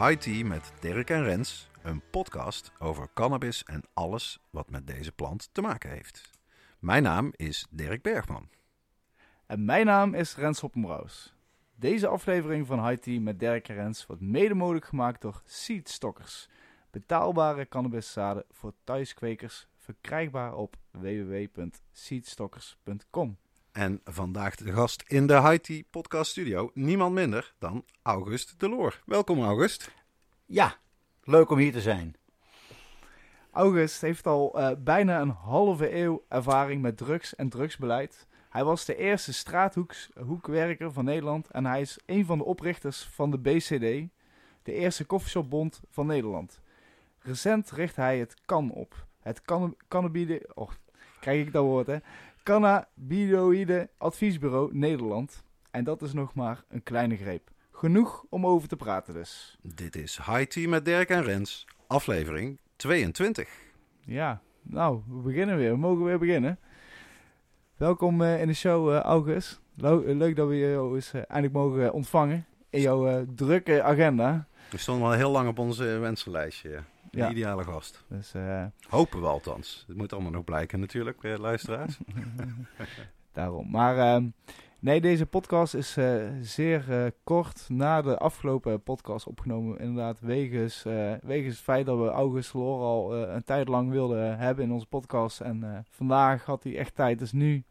High Tea met Dirk en Rens, een podcast over cannabis en alles wat met deze plant te maken heeft. Mijn naam is Dirk Bergman. En mijn naam is Rens Hoppenbrouws. Deze aflevering van High Tea met Dirk en Rens wordt mede mogelijk gemaakt door Seedstockers. Betaalbare cannabiszaden voor thuiskwekers, verkrijgbaar op www.seedstockers.com. En vandaag de gast in de Tea podcast studio, niemand minder dan August Deloor. Welkom August. Ja, leuk om hier te zijn. August heeft al eh, bijna een halve eeuw ervaring met drugs en drugsbeleid. Hij was de eerste straathoekwerker van Nederland en hij is een van de oprichters van de BCD, de eerste koffieshopbond van Nederland. Recent richt hij het CAN op, het canna- cannabide, oh, krijg ik dat woord hè, Cannabinoïde Adviesbureau Nederland. En dat is nog maar een kleine greep. Genoeg om over te praten dus. Dit is High Tea met Dirk en Rens, aflevering 22. Ja, nou, we beginnen weer. We mogen weer beginnen. Welkom eh, in de show, eh, August. Eh, leuk dat we jou eens eindelijk mogen ontvangen in jouw drukke agenda. We stonden al heel lang op onze wensenlijstje. De ideale gast. Dus eh, Hopen we althans. Het moet allemaal nog blijken natuurlijk, eh, luisteraars. daarom. Maar ehm, nee, deze podcast is eh, zeer eh, kort na de afgelopen podcast opgenomen. Inderdaad, wegens, wegens het feit dat we August Loor al een tijd lang wilden hebben in onze podcast. En vandaag had hij echt tijd. Dus nu,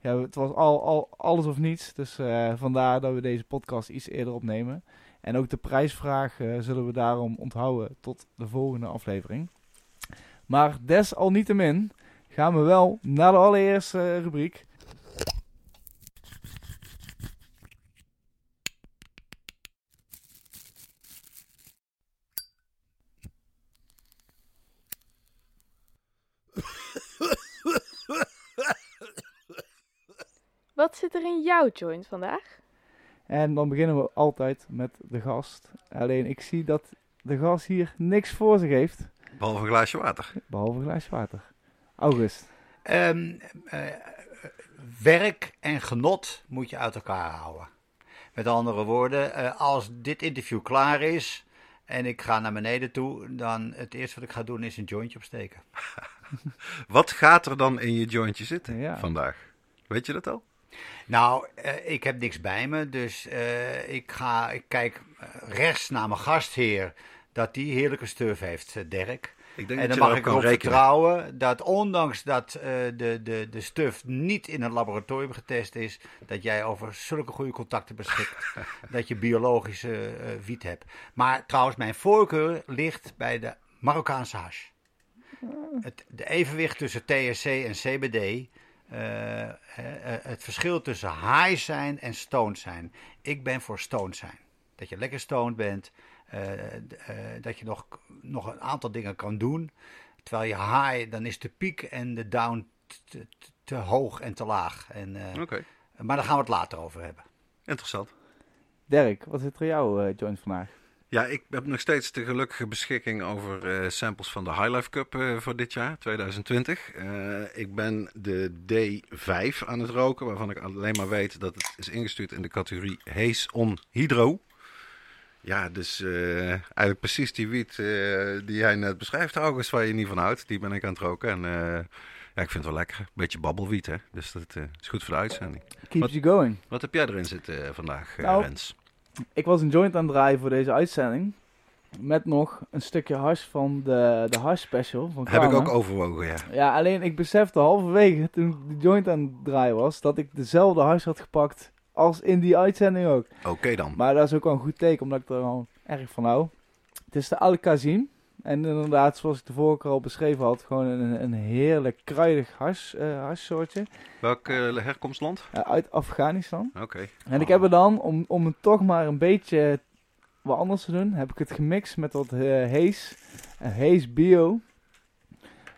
ja, het was al, al alles of niets. Dus vandaar dat we deze podcast iets eerder opnemen. En ook de prijsvraag eh, zullen we daarom onthouden tot de volgende aflevering. Maar desalniettemin gaan we wel naar de allereerste rubriek. Wat zit er in jouw joint vandaag? En dan beginnen we altijd met de gast. Alleen ik zie dat de gast hier niks voor zich heeft, Behalve een glaasje water. behalve een glaasje water. August. Ehm, eh, werk en genot moet je uit elkaar houden. Met andere woorden, eh, als dit interview klaar is en ik ga naar beneden toe, dan het eerste wat ik ga doen is een jointje opsteken. Wat gaat er dan in je jointje zitten Ja. vandaag? Weet je dat al? Nou, eh, ik heb niks bij me, dus eh, ik, ga, ik kijk eh, rechts naar mijn gastheer dat die heerlijke stuf heeft, Dirk. Ik denk En dat dan mag ik kan erop rekenen. vertrouwen dat ondanks dat de, de, de stuf niet in een laboratorium getest is, dat jij over zulke goede contacten beschikt, dat je biologische wiet hebt. Maar trouwens, mijn voorkeur ligt bij de Marokkaanse hash. Het de evenwicht tussen THC en CBD, het verschil tussen high zijn en stoned zijn. Ik ben voor stoned zijn. Dat je lekker stoned bent, eh, eh, dat je nog, nog een aantal dingen kan doen. Terwijl je high, dan is de piek en de down te, te- te hoog en te laag. En, eh, Oké, Maar daar gaan we het later over hebben. interessant. Dirk, wat zit er in jouw eh, joint vandaag? Ja, ik heb nog steeds de gelukkige beschikking over eh, samples van de High Life Cup eh, voor dit jaar, 2020. Eh, ik ben de D5 aan het roken, waarvan ik alleen maar weet dat het is ingestuurd in de categorie Haze on Hydro. Ja, dus eigenlijk precies die wiet die jij net beschrijft, August, waar je niet van houdt, die ben ik aan het roken. En ja, ik vind het wel lekker. Beetje babbelwiet, hè. Dus dat is goed voor de uitzending. Keeps Wat- you going. Wat heb jij erin zitten vandaag, Nou, Rens? Ik was een joint aan het draaien voor deze uitzending. Met nog een stukje hash van de, de hash special van Heb ik ook overwogen, ja. Ja, alleen ik besefte halverwege toen ik de joint aan het draaien was, dat ik dezelfde hash had gepakt als in die uitzending ook. Oké dan. Maar dat is ook wel een goed teken, omdat ik er al erg van hou. Het is de Al Kazim. En inderdaad, zoals ik de vorige keer al beschreven had, gewoon een, een heerlijk kruidig hash, eh hashsoortje. Welk eh, herkomstland? eh, uit Afghanistan. Oké. En ik heb er dan, om, om het toch maar een beetje wat anders te doen, heb ik het gemixt met wat en Haze Bio.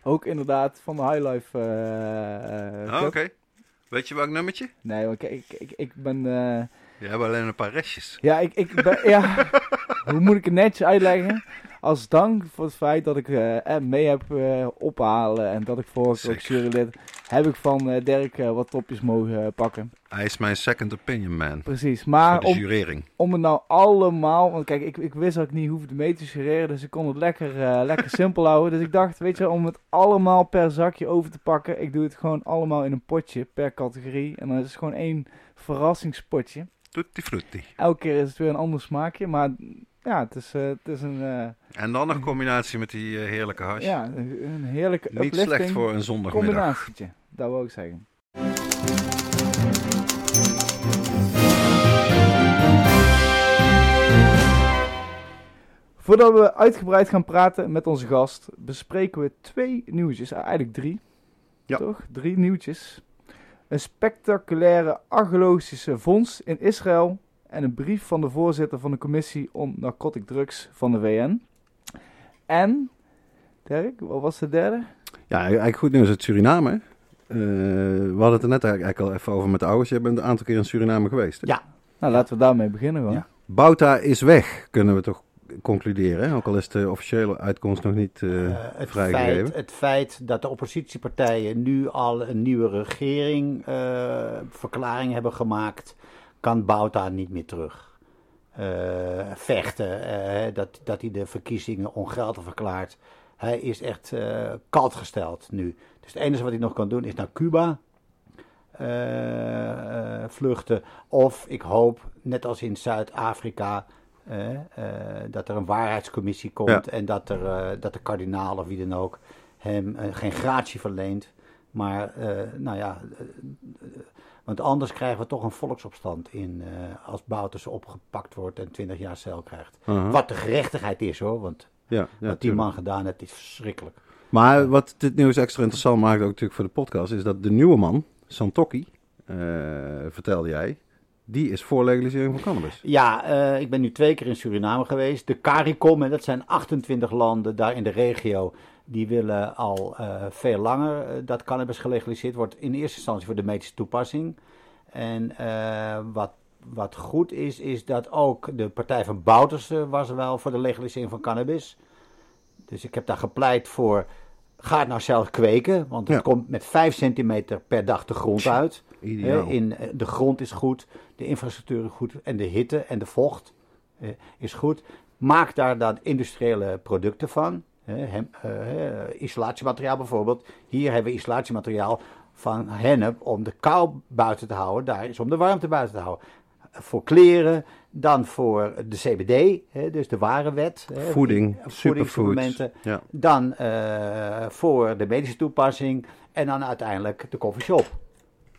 Ook inderdaad van de High Life eh, eh, Oh, Oké. Weet je welk nummertje? Nee, want ik, ik, ik ben... Je hebt alleen een paar restjes. ja, ik, ik ben... ja, hoe moet ik het netjes uitleggen? Als dank voor het feit dat ik eh, mee heb eh, ophalen en dat ik vorige keer Sick. jurylid, heb ik van eh, Dirk wat topjes mogen pakken. Hij is mijn second opinion man. Precies, maar de om, jurering. om het nou allemaal, want kijk, ik, ik wist dat ik niet hoefde mee te jureren, dus ik kon het lekker, lekker simpel houden. Dus ik dacht, weet je, om het allemaal per zakje over te pakken, ik doe het gewoon allemaal in een potje per categorie. En dan is het gewoon één verrassingspotje. Tutti frutti. Elke keer is het weer een ander smaakje, maar ja, het is, eh, het is een, eh, En dan nog combinatie met die eh, heerlijke hash. ja, een, heerlijke Niet slecht voor een zondagmiddag. combinatietje. Dat wil ik zeggen. Voordat we uitgebreid gaan praten met onze gast, bespreken we twee nieuwtjes. Eh, Eigenlijk drie. Ja. Toch? Drie nieuwtjes. Een spectaculaire archeologische vondst in Israël. En een brief van de voorzitter van de commissie om narcotic drugs van de VN. En, Dirk, wat was de derde? Ja, eigenlijk goed nieuws uit Suriname. Eh, we hadden het er net eigenlijk al even over met de ouders. Je bent een aantal keer in Suriname geweest. hè? Ja. Nou, laten we daarmee beginnen gewoon. Ja. Bouta is weg, kunnen we toch concluderen. Hè? Ook al is de officiële uitkomst nog niet eh, Eh, het, vrijgegeven. feit, het feit dat de oppositiepartijen nu al een nieuwe regering eh, verklaring hebben gemaakt, kan Bouta niet meer terug. Eh, vechten, eh, dat, dat hij de verkiezingen ongeldig verklaart. Hij is echt eh kalt gesteld nu. Dus het enige wat hij nog kan doen is naar Cuba vluchten. Of ik hoop, net als in Zuid-Afrika, dat er een waarheidscommissie komt Ja. en dat, er, dat de kardinaal of wie dan ook hem geen gratie verleent. Maar, nou ja, want anders krijgen we toch een volksopstand in eh, als Bouterse opgepakt wordt en 20 jaar cel krijgt. Uh-huh. Wat de gerechtigheid is hoor, want Ja, ja, wat die man gedaan heeft is verschrikkelijk. Maar wat dit nieuws extra interessant maakt, ook natuurlijk voor de podcast, is dat de nieuwe man, Santokki, eh, vertelde jij, die is voor legalisering van cannabis. Ja, eh, ik ben nu twee keer in Suriname geweest. De CARICOM, en dat zijn 28 landen daar in de regio, die willen al eh, veel langer eh, dat cannabis gelegaliseerd wordt. In eerste instantie voor de medische toepassing. En eh, wat, wat goed is, is dat ook de partij van Bouterse was wel voor de legalisering van cannabis. Dus ik heb daar gepleit voor, ga het nou zelf kweken, want het Ja. komt met 5 centimeter per dag de grond uit. Ideaal. In, de grond is goed, de infrastructuur is goed en de hitte en de vocht is goed. Maak daar dan industriële producten van. Hem- eh, isolatiemateriaal bijvoorbeeld. Hier hebben we isolatiemateriaal van hennep om de kou buiten te houden. Daar is om de warmte buiten te houden. Voor kleren, dan voor de CBD, hè, dus de warenwet. hè, Voeding, voeding, superfoods. supplementen. Ja. Dan eh, voor de medische toepassing en dan uiteindelijk de coffeeshop.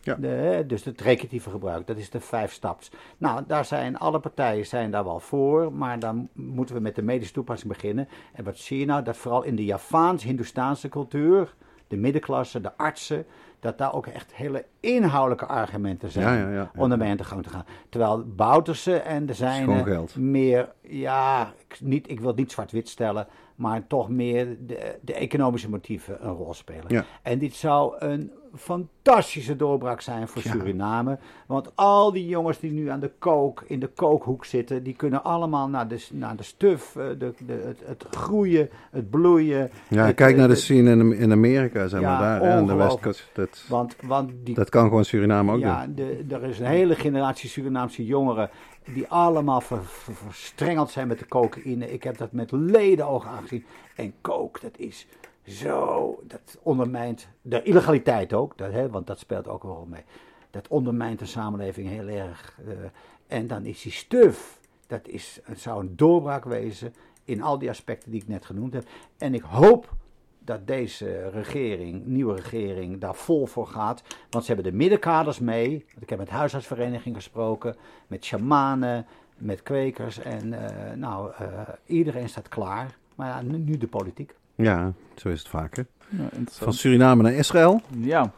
Ja. De, dus het recreatieve gebruik, dat is de vijf staps. Nou, daar zijn alle partijen zijn daar wel voor, maar dan moeten we met de medische toepassing beginnen. En wat zie je nou? Dat vooral in de Javaans-Hindoestaanse cultuur, de middenklasse, de artsen, dat daar ook echt hele inhoudelijke argumenten zijn Ja, ja, ja, ja. om ermee aan de gang te gaan. Terwijl Bouterse en de zijne meer, ja, ik, niet, ik wil het niet zwart-wit stellen, maar toch meer de, de economische motieven een rol spelen. En dit zou een fantastische doorbraak zijn voor Ja. Suriname. Want al die jongens die nu aan de kook, in de kookhoek zitten, die kunnen allemaal naar de, naar de stuf, eh, de, de, het, het groeien, het bloeien. Ja, het, kijk naar de scene in, in Amerika, zeg maar, Ja, daar, hè, aan de westkust. Dat, Want, want die dat kan gewoon Suriname ook ja, doen. de, er is een hele generatie Surinaamse jongeren die allemaal ver- ver- verstrengeld zijn met de cocaïne. Ik heb dat met ledenogen aangezien. En coke, dat is zo, dat ondermijnt de illegaliteit ook, dat, hè, want dat speelt ook wel mee. Dat ondermijnt de samenleving heel erg. eh, en dan is die stuf, dat is, het zou een doorbraak wezen in al die aspecten die ik net genoemd heb. En ik hoop dat deze regering, nieuwe regering, daar vol voor gaat. Want ze hebben de middenkaders mee. Ik heb met huisartsvereniging gesproken, met shamanen, met kwekers. En eh, nou, eh, iedereen staat klaar. Maar ja, nu de politiek. Ja, zo is het vaker. Ja, Van. Suriname naar Israël. Ja.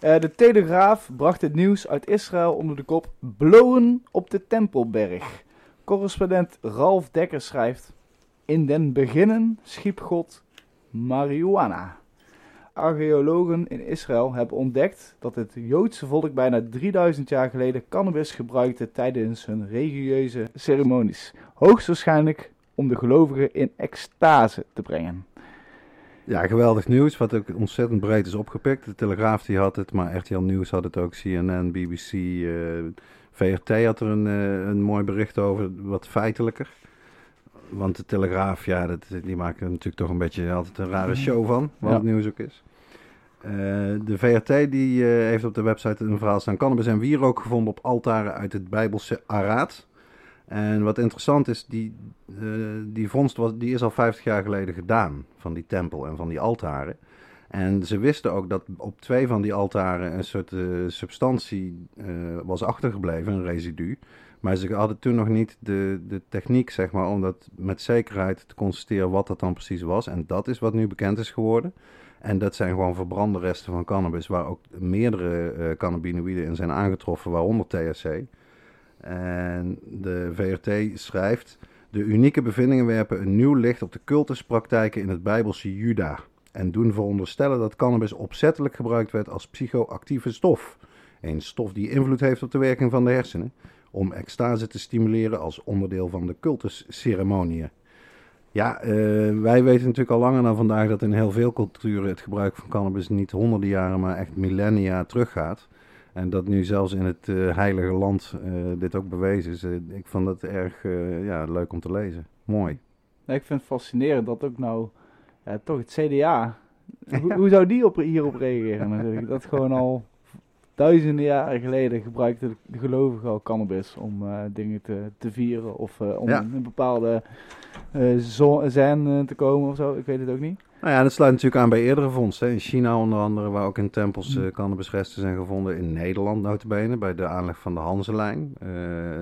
Eh, de Telegraaf bracht het nieuws uit Israël onder de kop Blowen op de Tempelberg. Correspondent Ralf Dekker schrijft... In den beginnen schiep God marihuana. Archeologen in Israël hebben ontdekt dat het Joodse volk bijna 3000 jaar geleden cannabis gebruikte tijdens hun religieuze ceremonies. Hoogstwaarschijnlijk om de gelovigen in extase te brengen. Ja, geweldig nieuws, wat ook ontzettend breed is opgepikt. De Telegraaf die had het, maar RTL Nieuws had het ook, CNN, BBC, eh, VRT had er een, eh, een mooi bericht over, wat feitelijker. Want de Telegraaf, ja, dat, die maken er natuurlijk toch een beetje altijd een rare show van, wat Ja. het nieuws ook is. Eh, de VRT die, heeft op de website een verhaal staan. Cannabis en wierook gevonden op altaren uit het Bijbelse Araat. En wat interessant is, die, eh, die vondst was, die is al 50 jaar geleden gedaan. Van die tempel en van die altaren. En ze wisten ook dat op twee van die altaren een soort eh, substantie eh, was achtergebleven, een residu. Maar ze hadden toen nog niet de, de techniek, zeg maar, om dat met zekerheid te constateren wat dat dan precies was. En dat is wat nu bekend is geworden. En dat zijn gewoon verbrande resten van cannabis, waar ook meerdere cannabinoïden in zijn aangetroffen, waaronder THC. En de VRT schrijft: De unieke bevindingen werpen een nieuw licht op de cultuspraktijken in het Bijbelse Juda. En doen veronderstellen dat cannabis opzettelijk gebruikt werd als psychoactieve stof. Een stof die invloed heeft op de werking van de hersenen. Om extase te stimuleren als onderdeel van de cultusceremoniën. Ja, eh, wij weten natuurlijk al langer dan vandaag dat in heel veel culturen het gebruik van cannabis niet honderden jaren, maar echt millennia teruggaat. En dat nu zelfs in het eh, heilige land eh, dit ook bewezen is. Eh, ik vond dat erg ja, leuk om te lezen. Mooi. Ik vind het fascinerend dat ook nou ja, toch het CDA. Hoe, hoe zou die op, hierop reageren? Natuurlijk? Dat gewoon al duizenden jaren geleden gebruikte de gelovigen al cannabis om dingen te, te vieren of om Ja. een bepaalde zen te komen of zo. Ik weet het ook niet. Nou ja, dat sluit natuurlijk aan bij eerdere vondsten. In China onder andere, waar ook in tempels eh, cannabisresten zijn gevonden. In Nederland notabene, bij de aanleg van de Hanselijn. Eh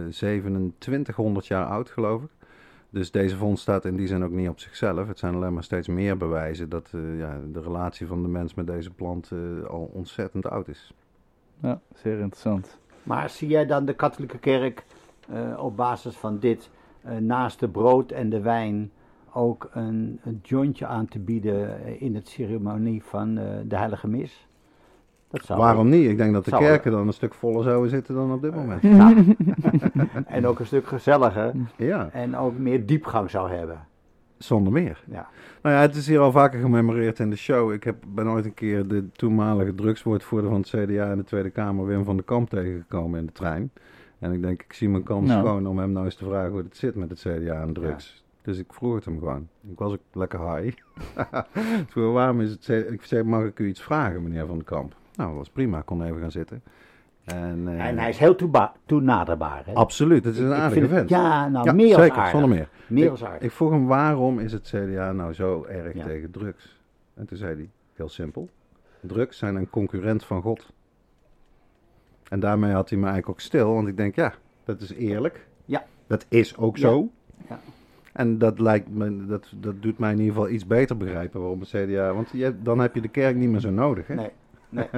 2700 jaar oud, geloof ik. Dus deze vondst staat in die zin ook niet op zichzelf. Het zijn alleen maar steeds meer bewijzen dat eh, ja, de relatie van de mens met deze plant eh, al ontzettend oud is. Ja, zeer interessant. Maar zie jij dan de katholieke kerk eh, op basis van dit eh, naast de brood en de wijn ook een, een jointje aan te bieden eh, in het ceremonie van eh, de heilige mis? Dat zou Waarom niet? Ik denk dat de Zou- kerken dan een stuk voller zouden zitten dan op dit moment. Ja. en ook een stuk gezelliger Ja, en ook meer diepgang zou hebben. zonder meer. Ja. Nou ja, het is hier al vaker gememoreerd in de show. Ik heb, ben ooit een keer de toenmalige drugswoordvoerder van het CDA in de Tweede Kamer, Wim van der Kamp, tegengekomen in de trein. En ik denk, ik zie mijn kans Nou. gewoon om hem nou eens te vragen hoe het zit met het CDA en drugs. Dus ik vroeg het hem gewoon. Ik was ook lekker high. vroeg, waarom is het? Ik zei, mag ik u iets vragen, meneer van der Kamp? Nou, dat was prima. Ik kon even gaan zitten. En, eh, En hij is heel toenaderbaar. Hè? Absoluut, het is een aardige vent. Ja, nou Ja, meer als zeker, aardig. zonder meer. Meer ik, als aardig. ik vroeg hem waarom is het CDA nou zo erg Ja. tegen drugs? En toen zei hij, heel simpel, drugs zijn een concurrent van God. En daarmee had hij me eigenlijk ook stil, want ik denk, ja, dat is eerlijk. Ja. Dat is ook zo. Ja. En dat, lijkt me, dat, dat doet mij in ieder geval iets beter begrijpen waarom het CDA... Want je, dan heb je de kerk niet meer zo nodig, hè? Nee, nee.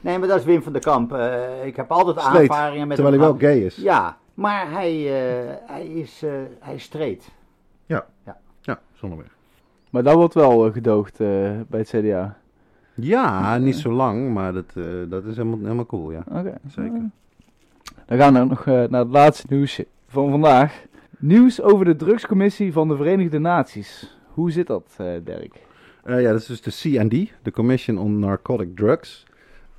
nee, maar dat is Wim van der Kamp. Eh, ik heb altijd Sleet, aanvaringen met Terwijl hij wel gay is. Ja, maar hij, eh, hij is, eh hij is straight. Ja, zonder meer. Maar dat wordt wel gedoogd eh, bij het CDA. Ja, niet zo lang, maar dat, eh, dat is helemaal, helemaal cool, ja. Oké. Zeker. Dan gaan we nog naar het laatste nieuws van vandaag. Nieuws over de drugscommissie van de Verenigde Naties. Hoe zit dat, eh, Dirk? Eh, ja, dat is dus de CND, de Commission on Narcotic Drugs.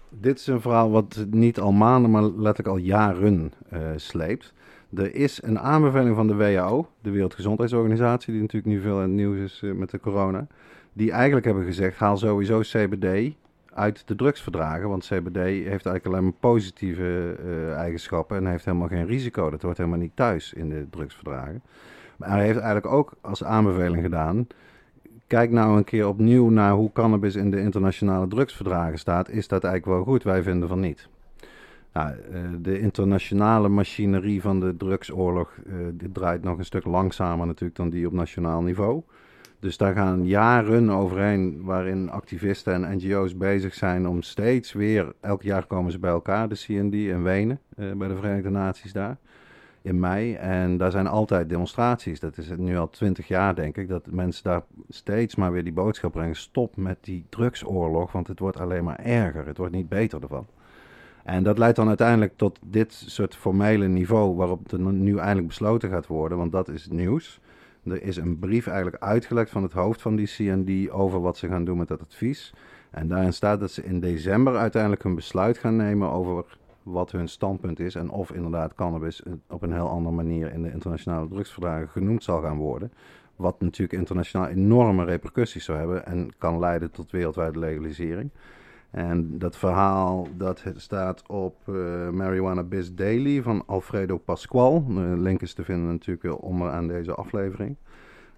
Dit is een verhaal wat niet al maanden, maar letterlijk al jaren eh, sleept. Er is een aanbeveling van de WHO, de Wereldgezondheidsorganisatie, die natuurlijk nu veel in het nieuws is met de corona. Die eigenlijk hebben gezegd, haal sowieso CBD uit de drugsverdragen. Want CBD heeft eigenlijk alleen maar positieve eh, eigenschappen en heeft helemaal geen risico. Dat hoort helemaal niet thuis in de drugsverdragen. Maar hij heeft eigenlijk ook als aanbeveling gedaan, kijk nou een keer opnieuw naar hoe cannabis in de internationale drugsverdragen staat. Is dat eigenlijk wel goed? Wij vinden van niet. Nou, eh, de internationale machinerie van de drugsoorlog eh, draait nog een stuk langzamer natuurlijk dan die op nationaal niveau. Dus daar gaan jaren overheen waarin activisten en NGO's bezig zijn om steeds weer, elk jaar komen ze bij elkaar, de CND in Wenen, eh, bij de Verenigde Naties daar. in mei. En daar zijn altijd demonstraties. Dat is nu al twintig jaar, denk ik, dat mensen daar steeds maar weer die boodschap brengen. Stop met die drugsoorlog, want het wordt alleen maar erger. Het wordt niet beter ervan. En dat leidt dan uiteindelijk tot dit soort formele niveau waarop er nu eindelijk besloten gaat worden, want dat is het nieuws. Er is een brief eigenlijk uitgelekt van het hoofd van die CND over wat ze gaan doen met dat advies. En daarin staat dat ze in december uiteindelijk een besluit gaan nemen over wat hun standpunt is en of inderdaad cannabis op een heel andere manier in de internationale drugsverdragen genoemd zal gaan worden. Wat natuurlijk internationaal enorme repercussies zou hebben en kan leiden tot wereldwijde legalisering. En dat verhaal dat staat op eh, Marijuana Biz Daily van Alfredo Pasqual. De link is te vinden natuurlijk onderaan deze aflevering.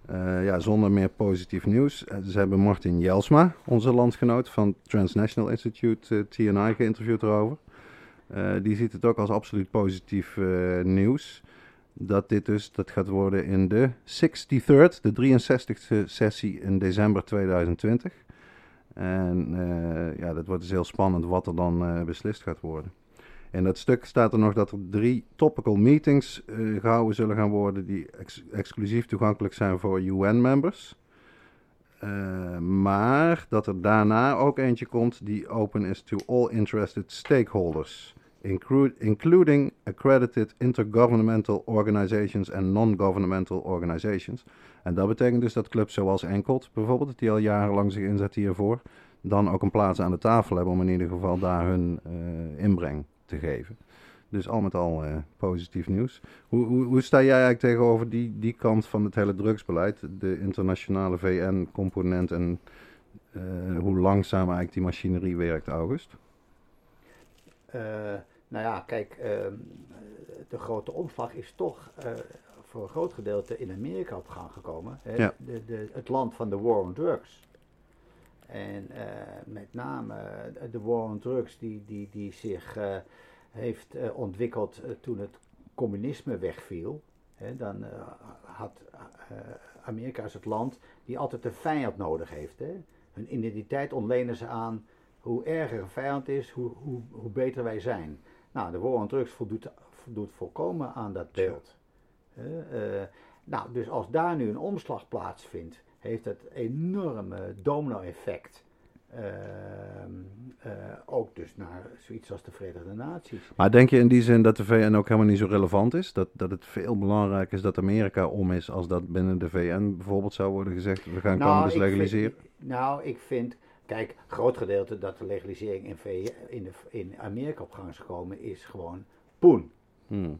Eh, ja, zonder meer positief nieuws. Eh, ze hebben Martin Jelsma, onze landgenoot van Transnational Institute, TNI, geïnterviewd erover. Die ziet het ook als absoluut positief nieuws. Dat dit dus, dat gaat worden in de 63rd, de 63ste sessie in december 2020. En eh, ja, dat wordt dus heel spannend wat er dan eh, beslist gaat worden. In dat stuk staat er nog dat er drie topical meetings eh, gehouden zullen gaan worden die ex- exclusief toegankelijk zijn voor UN-members. Maar dat er daarna ook eentje komt die open is to all interested stakeholders, including accredited intergovernmental organizations en non-governmental organizations. En dat betekent dus dat clubs zoals Enkelt bijvoorbeeld, die al jarenlang zich inzetten hiervoor, dan ook een plaats aan de tafel hebben om in ieder geval daar hun eh, inbreng te geven. Dus al met al eh, positief nieuws. Hoe, hoe, hoe sta jij eigenlijk tegenover die, die kant van het hele drugsbeleid, de internationale VN-component en eh, hoe langzaam eigenlijk die machinerie werkt, August? Nou ja, kijk, ehm, de grote omslag is toch eh, voor een groot gedeelte in Amerika op gang gekomen. Hè? Ja. De, de, het land van de war on drugs. En eh, met name eh, de war on drugs die, die, die zich heeft ontwikkeld toen het communisme wegviel. Hè? Dan had Amerika is het land die altijd een vijand nodig heeft. Hè? Hun identiteit ontlenen ze aan hoe erger een vijand is, hoe, hoe, hoe beter wij zijn. Nou, de war on drugs voldoet, voldoet volkomen aan dat beeld. Eh, nou, dus als daar nu een omslag plaatsvindt, heeft het enorme domino-effect. Ehm, eh, ook dus naar zoiets als de Verenigde Naties. Maar denk je in die zin dat de VN ook helemaal niet zo relevant is? Dat, dat het veel belangrijker is dat Amerika om is als dat binnen de VN bijvoorbeeld zou worden gezegd, we gaan cannabis ik vind- legaliseren? nou, ik vind, kijk, groot gedeelte dat de legalisering in, VN in, de, in Amerika op gang is gekomen, is gewoon poen. Hmm.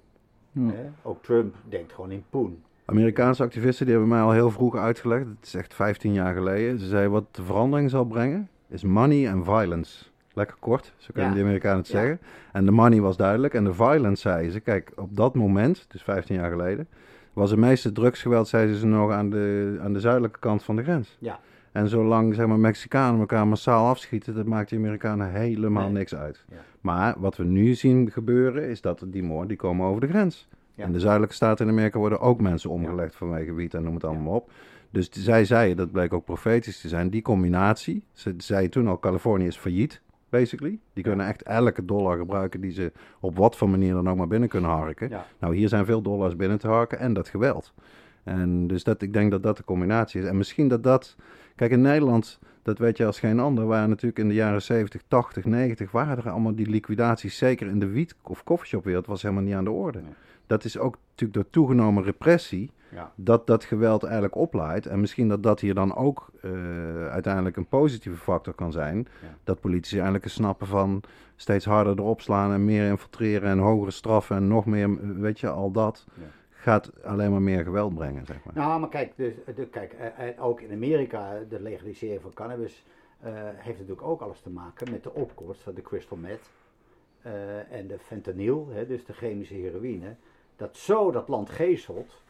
Ook Trump denkt gewoon in poen. Amerikaanse activisten die hebben mij al heel vroeg uitgelegd, het is echt 15 jaar geleden. Ze zeiden wat de verandering zal brengen is money and violence. Lekker kort, zo kunnen Ja. die Amerikanen het Ja. zeggen. En de money was duidelijk en de violence zei ze. Kijk, op dat moment, dus 15 jaar geleden, was het meeste drugsgeweld, zeiden ze nog, aan de, aan de zuidelijke kant van de grens. Ja. En zolang zeg maar, Mexicanen elkaar massaal afschieten, dat maakt de Amerikanen helemaal Nee. niks uit. Ja. Maar wat we nu zien gebeuren, is dat die moorden die komen over de grens. Ja. In de zuidelijke staten in Amerika worden ook mensen omgelegd vanwege wiet en noem het allemaal op. Dus zij zei, dat bleek ook profetisch te zijn, die combinatie. Ze zei toen al, Californië is failliet, basically. Die kunnen echt elke dollar gebruiken die ze op wat voor manier dan ook maar binnen kunnen harken. Nou, hier zijn veel dollars binnen te harken en dat geweld. En dus dat, ik denk dat dat de combinatie is. En misschien dat dat... Kijk, in Nederland, dat weet je als geen ander, waren natuurlijk in de jaren 70, 80, 90, waren er allemaal die liquidaties, zeker in de wiet- of koffieshopwereld, was helemaal niet aan de orde. Nee. Dat is ook natuurlijk door toegenomen repressie, Ja. dat dat geweld eigenlijk oplaait. En misschien dat dat hier dan ook eh, uiteindelijk een positieve factor kan zijn. Ja. Dat politici eigenlijk snappen van steeds harder erop slaan en meer infiltreren en hogere straffen en nog meer, weet je, al dat. Ja. Gaat alleen maar meer geweld brengen, zeg maar. Nou, maar kijk, dus, de, kijk eh, eh, ook in Amerika, de legalisering van cannabis eh, heeft natuurlijk ook alles te maken met de opkomst van de crystal meth eh, en de fentanyl, hè, dus de chemische heroïne. Dat zo dat land geeselt,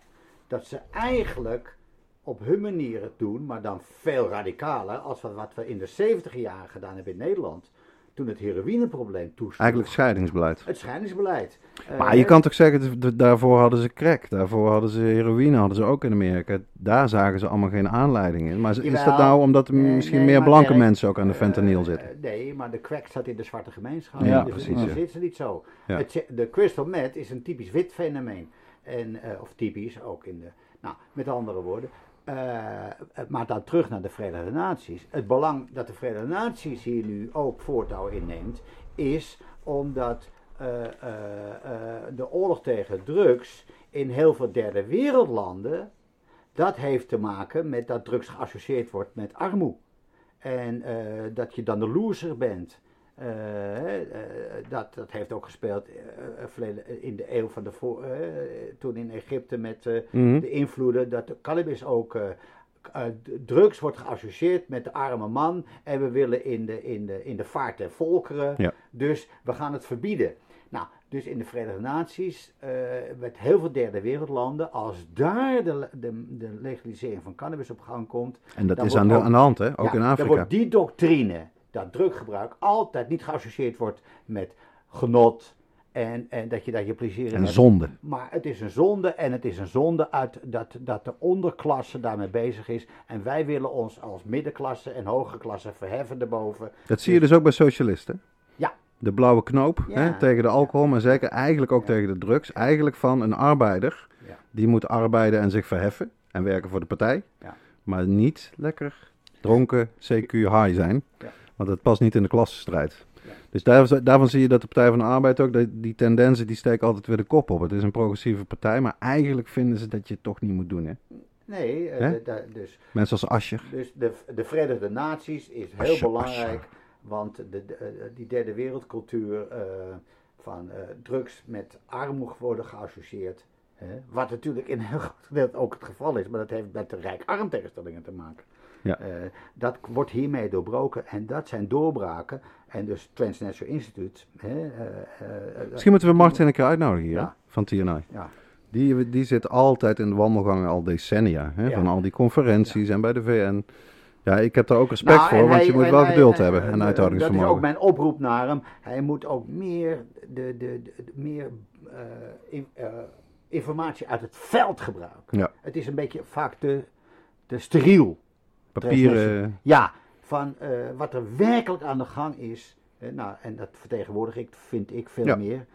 dat ze eigenlijk op hun manier het doen, maar dan veel radicaler als wat, wat we in de 70 jaren gedaan hebben in Nederland. Toen het heroïneprobleem toesloeg. Eigenlijk scheidingsbeleid. Het scheidingsbeleid. Eh, Maar je kan toch zeggen, daarvoor hadden ze crack, daarvoor hadden ze heroïne, hadden ze ook in Amerika. Daar zagen ze allemaal geen aanleiding in. Maar is- dat nou omdat er misschien nee, meer blanke mensen ook aan de fentanyl eh, zitten? nee, maar de crack staat in de zwarte gemeenschap. Ja, dus precies, Dat ja. is niet zo. Ja. Het, de crystal meth is een typisch wit fenomeen. En, eh, of typisch, ook in de. Nou, met andere woorden. Eh, maar dan terug naar de Verenigde Naties. Het belang dat de Verenigde Naties hier nu ook voortouw inneemt, is omdat eh, eh, de oorlog tegen drugs in heel veel derde wereldlanden, dat heeft te maken met dat drugs geassocieerd wordt met armoede. En dat je dan de loser bent. Eh, eh, dat, dat heeft ook gespeeld eh, in de eeuw van de voor, toen in Egypte met Mhm. de invloeden dat de cannabis ook drugs wordt geassocieerd met de arme man en we willen in de, in de, in de vaart der volkeren, Ja. dus we gaan het verbieden. Nou, dus in de Verenigde Naties, met heel veel derde wereldlanden, als daar de, de, de legalisering van cannabis op gang komt, En dat Dan is aan de, ook- aan de hand, hè? Ook ja, in Dan Afrika. wordt die doctrine, dat druggebruik, altijd niet geassocieerd wordt met genot en, en dat je daar je plezier in En hebt. zonde. Maar het is een zonde en het is een zonde uit dat, dat de onderklasse daarmee bezig is. En wij willen ons als middenklasse en hogere klasse verheffen erboven. Dat zie je dus ook bij socialisten. Ja. De blauwe knoop Ja. hè, tegen de alcohol, maar zeker eigenlijk ook tegen de drugs. Eigenlijk van een arbeider. Ja. Die moet arbeiden en zich verheffen en werken voor de partij. Ja. Maar niet lekker dronken, CQ high zijn. Want dat past niet in de klassenstrijd. Ja. Dus daar, daarvan zie je dat de Partij van de Arbeid ook, die, die tendensen die steken altijd weer de kop op. Het is een progressieve partij, maar eigenlijk vinden ze dat je het toch niet moet doen. Hè? Nee, eh, Hè? dus, Mensen als Ascher. dus de, de Verenigde Naties is heel belangrijk. Want de, de, eh, die derde wereldcultuur eh, van drugs met armoede worden geassocieerd. Hè? Wat natuurlijk in heel groot gedeelte ook het geval is, maar dat heeft met de rijk-arm tegenstellingen te maken. Ja. Eh, dat wordt hiermee doorbroken en dat zijn doorbraken. En dus Transnational Institute. Hè, eh, eh, Misschien moeten we Martin een keer uitnodigen hier, Ja. van TNI. Ja. Die, die zit altijd in de wandelgangen al decennia. Hè, Ja. Van al die conferenties en bij de VN. Ja, ik heb daar ook respect Nou, voor, want hij- je moet wel hij- geduld hebben en Dat is uithoudingsvermogen. ook mijn oproep naar hem. Hij moet ook meer, de, de, de- de- meer in- informatie uit het veld gebruiken. Ja. Het is een beetje vaak te, te steriel. Papieren, Ja, van eh, wat er werkelijk aan de gang is. Eh, nou, en dat vertegenwoordig ik, vind ik veel Ja. meer.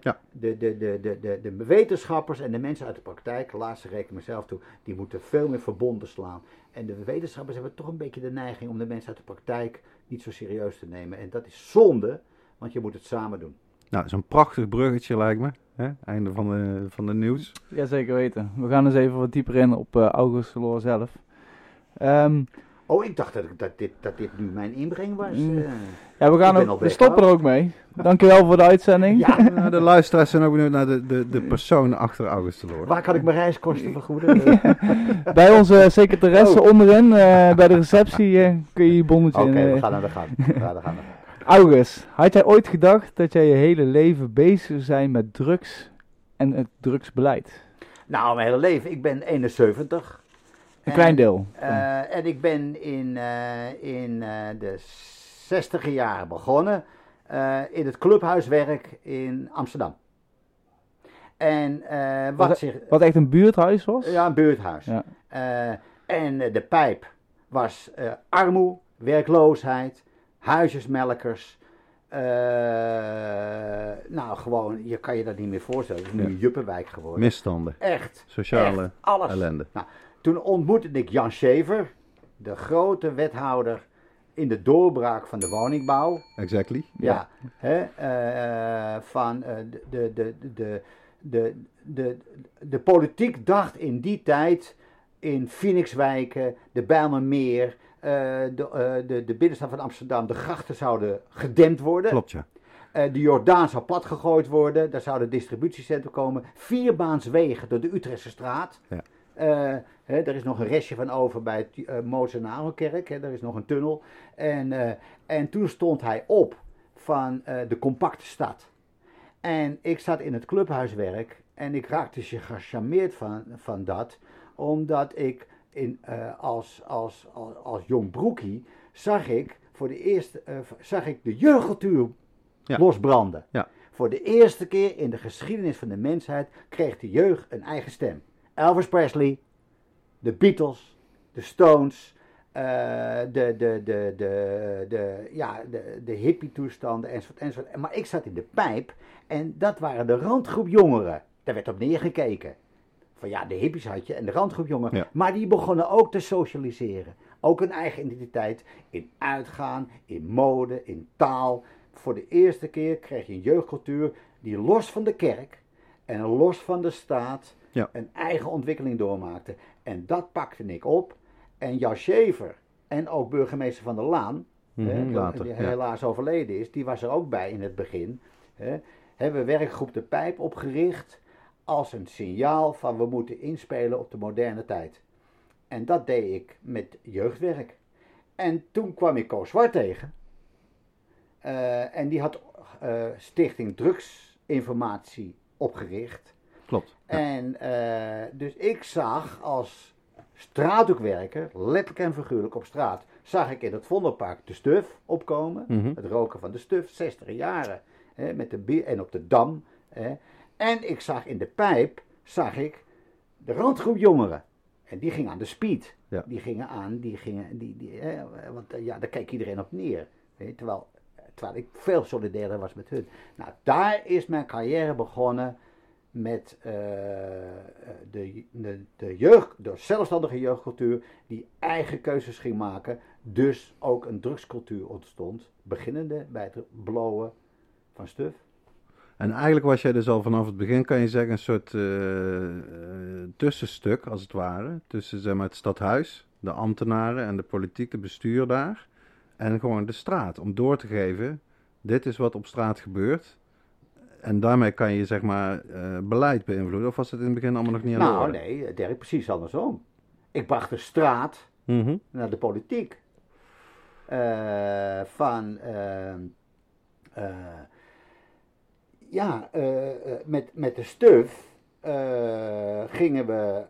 Ja. De, de, de, de, de, de wetenschappers en de mensen uit de praktijk, laatste reken ik mezelf toe, die moeten veel meer verbonden slaan. En de wetenschappers hebben toch een beetje de neiging om de mensen uit de praktijk niet zo serieus te nemen. En dat is zonde, want je moet het samen doen. nou, zo'n prachtig bruggetje lijkt me. Hè? Einde van de, van de nieuws. Ja, zeker weten. We gaan eens even wat dieper in op eh August Loor zelf. Ehm, Oh, ik dacht dat, dat, dit, dat dit nu mijn inbreng was. Mm. eh. ja, we, gaan ook, we stoppen er ook mee. Dankjewel voor de uitzending. Ja, Nou, de luisteraars zijn ook benieuwd naar de, de, de persoon achter August de Loor. waar kan ik mijn reiskosten vergoeden? Bij onze secretaresse onderin, eh, bij de receptie, eh, kun je je bonnetje Oké, in. we gaan naar de gang. We gaan naar de gang. August, had jij ooit gedacht dat jij je hele leven bezig zou zijn met drugs en het drugsbeleid? Nou, mijn hele leven. Ik ben 71. Een En, klein deel. eh, en ik ben in, eh, in eh, de 60 jaren begonnen eh, in het clubhuiswerk in Amsterdam. En eh, wat Wat- zich. Wat echt een buurthuis was? Ja, een buurthuis. Ja. Eh, en de pijp was eh armoede, werkloosheid, huisjesmelkers. eh, nou, gewoon, je kan je dat niet meer voorstellen. Het is nu Ja. een juppenwijk geworden. Misstanden, Echt. sociale echt, alles. ellende. Toen ontmoette ik Jan Schever, de grote wethouder in de doorbraak van de woningbouw. Exactly. Ja, hè, eh, van eh, de, de, de, de, de, de, de politiek dacht in die tijd in Phoenixwijken, de Bijlmermeer, eh, de, de, de binnenstad van Amsterdam, de grachten zouden gedempt worden. Klopt, ja. De Jordaan zou platgegooid worden, daar zou een distributiecentrum komen. Vierbaanswegen door de Utrechtse straat. Ja. Eh, er is nog een restje van over bij het uh, Mozenarenkerk, hè, er is nog een tunnel. En, eh, en toen stond hij op van eh, de compacte stad. En ik zat in het clubhuiswerk en ik raakte gecharmeerd van, van dat, omdat ik in, eh, als, als, als, als jong broekie zag ik voor de eerste eh, zag ik de jeugdcultuur Ja. losbranden. Ja. Voor de eerste keer in de geschiedenis van de mensheid kreeg de jeugd een eigen stem. Elvis Presley, de Beatles, de Stones, eh, de, de, de, de, de, ja, de, de hippie toestanden enzovoort, enzovoort. Maar ik zat in de pijp en dat waren de randgroep jongeren. Daar werd op neergekeken. Van ja, de hippies had je en de randgroepjongeren. Ja. Maar die begonnen ook te socialiseren. Ook een eigen identiteit in uitgaan, in mode, in taal. Voor de eerste keer kreeg je een jeugdcultuur die los van de kerk en los van de staat Ja. een eigen ontwikkeling doormaakte. En dat pakte ik op. En Jan Schever en ook burgemeester van der Laan, Mhm, hè, die- later, die ja. helaas overleden is, die was er ook bij in het begin. Hè, hebben werkgroep De Pijp opgericht als een signaal van we moeten inspelen op de moderne tijd. En dat deed ik met jeugdwerk. En toen kwam ik Koos Zwart tegen. Eh, en die had eh, Stichting Drugsinformatie opgericht. Klopt. Ja. En eh, dus ik zag als straathoekwerker, letterlijk en figuurlijk op straat, zag ik in het Vondelpark de stuf opkomen. Mhm. Het roken van de stuf, 60 jaren. Hè, met de bier, en op de dam. Hè. En ik zag in de pijp, zag ik de randgroep jongeren. En die gingen aan de speed. Ja. Die gingen aan, die gingen, die, die, hè, want eh, ja, daar keek iedereen op neer. Hè, terwijl, terwijl ik veel solidairder was met hun. Nou, daar is mijn carrière begonnen met eh, de, de, de jeugd, de zelfstandige jeugdcultuur, die eigen keuzes ging maken. Dus ook een drugscultuur ontstond, beginnende bij het blowen van stuf. En eigenlijk was jij dus al vanaf het begin, kan je zeggen, een soort eh, eh, tussenstuk, als het ware. Tussen zeg maar, het stadhuis, de ambtenaren en de politieke bestuur daar. En gewoon de straat, om door te geven, dit is wat op straat gebeurt. En daarmee kan je, zeg maar, eh, beleid beïnvloeden. Of was het in het begin allemaal nog niet aan de Nou, orde? nee, Dirk, precies andersom. Ik bracht de straat Mhm. naar de politiek. Eh, van, eh, eh, ja, met, met de stuf gingen we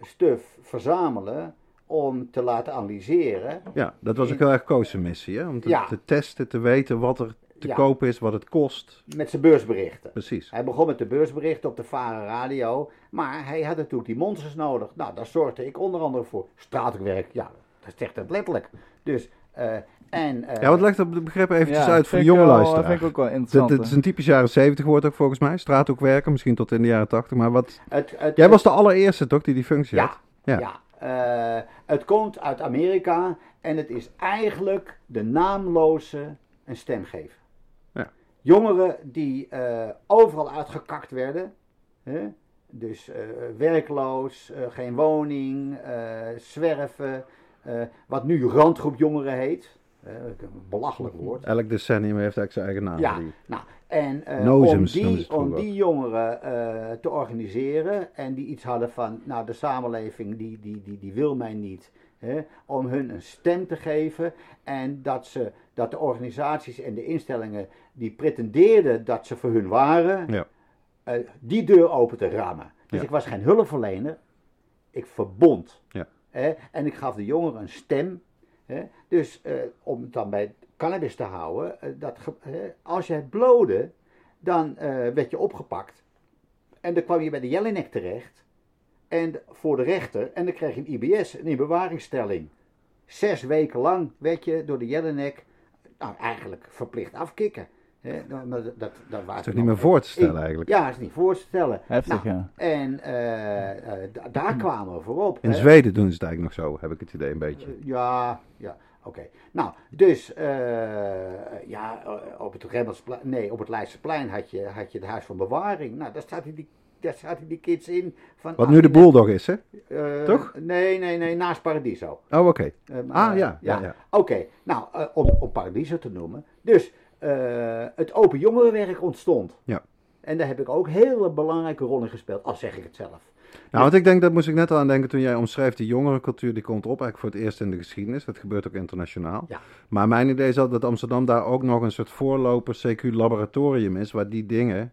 stuf verzamelen om te laten analyseren. Ja, dat was ook heel erg Koos' missie, hè? Om te, Ja. te testen, te weten wat er te Ja. kopen is, wat het kost. Met zijn beursberichten. Precies. Hij begon met de beursberichten op de Varen Radio, maar hij had natuurlijk die monsters nodig. Nou, daar zorgde ik onder andere voor. Straatwerk, ja, dat zegt het letterlijk. Dus, eh, en... eh, Ja, wat legt dat begrip eventjes Ja, uit voor de jonge luisteraar? vind ik ook wel Het, interessant. het is een typisch jaren 70 woord ook volgens mij. Straathoekwerken, misschien tot in de jaren 80. Maar wat... het, het, Jij was de allereerste toch die die functie Ja, had? Ja. ja. Eh, het komt uit Amerika en het is eigenlijk de naamloze een stem geven. Jongeren die eh, overal uitgekakt werden, hè? dus eh, werkloos, eh, geen woning, zwerven, wat nu randgroep jongeren heet. Een belachelijk woord. Elk decennium heeft eigenlijk zijn eigen naam. Ja, nou, en om, die, om die jongeren te organiseren en die iets hadden van, nou de samenleving die, die, die, die wil mij niet, hè, om hun een stem te geven en dat, ze, dat de organisaties en de instellingen die pretendeerden dat ze voor hun waren, Ja. eh, die deur open te rammen. Dus Ja. ik was geen hulpverlener, ik verbond. Ja. Hè, en ik gaf de jongeren een stem. Dus eh, om het dan bij cannabis te houden, eh, dat, als je het blode, dan werd je opgepakt. En dan kwam je bij de Jelinek terecht. En voor de rechter. En dan kreeg je een IBS, een inbewaringstelling. Zes weken lang werd je door de Jelinek, nou eigenlijk verplicht afkicken. Hè, nou, dat, dat, dat was is toch niet meer voor te stellen eigenlijk? Ja, is niet voor te stellen. Heftig, Nou, ja. En eh, eh, da- daar kwamen we voorop. In hè. Zweden doen ze het eigenlijk nog zo, heb ik het idee een beetje. Eh, Ja, ja, oké. Nou, dus eh, ja, op het Remmelsplein, nee, op het Leidseplein had je, had je het huis van bewaring. Nou, daar zaten die, daar zaten die kids in. Van Wat nu de 18 Bulldog is, hè? eh, toch? Nee, nee, nee, naast Paradiso. Oh, oké. Eh, Ah, ja, ja, ja. Oké, nou, eh, om, om Paradiso te noemen. Dus het open jongerenwerk ontstond. Ja. En daar heb ik ook hele belangrijke rol in gespeeld, al zeg ik het zelf. Nou, want ik denk, dat moest ik net al aan denken toen jij omschreef, die jongerencultuur die komt op eigenlijk voor het eerst in de geschiedenis. Dat gebeurt ook internationaal. Ja. Maar mijn idee is dat Amsterdam daar ook nog een soort voorloper CQ-laboratorium is, waar die dingen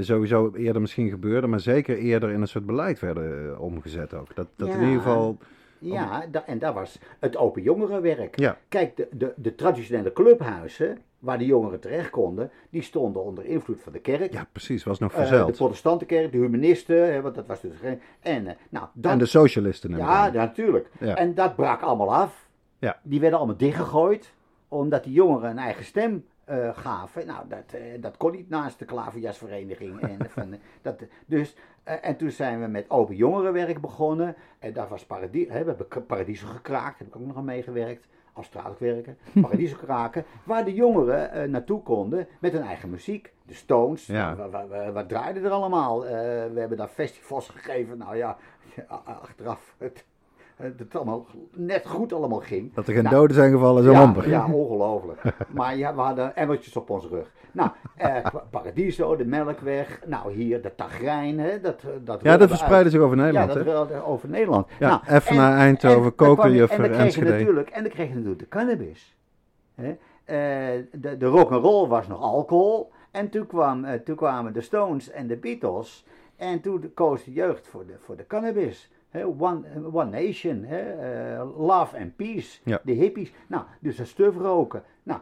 sowieso eerder misschien gebeurden, maar zeker eerder in een soort beleid werden eh, omgezet ook. Dat, dat in ieder geval... Ja, da- en dat was het open jongerenwerk. Ja. Kijk, de, de, de traditionele clubhuizen, waar de jongeren terecht konden, die stonden onder invloed van de kerk. Ja, precies, was nog Eh, de verzeld. protestantenkerk, de humanisten, hè, want dat was dus geen... En, eh, nou, dat, en de socialisten ja, natuurlijk. Ja. En dat brak allemaal af. Ja. Die werden allemaal dichtgegooid, omdat die jongeren een eigen stem eh, gaven. Nou, dat, eh, dat kon niet naast de klaverjasvereniging. En, van, dat, dus, eh, en toen zijn we met open jongerenwerk begonnen. En daar was Paradie, hè, we hebben Paradiso gekraakt, heb ik ook nog aan meegewerkt. Als straatwerker, Paradiso kraken, waar de jongeren eh, naartoe konden met hun eigen muziek. De Stones, Ja. wa- wa- wa- wat draaide er allemaal? Eh, we hebben daar festivals gegeven, nou ja, achteraf het, het allemaal net goed allemaal ging. Dat er geen Nou, doden zijn gevallen, zo ja, amper. Ja, ongelooflijk. maar ja, we hadden emmertjes op onze rug. Nou, eh, Pa- Paradiso, de Melkweg. Nou, hier de Tagrijn. Hè, dat, eh, dat Ja, dat verspreidde zich over Nederland, Ja, dat hè? over Nederland. Ja, nou, even naar Eindhoven, Koken, en dan kreeg je Enschede. natuurlijk En dan kreeg je natuurlijk de cannabis. Hè. Eh, de, de rock'n'roll was nog alcohol. En toen, kwam, eh, toen kwamen de Stones en de Beatles. En toen koos de jeugd voor de, voor de cannabis. One, one Nation, eh, Love and Peace, Ja. de hippies. Nou, dus dat stuf roken. Nou,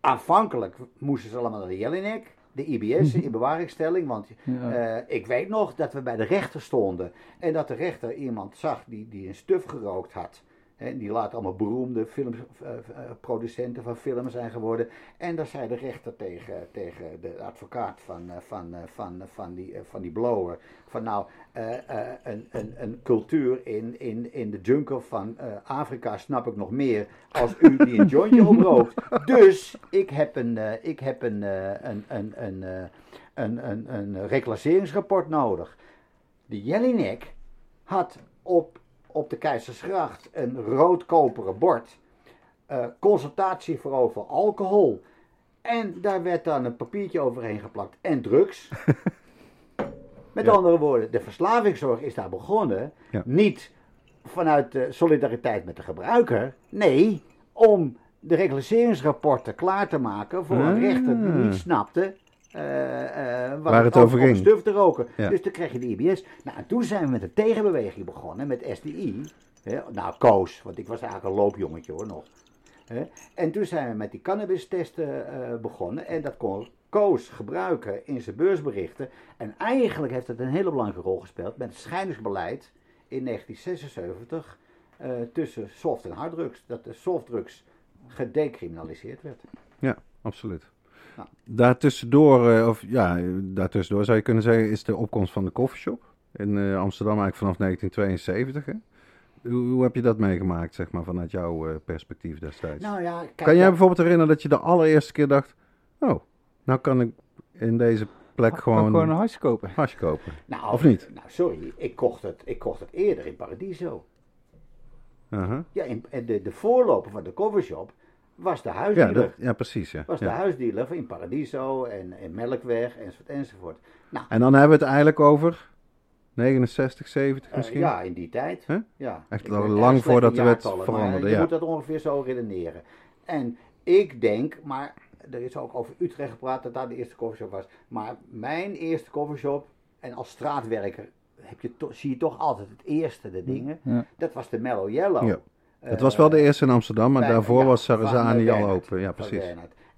aanvankelijk moesten ze allemaal naar de Jelinek, de IBS in bewaringstelling. Want Ja. eh, ik weet nog dat we bij de rechter stonden. En dat de rechter iemand zag die, die een stuf gerookt had. Die later allemaal beroemde films, eh, eh, producenten van films zijn geworden. En daar zei de rechter tegen, tegen de advocaat van, eh, van, van, van, die, van die blower. Van nou, een, een, een cultuur in, in, in de jungle van Afrika snap ik nog meer als u die een jointje oprookt. Dus ik heb een, ik heb een, een, een, een, een, een, een reclasseringsrapport nodig. De Jelinek had op, op de Keizersgracht een rood-koperen bord. eh, consultatie voor over alcohol. En daar werd dan een papiertje overheen geplakt. En drugs. Met Ja. andere woorden, de verslavingszorg is daar begonnen. Ja. Niet vanuit de solidariteit met de gebruiker. Nee, om de reclasseringsrapporten klaar te maken voor een Ah. rechter die niet snapte. Eh, eh, Waar het over ging. stuf te roken. Ja. Dus toen kreeg je de IBS. Nou, en toen zijn we met een tegenbeweging begonnen, met SDI. Hè, nou, Koos, want ik was eigenlijk een loopjongetje hoor nog. Hè. En toen zijn we met die cannabistesten eh, begonnen. En dat kon Koos gebruiken in zijn beursberichten. En eigenlijk heeft het een hele belangrijke rol gespeeld met het scheidingsbeleid in 1976 eh, tussen soft en harddrugs. Dat de softdrugs gedecriminaliseerd werd. Ja, absoluut. Daartussendoor, eh, of ja, daartussendoor zou je kunnen zeggen, is de opkomst van de coffeeshop in eh, Amsterdam eigenlijk vanaf 1972. Hè? Hoe, hoe heb je dat meegemaakt, zeg maar, vanuit jouw eh, perspectief destijds? Nou ja, kijk, kan jij ja, bijvoorbeeld herinneren dat je de allereerste keer dacht, oh, nou kan ik in deze plek gewoon, gewoon een hasje kopen. hash kopen? nou, of niet? Nou, sorry, ik kocht het, ik kocht het eerder in Paradiso. Uh-huh. Ja, in, en de, de voorloper van de covershop was de ja, huisdealer. dat, ja, precies. Ja. was de Ja. huisdealer in Paradiso en in Melkweg enzovoort enzovoort. Nou, En dan hebben we het eigenlijk over 69, 70 eh, misschien? ja, in die tijd. Huh? Ja. Echt al lang voordat de wet veranderde, je ja. moet dat ongeveer zo redeneren. En ik denk, maar er is ook over Utrecht gepraat dat daar de eerste covershop was. Maar mijn eerste covershop, en als straatwerker heb je zie je toch altijd het eerste, de dingen. Ja. Dat was de Mellow Yellow. Ja. Het Eh, was wel de eerste in Amsterdam, maar bij- daarvoor ja, was Sarazani eh, al open. Ja, precies. Ja.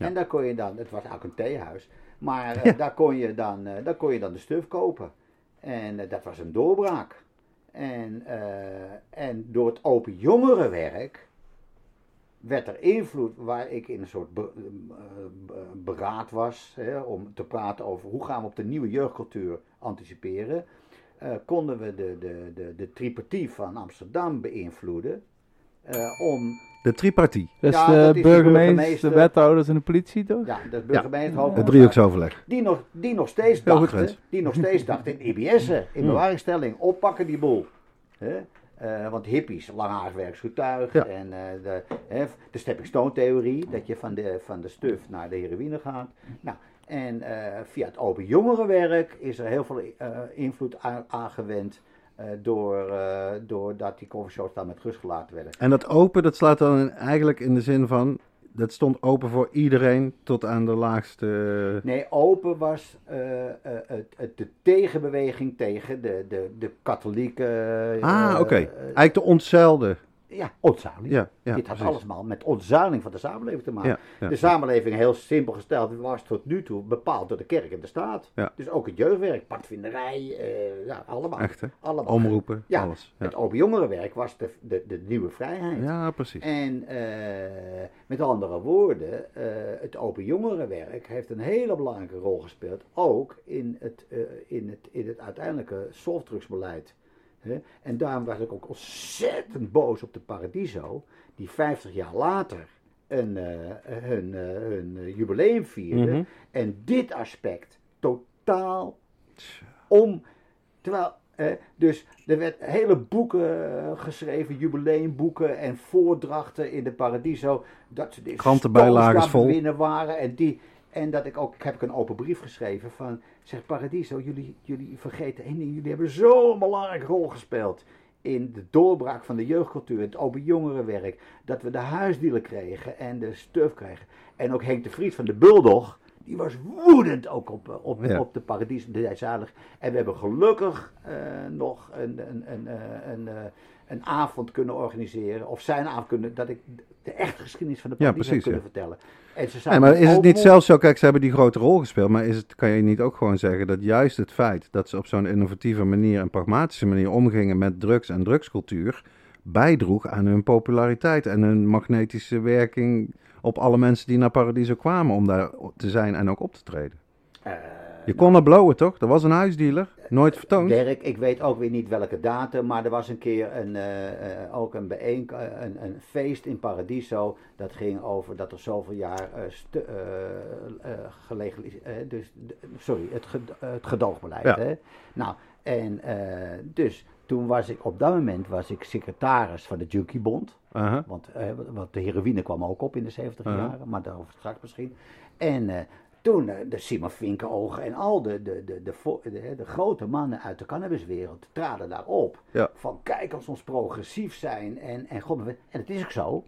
En daar kon je dan, het was eigenlijk een theehuis, maar eh, daar, kon je dan, eh, daar kon je dan de stuf kopen. En eh, dat was een doorbraak. En, eh, en door het open jongerenwerk werd er invloed waar ik in een soort be- eh, be- beraad was hè, om te praten over hoe gaan we op de nieuwe jeugdcultuur anticiperen. eh, konden we de, de, de, de tripartie van Amsterdam beïnvloeden eh, om De tripartie, Dus Ja, de dat is de burgemeester, de wethouders en de politie, toch? ja, de burgemeester het driehoeksoverleg. die nog, die nog steeds Heel dachten, die nog steeds dachten in IBS'en, in bewaringstelling, oppakken die boel. Hè? Eh, want hippies, langhaars werksgetuig Ja. en eh, de, hè, de stepping stone theorie, dat je van de, van de stuf naar de heroïne gaat. Nou, en eh, via het open jongerenwerk is er heel veel eh, invloed aan- aangewend eh, door, eh, doordat die coffeeshops dan met rust gelaten werden. En dat open, dat slaat dan in- eigenlijk in de zin van, dat stond open voor iedereen tot aan de laagste... Nee, open was eh, eh, het, het, de tegenbeweging tegen de, de, de katholieke. eh, Ah, oké. eh, Eigenlijk de ontzeilde ja, ontzuiling. Ja, ja, Dit had precies. allemaal met ontzuiling van de samenleving te maken. Ja. De samenleving, heel simpel gesteld, was tot nu toe bepaald door de kerk en de staat. Dus ook het jeugdwerk, padvinderij, eh, ja, allemaal. Echt, allemaal. Omroepen, Ja, alles. Het open jongerenwerk was de, de, de nieuwe vrijheid. ja, precies. En eh, met andere woorden, eh, het open jongerenwerk heeft een hele belangrijke rol gespeeld, ook in het, in het, in het uiteindelijke softdrugsbeleid. En daarom was ik ook ontzettend boos op de Paradiso, die 50 jaar later een, eh, hun, eh, hun eh, jubileum vierde. Mhm. En dit aspect totaal om. Terwijl, eh, dus er werd hele boeken geschreven, jubileumboeken en voordrachten in de Paradiso. Dat ze de Krantenbijlagen vol. winnen waren. En, die, en dat ik ook, heb ik een open brief geschreven van, zeg Paradiso, jullie, jullie vergeten één ding. Jullie hebben zo'n belangrijke rol gespeeld in de doorbraak van de jeugdcultuur, het open jongerenwerk. Dat we de huisdielen kregen en de stuf kregen. En ook Henk de Vries van de Bulldog, die was woedend ook op, eh, op, Ja. op de Paradiso, de zalig. En we hebben gelukkig eh, nog een, een, een, eh, een, een avond kunnen organiseren, of zijn avond kunnen, dat ik de echte geschiedenis van de Ja, Paradiso precies, kunnen ja. vertellen. En ze Nee, zijn maar is het niet zelfs zo, kijk, ze hebben die grote rol gespeeld, maar is het, kan je niet ook gewoon zeggen dat juist het feit dat ze op zo'n innovatieve manier en pragmatische manier omgingen met drugs en drugscultuur, bijdroeg aan hun populariteit en hun magnetische werking op alle mensen die naar Paradiso kwamen om daar te zijn en ook op te treden. Eh, Je kon er blowen, toch? Er was een huisdealer, nooit vertoond. Dirk, ik weet ook weer niet welke datum, maar er was een keer een, eh, eh, ook een, bijeen, eh, een, een feest in Paradiso. Dat ging over dat er zoveel jaar uh, gelegaliseerd, eh, dus, sorry, het, ged- eh, het gedoogbeleid. Ja. Hè? Nou, en eh, dus toen was ik, op dat moment was ik secretaris van de Junkiebond. Want, eh, want de heroïne kwam ook op in de 70 Uh-huh. jaren, maar daarover straks misschien. En eh, toen eh, de Simon Vinkenogen en al de, de, de, de, de, grote mannen uit de cannabiswereld traden daarop. Ja. Van kijk als ons progressief zijn en, en god, en dat is ook zo.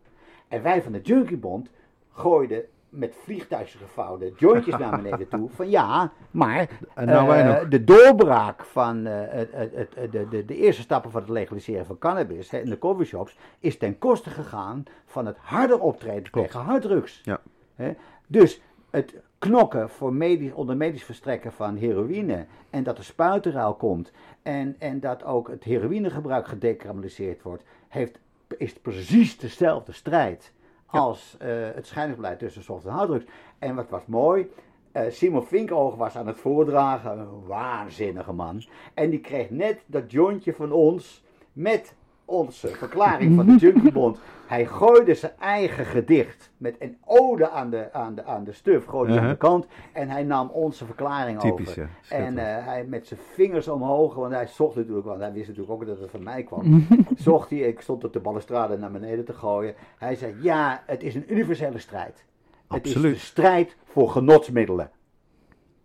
En wij van de Junkiebond gooiden met vliegtuigjes gevouwen jointjes naar beneden toe. Van ja, maar nou wij eh, de doorbraak van eh, het, het, het, de, de, de eerste stappen van het legaliseren van cannabis hè, in de coffeeshops is ten koste gegaan van het harder optreden Klopt. tegen harddrugs. Ja. Hè? Dus het knokken voor medisch, onder medisch verstrekken van heroïne en dat de spuitenruil komt en, en dat ook het heroïnegebruik gedecriminaliseerd wordt, heeft, is precies dezelfde strijd als eh, het scheidingsbeleid tussen soft en harddrugs. En wat was mooi, eh, Simon Vinkoog was aan het voordragen, een waanzinnige man. En die kreeg net dat jointje van ons met onze verklaring van de Junkiebond. Hij gooide zijn eigen gedicht met een ode aan de, aan de, aan de stuf, gooide aan de kant. En hij nam onze verklaring Typisch, over. ja. En eh, hij met zijn vingers omhoog, want hij zocht natuurlijk, want hij wist natuurlijk ook dat het van mij kwam. zocht hij, ik stond op de balustrade naar beneden te gooien. Hij zei, ja, het is een universele strijd. Het is Absoluut. de strijd voor genotsmiddelen.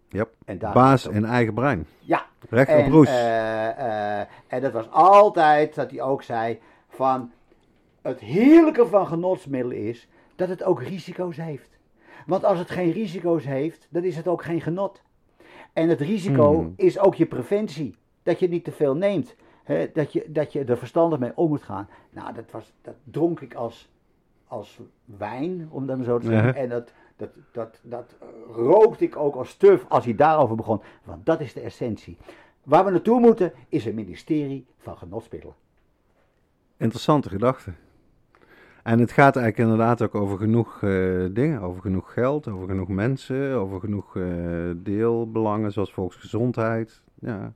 Yep. En Baas in eigen brein. Ja. Recht op en, roes. eh, eh, en dat was altijd dat hij ook zei van het heerlijke van genotsmiddelen is dat het ook risico's heeft. Want als het geen risico's heeft, dan is het ook geen genot. En het risico Hmm. is ook je preventie. Dat je niet te veel neemt. Dat, je, dat je er verstandig mee om moet gaan. Nou, dat, was, dat dronk ik als, als wijn, om dat maar zo te zeggen. Ja. En dat, dat, dat, dat rookte ik ook als stuf als hij daarover begon. Want dat is de essentie. Waar we naartoe moeten is een ministerie van genotsmiddelen. Interessante gedachte. En het gaat eigenlijk inderdaad ook over genoeg eh, dingen. Over genoeg geld, over genoeg mensen, over genoeg eh, deelbelangen zoals volksgezondheid. Ja,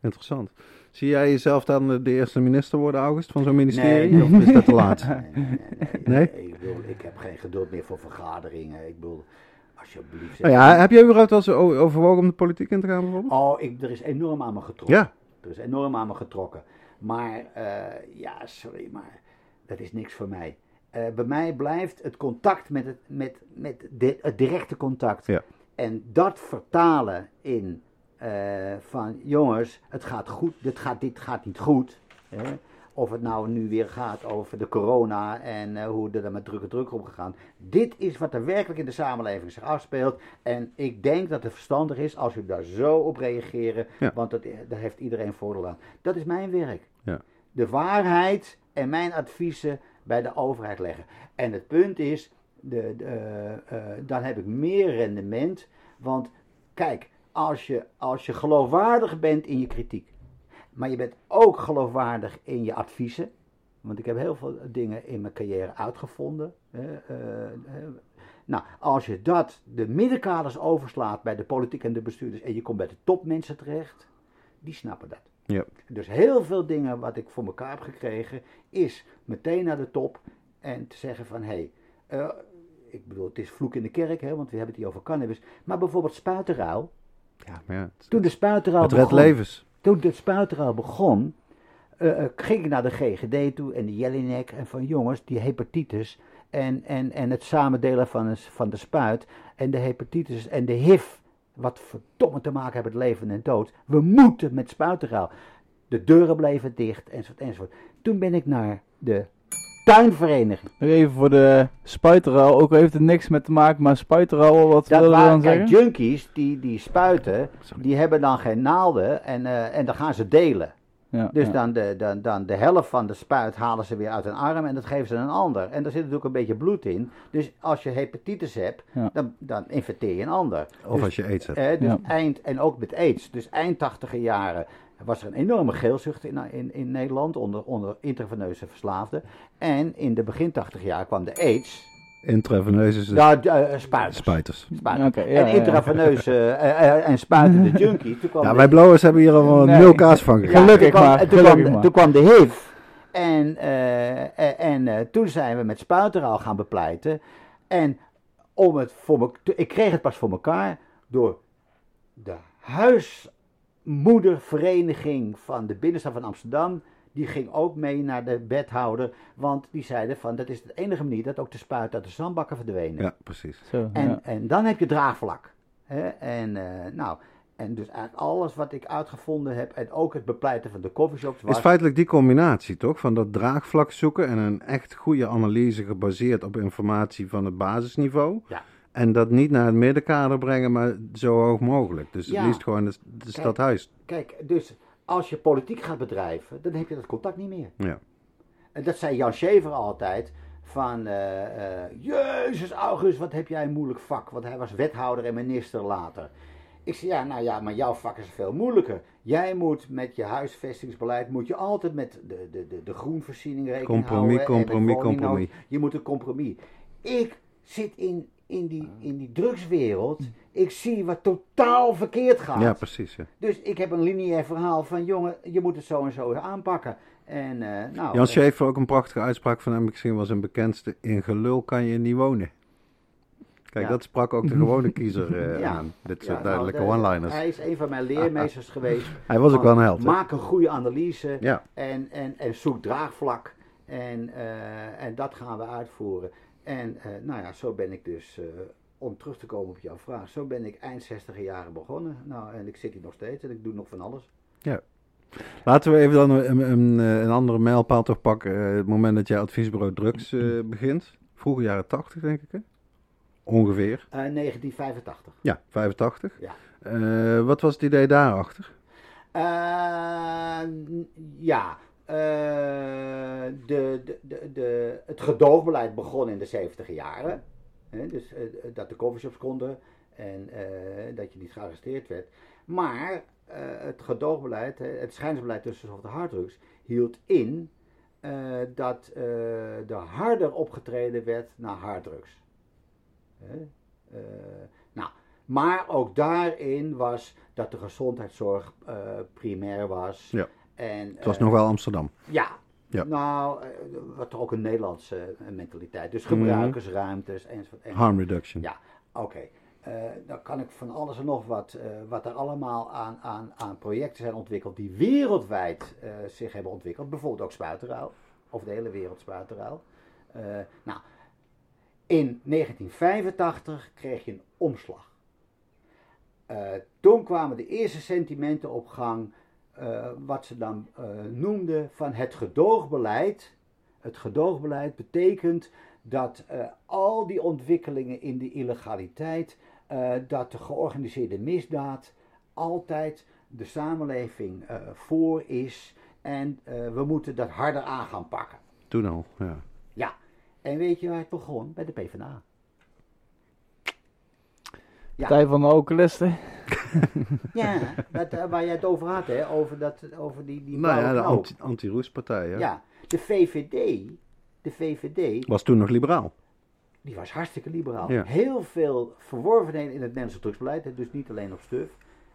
interessant. Zie jij jezelf dan eh, de eerste minister worden, August, van zo'n ministerie? Nee. Of is dat te laat? Nee, nee? Ik, bedoel, ik heb geen geduld meer voor vergaderingen. Ik bedoel, alsjeblieft. zeg. Oh ja, heb jij überhaupt wel eens overwogen om de politiek in te gaan bijvoorbeeld? Oh, ik, er is enorm aan me getrokken. Ja. Er is enorm aan me getrokken. Maar, eh, ja, sorry, maar dat is niks voor mij. Eh, bij mij blijft het contact met het, met, met de, het directe contact. Ja. En dat vertalen in van jongens, het gaat goed, dit gaat, dit gaat niet goed. Hè? Of het nou nu weer gaat over de corona en eh, hoe er dan met drukke druk omgegaan. Dit is wat er werkelijk in de samenleving zich afspeelt. En ik denk dat het verstandig is als u daar zo op reageren. Ja. Want dat, daar heeft iedereen voordeel aan. Dat is mijn werk. Ja. De waarheid en mijn adviezen bij de overheid leggen. En het punt is, de, de, eh, eh, dan heb ik meer rendement. Want kijk, als je, als je geloofwaardig bent in je kritiek, maar je bent ook geloofwaardig in je adviezen. Want ik heb heel veel dingen in mijn carrière uitgevonden. eh, nou, als je dat, de middenkaders overslaat bij de politiek en de bestuurders en je komt bij de topmensen terecht, die snappen dat. Ja. Dus heel veel dingen wat ik voor elkaar heb gekregen, is meteen naar de top en te zeggen van, hé, hey, eh, ik bedoel, het is vloek in de kerk, hè, want we hebben het hier over cannabis, maar bijvoorbeeld spuitenruil. Ja, maar ja, Toen de spuitenruil het begon, levens. toen de spuitenruil begon, eh, eh, ging ik naar de GGD toe en de Jellinek en van jongens, die hepatitis en, en, en het samendelen van, een- van de spuit en de hepatitis en de HIV, wat verdomme te maken hebben met leven en dood. We moeten met spuitenruil. De deuren bleven dicht enzovoort enzovoort. Toen ben ik naar de tuinvereniging. Nog even voor de spuiteruil. Ook al heeft het niks met te maken, maar spuiteruil, wat Dat wil je waren dan kijk, zeggen? junkies die, die spuiten, die hebben dan geen naalden en, eh, en dan gaan ze delen. Ja, Dus ja. dan, de, dan, dan de helft van de spuit halen ze weer uit een arm en dat geven ze aan een ander. En daar zit natuurlijk een beetje bloed in. Dus als je hepatitis hebt, Ja. dan, dan infecteer je een ander. Of Dus, als je aids hebt. eh, dus Ja. eind, en ook met aids. Dus eind tachtiger jaren was er een enorme geelzucht in, in, in Nederland onder, onder intraveneuze verslaafden. En in de begin tachtig jaar kwam de aids. Intraveneus is het Nou, uh, spuiters. spuiters. Ja, en ja. intraveneus eh, eh, eh, en spuitende junkie. Toen kwam Ja, de- wij blowers hebben hier al Nee. nul kaas van. Gelukkig toen kwam, maar, en Toen, gelukkig kwam, maar. toen kwam de HIV. En, eh, eh, en eh, toen zijn we met spuiteruil gaan bepleiten. En om het voor me, ik kreeg het pas voor elkaar door de huismoedervereniging van de binnenstad van Amsterdam. Die ging ook mee naar de wethouder. Want die zeiden van dat is de enige manier dat ook de spuit uit de zandbakken verdwenen. Ja, precies. Zo, En, ja. en dan heb je draagvlak. Hè? En, eh, nou, en dus eigenlijk alles wat ik uitgevonden heb, en ook het bepleiten van de coffeeshops, was... Is feitelijk die combinatie toch? Van dat draagvlak zoeken en een echt goede analyse gebaseerd op informatie van het basisniveau. Ja. En dat niet naar het middenkader brengen, maar zo hoog mogelijk. Dus Ja. het liefst gewoon de stadhuis. Kijk, dus als je politiek gaat bedrijven, dan heb je dat contact niet meer. Ja. En dat zei Jan Schever altijd, van, eh, eh, Jezus August, wat heb jij een moeilijk vak, want hij was wethouder en minister later. Ik zei, ja, nou ja, maar jouw vak is veel moeilijker. Jij moet met je huisvestingsbeleid, moet je altijd met de, de, de, de groenvoorziening rekening Compromis, houden. compromis, woningnood. compromis. Je moet een compromis. Ik zit in, in, die, in die drugswereld, ik zie wat totaal verkeerd gaat. Ja, precies. Ja. Dus ik heb een lineair verhaal van, jongen, je moet het zo en zo aanpakken. En, eh, nou, Jan eh, Schaefer ook een prachtige uitspraak van hem, misschien was een bekendste. In gelul kan je niet wonen. Kijk, Ja. dat sprak ook de gewone kiezer eh, Ja. aan. Dit soort nou, duidelijke de- one-liners. Hij is een van mijn leermeesters geweest. Hij was ook wel een held. Maak een goede analyse Ja. en, en, en zoek draagvlak. En, eh, en dat gaan we uitvoeren. En eh, nou ja, zo ben ik dus, eh, om terug te komen op jouw vraag, zo ben ik eind 60 jaren begonnen. Nou, en ik zit hier nog steeds en ik doe nog van alles. Laten we even dan een, een, een andere mijlpaal toch pakken. Eh, het moment dat jij adviesbureau drugs eh, begint. Vroege jaren 80, denk ik. Hè? Ongeveer. Eh 1985. Ja, 85. Ja. Eh, wat was het idee daarachter? Eh, ja, eh, de, de, de, de, het gedoogbeleid begon in de 70 jaren. Hè, dus eh, dat de coffeeshops konden en eh, dat je niet gearresteerd werd. Maar eh, het gedoogbeleid, het schijnsbeleid tussen en harddrugs, hield in eh, dat eh, er harder opgetreden werd naar harddrugs. Eh, nou, maar ook daarin was dat de gezondheidszorg eh, primair was. Ja. En, Het was eh, nog wel Amsterdam. ja. Ja. Nou, eh, wat ook een Nederlandse eh, mentaliteit. Dus gebruikersruimtes enzovoort. enzovoort. Harm reduction. Ja, oké. Dan kan ik van alles en nog wat, wat er allemaal aan, aan, aan projecten zijn ontwikkeld die wereldwijd zich hebben ontwikkeld. Bijvoorbeeld ook spuitenruil, of de hele wereld spuitenruil. Nou, in 1985 kreeg je een omslag. Toen kwamen de eerste sentimenten op gang, eh, wat ze dan eh, noemden van het gedoogbeleid. Het gedoogbeleid betekent dat eh, al die ontwikkelingen in de illegaliteit, dat de georganiseerde misdaad altijd de samenleving voor is en we moeten dat harder aan gaan pakken. Toen al, ja. Ja. En weet je waar het begon? Bij de PvdA. Partij van de alcoholisten. Ja, dat, eh, waar jij het over had, hè? Over, dat, over die, die Nou ja, de anti- anti-roespartij, hè. Ja, de VVD, de VVD, Was toen nog liberaal. die was hartstikke liberaal. Ja. Heel veel verworvenheden in het Nederlandse drugsbeleid, hè, dus niet alleen op stuf,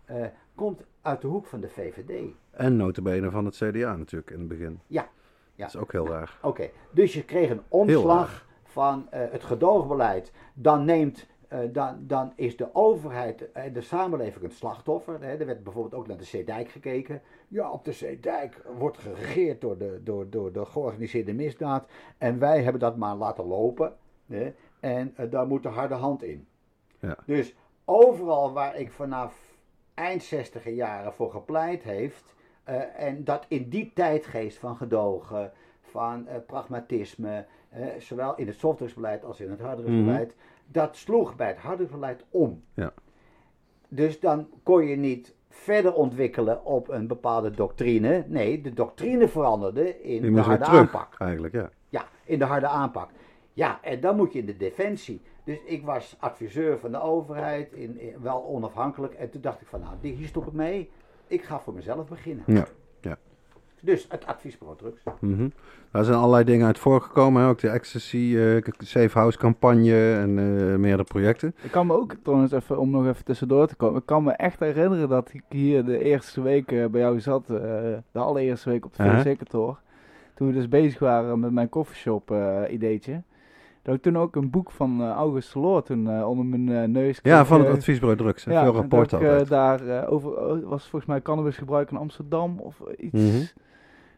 eh, komt uit de hoek van de VVD. En notabene van het CDA natuurlijk in het begin. Ja. Ja. Dat is ook heel raar. Oké, dus je kreeg een omslag van eh, het gedoogbeleid. Dan neemt, dan, dan is de overheid en de samenleving het slachtoffer. Hè. Er werd bijvoorbeeld ook naar de Zeedijk gekeken. Ja, op de Zeedijk wordt geregeerd door de, door, door de georganiseerde misdaad. En wij hebben dat maar laten lopen. Hè. En eh, daar moet de harde hand in. Ja. Dus overal waar ik vanaf eind 60 jaren voor gepleit heeft. eh, en dat in die tijdgeest van gedogen, van eh, pragmatisme, eh, zowel in het softdrugsbeleid als in het harddrugsbeleid, dat sloeg bij het harddrugsbeleid om. Ja. Dus dan kon je niet verder ontwikkelen op een bepaalde doctrine. Nee, de doctrine veranderde in Je de harde terug, aanpak. eigenlijk, ja. Ja, in de harde aanpak. Ja, en dan moet je in de defensie. Dus ik was adviseur van de overheid, in, in- wel onafhankelijk. En toen dacht ik van, nou, die- hier stop ik mee. Ik ga voor mezelf beginnen. Ja. Dus het adviesbureau drugs. Mhm. Daar zijn allerlei dingen uit voorgekomen. Hè? Ook de Ecstasy eh, Safe House campagne en eh, meerdere projecten. Ik kan me ook trouwens even, om nog even tussendoor te komen. Ik kan me echt herinneren dat ik hier de eerste week eh, bij jou zat. eh, de allereerste week op de. VC-kantoor. Toen we dus bezig waren met mijn koffieshop eh ideetje. Dat ik toen ook een boek van August Loor toen eh, onder mijn neus kreeg. Ja, van het adviesbureau drugs. ja, Veel en rapporten dat ik, eh, altijd. daar over oh, was volgens mij cannabisgebruik in Amsterdam of iets. Mhm.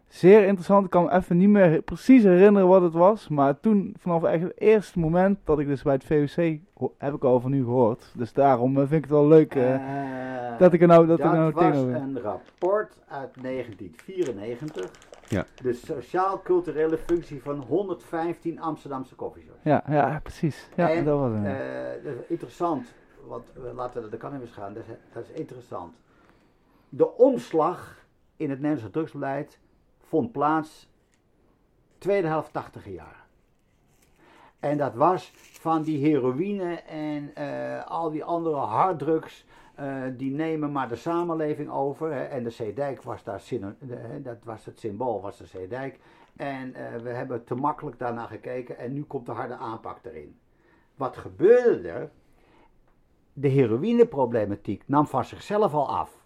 Zeer interessant. Ik kan me even niet meer precies herinneren wat het was. Maar toen, vanaf echt het eerste moment dat ik dus bij het VOC heb ik al van u gehoord. Dus daarom eh, vind ik het wel leuk eh, Eh, dat ik er nou, dat dat ik er nou was een rapport uit 1994. Ja. De sociaal-culturele functie van 115 Amsterdamse koffieshops. Ja, ja, precies. Ja, En, dat was het. Dat is interessant, want laten we de cannabis gaan, dat is, dat is interessant. De omslag in het Nederlandse drugsbeleid vond plaats tweede helft 80 jaar. En dat was van die heroïne en eh, al die andere harddrugs, eh, die nemen maar de samenleving over. Hè, en de Zeedijk was daar, dat was het symbool, was de Zeedijk. En eh, we hebben te makkelijk daarna gekeken en nu komt de harde aanpak erin. Wat gebeurde er? De heroïneproblematiek nam van zichzelf al af.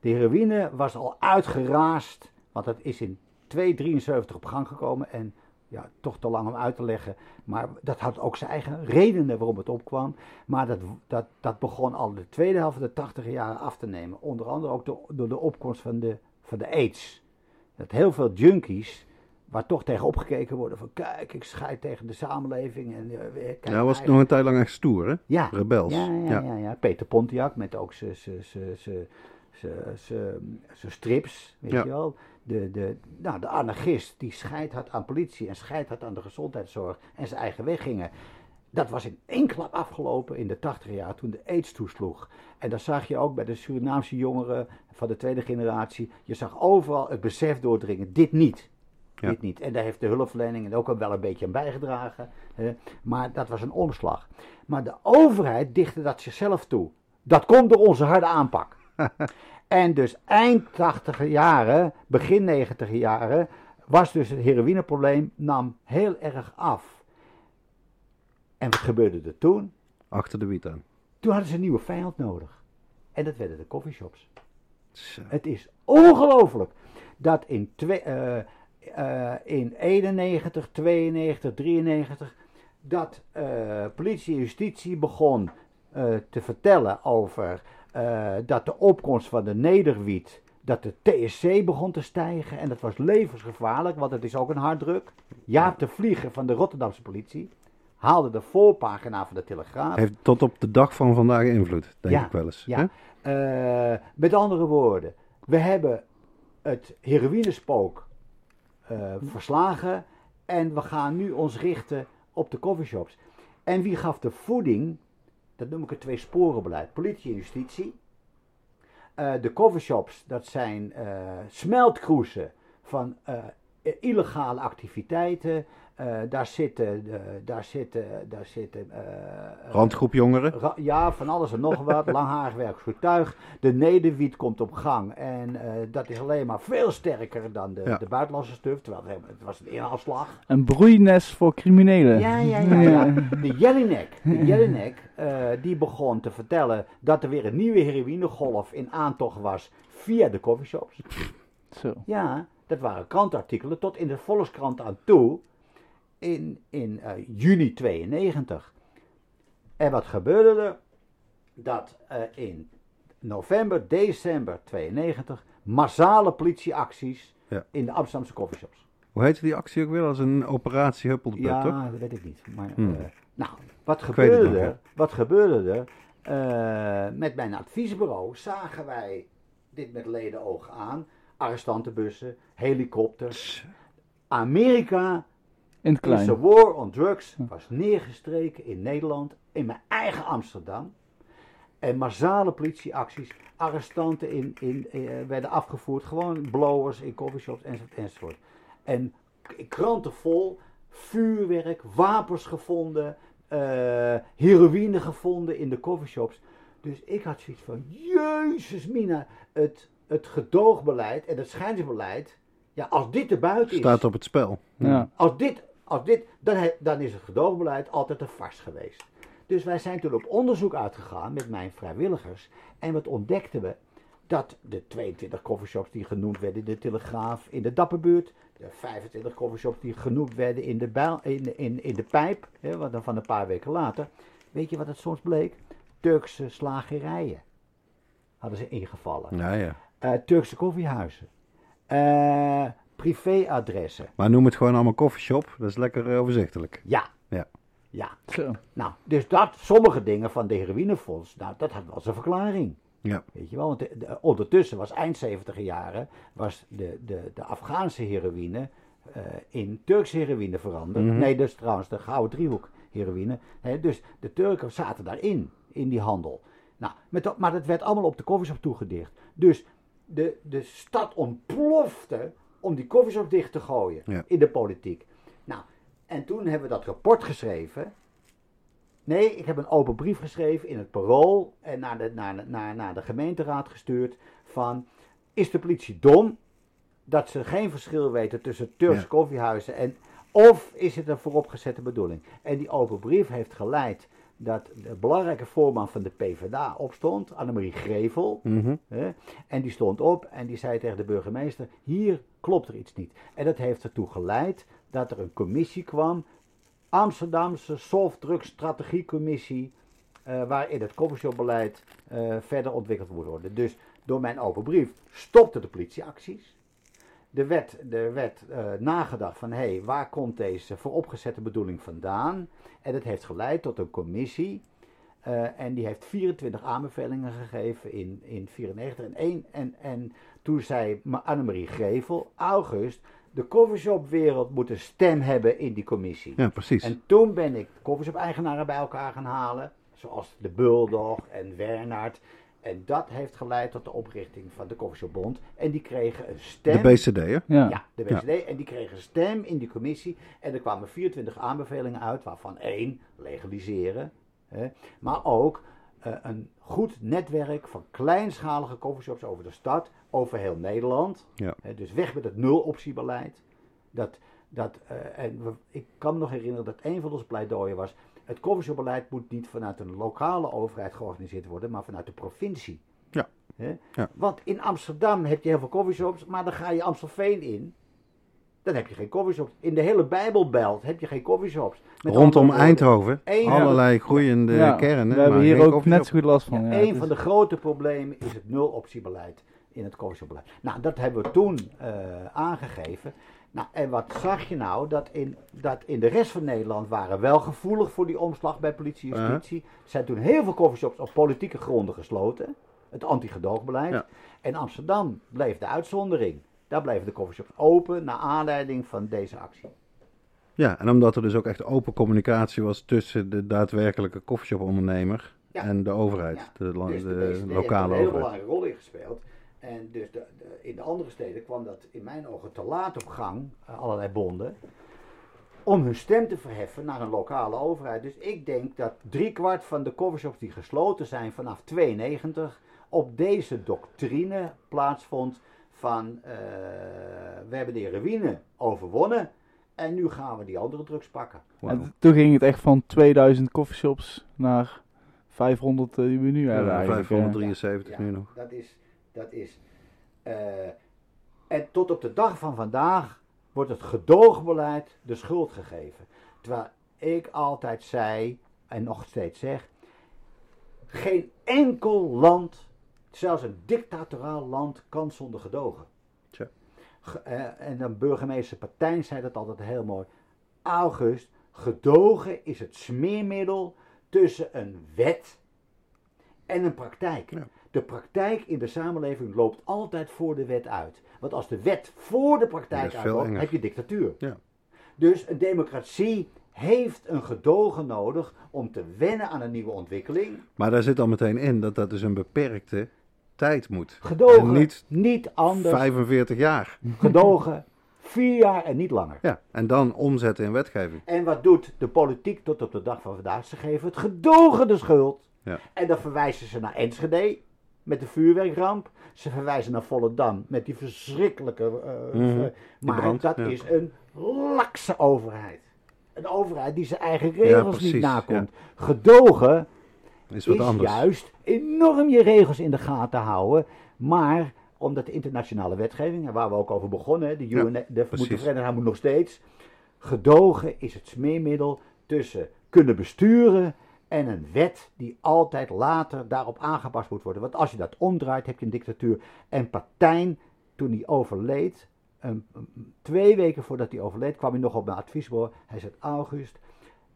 De heroïne was al uitgeraasd, want dat is in 273 op gang gekomen en ja, toch te lang om uit te leggen. Maar dat had ook zijn eigen redenen waarom het opkwam. Maar dat, dat, dat begon al de tweede helft van de 80 jaren af te nemen. Onder andere ook door, door de opkomst van de, van de AIDS. Dat heel veel junkies, waar toch tegen opgekeken worden van kijk, ik scheid tegen de samenleving. En, eh, kijk, Ja, was het nog een tijd lang echt stoer, hè? ja. Rebels. Ja, ja, Ja. ja. ja, Peter Pontiac met ook zijn strips, weet Ja. je wel. De, de, nou, de anarchist die scheid had aan politie en scheid had aan de gezondheidszorg en zijn eigen weg gingen. Dat was in één klap afgelopen in de 80 jaar toen de aids toesloeg. En dat zag je ook bij de Surinaamse jongeren van de tweede generatie. Je zag overal het besef doordringen, dit niet. Ja. Dit niet. En daar heeft de hulpverlening er ook al wel een beetje aan bijgedragen. Hè. Maar dat was een omslag. Maar de overheid dichtte dat zichzelf toe. Dat komt door onze harde aanpak. en dus eind 80 jaren, begin 90 jaren, was dus het heroïneprobleem nam heel erg af. En wat gebeurde er toen? Achter de wiet aan. Toen hadden ze een nieuwe vijand nodig. En dat werden de coffeeshops. Het is ongelooflijk dat in, twee, eh, in 91, 92, 93 dat eh, politie en justitie begon te vertellen over eh, dat de opkomst van de nederwiet, dat de TSC begon te stijgen en dat was levensgevaarlijk, want het is ook een harddruk. Jaap de Vlieger van de Rotterdamse politie haalde de voorpagina van de Telegraaf. Heeft tot op de dag van vandaag invloed, denk Ja, ik wel eens. Ja. Eh, met andere woorden, we hebben het heroïnespook eh, verslagen en we gaan nu ons richten op de coffeeshops. En wie gaf de voeding? Dat noem ik het twee sporenbeleid, politie en justitie. Eh, de coffeeshops, dat zijn eh smeltkroesen van eh, illegale activiteiten. Eh, daar zitten, eh, daar zitten, daar zitten eh, Randgroep jongeren. Ra- Ja, van alles en nog wat. Langharig werkvoertuig. De nederwiet komt op gang. En eh, dat is alleen maar veel sterker dan de, Ja. de buitenlandse stuf. Terwijl het, het was een inhaalslag. Een broeinest voor criminelen. Ja, ja, ja. ja. De Jelinek, de Jelinek eh, die begon te vertellen dat er weer een nieuwe heroïnegolf in aantocht was via de coffeeshops. Zo. Ja, dat waren krantartikelen tot in de Volkskrant aan toe in, in eh, juni 92. En wat gebeurde er? Dat eh, in november, december 92 massale politieacties Ja. in de Amsterdamse coffeeshops. Hoe heette die actie ook weer? Als een operatie Huppelpup, Ja, toch? dat weet ik niet. Maar, Hmm. eh, nou, wat gebeurde nog, er? Wat gebeurde er? Met mijn adviesbureau zagen wij dit met ledenoog aan. Arrestantenbussen, helikopters. Amerika In het is de klein. war on drugs was neergestreken in Nederland, in mijn eigen Amsterdam. En massale politieacties, arrestanten in, in, eh, werden afgevoerd, gewoon blowers in coffeeshops enzovoort. enzovoort. En kranten vol, vuurwerk, wapens gevonden, eh, heroïne gevonden in de coffeeshops. Dus ik had zoiets van, jezus mina, het, het gedoogbeleid en het schijnsbeleid, ja, als dit er buiten is, Staat op het spel. Ja. als dit, als dit dan, he- dan is het gedoogbeleid altijd een vars geweest. Dus wij zijn toen op onderzoek uitgegaan met mijn vrijwilligers. En wat ontdekten we? Dat de 22 coffeeshops die genoemd werden in de Telegraaf in de Dapperbuurt. De 25 coffeeshops die genoemd werden in de, bijl- in, in, in de Pijp. Hè, wat dan van een paar weken later. Weet je wat het soms bleek? Turkse slagerijen hadden ze ingevallen. Ja, ja. Eh, Turkse koffiehuizen. Eh, privéadressen. Maar noem het gewoon allemaal coffeeshop. Dat is lekker eh, overzichtelijk. Ja. Ja. Ja. Zo. Nou, dus dat, sommige dingen van de heroïnefonds, nou, dat had wel zijn verklaring. Ja. Weet je wel, want de- de- ondertussen was eind 70 jaren, was de, de, de Afghaanse heroïne eh, in Turkse heroïne veranderd. Mhm. Nee, dus trouwens de Gouden Driehoek heroïne. Hè, dus de Turken zaten daarin, in die handel. Nou, met dat, maar dat werd allemaal op de koffieshop toegedicht. Dus de, de stad ontplofte om die koffieshop dicht te gooien Ja. in de politiek. Nou, en toen hebben we dat rapport geschreven. Nee, ik heb een open brief geschreven in het parool en naar de, naar, naar, naar de gemeenteraad gestuurd van, is de politie dom dat ze geen verschil weten tussen Turkse Ja. koffiehuizen en, of is het een vooropgezette bedoeling? En die open brief heeft geleid dat de belangrijke voorman van de PvdA opstond, Annemarie Grevel, Mhm. Hè? En die stond op en die zei tegen de burgemeester: Hier klopt er iets niet. En dat heeft ertoe geleid dat er een commissie kwam, Amsterdamse softdrug strategiecommissie, eh waarin het coffeeshopbeleid eh, verder ontwikkeld moet worden. Dus door mijn open brief stopten de politieacties. Er werd, er werd eh, nagedacht van, hé, hey, waar komt deze vooropgezette bedoeling vandaan? En dat heeft geleid tot een commissie eh, en die heeft 24 aanbevelingen gegeven in, in 94 en, één, en, en toen zei Ma- Annemarie Grevel, August, de coffeeshopwereld moet een stem hebben in die commissie. Ja, precies. En toen ben ik coffeeshop-eigenaren bij elkaar gaan halen, zoals de Bulldog en Wernard. En dat heeft geleid tot de oprichting van de Coffeeshopbond. En die kregen een stem. De BCD, hè? Ja. Ja, de BCD. En die kregen een stem in die commissie. En er kwamen 24 aanbevelingen uit, waarvan één, legaliseren. Hè, maar ook eh, een goed netwerk van kleinschalige coffeeshops over de stad, over heel Nederland. Ja. Hè, dus weg met het nul-optiebeleid. Dat, dat, eh, en we- ik kan me nog herinneren dat een van onze pleidooien was... het coffeeshopbeleid moet niet vanuit een lokale overheid georganiseerd worden, maar vanuit de provincie. Ja. Want in Amsterdam heb je heel veel coffeeshops, maar dan ga je Amstelveen in... Dan heb je geen coffeeshops. In de hele Bijbelbelt heb je geen coffeeshops. Met Rondom Eindhoven. Allerlei groeiende Ja, kernen. we hebben hier ook net zo goed last van. Ja, Ja, een van de grote problemen is het nul-optiebeleid in het coffeeshopbeleid. Nou, dat hebben we toen eh, aangegeven. Nou, en wat zag je nou? Dat in, dat in de rest van Nederland waren wel gevoelig voor die omslag bij politie en justitie. Er zijn toen heel veel coffeeshops op politieke gronden gesloten. Het anti-gedoogbeleid. Ja. En Amsterdam bleef de uitzondering. Daar bleven de coffeeshops open naar aanleiding van deze actie. Ja, en omdat er dus ook echt open communicatie was tussen de daadwerkelijke coffeeshop-ondernemer Ja. en de overheid, Ja, de, Dus de, BCD heeft er lokale een hele overheid. belangrijke rol in gespeeld. En dus de, de- in de andere steden kwam dat in mijn ogen te laat op gang, eh, allerlei bonden, om hun stem te verheffen naar een lokale overheid. Dus ik denk dat driekwart van de coffeeshops die gesloten zijn vanaf 92 op deze doctrine plaatsvond van eh, we hebben de heroïne overwonnen en nu gaan we die andere drugs pakken. En toen ging het echt van 2000 coffeeshops naar 500 die we nu hebben Ja, eigenlijk. eh. 573 Ja, nu nog. Dat is, dat is. eh, en tot op de dag van vandaag wordt het gedoogbeleid de schuld gegeven. Terwijl ik altijd zei, en nog steeds zeg, geen enkel land, zelfs een dictatoraal land, kan zonder gedogen. Tja. Ge- eh, en dan burgemeester Partijn zei dat altijd heel mooi. August, gedogen is het smeermiddel tussen een wet en een praktijk. Ja. De praktijk in de samenleving loopt altijd voor de wet uit. Want als de wet voor de praktijk uitloopt, heb je dictatuur. Ja. Dus een democratie heeft een gedogen nodig om te wennen aan een nieuwe ontwikkeling. Maar daar zit al meteen in dat dat dus een beperkte tijd moet. Gedogen, En niet niet anders. 45 jaar. Gedogen, vier jaar en niet langer. Ja, en dan omzetten in wetgeving. En wat doet de politiek tot op de dag van vandaag? Ze geven het gedogen de schuld. Ja. En dan verwijzen ze naar Enschede met de vuurwerkramp. Ze verwijzen naar Volendam met die verschrikkelijke. eh, Mhm, maar brand, dat ja. is een lakse overheid. Een overheid die zijn eigen regels niet nakomt. Gedogen Is wat is anders. juist enorm je regels in de gaten houden. Maar omdat de internationale wetgeving, waar we ook over begonnen, de UN, de vereniging moet nog steeds. Gedogen is het smeermiddel tussen kunnen besturen en een wet die altijd later daarop aangepast moet worden. Want als je dat omdraait, heb je een dictatuur. En Partijn, toen hij overleed, een- twee weken voordat hij overleed, kwam hij nog op mijn adviesbureau. Hij zei, August,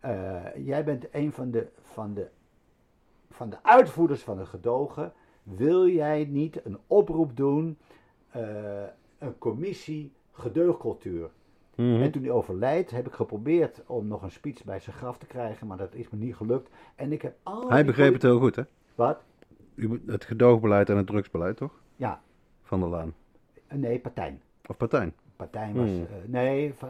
eh, jij bent een van de, van, de, van de uitvoerders van het gedogen. Wil jij niet een oproep doen, eh, een commissie gedeugcultuur? Mhm. En toen hij overlijdt, heb ik geprobeerd om nog een speech bij zijn graf te krijgen, maar dat is me niet gelukt. En ik heb al Hij begreep het heel goed, hè? Wat? Het gedoogbeleid en het drugsbeleid, toch? Ja, Van der Laan. nee, Partijn. Of Partijn. Partijn was, Hmm. eh, nee, eh,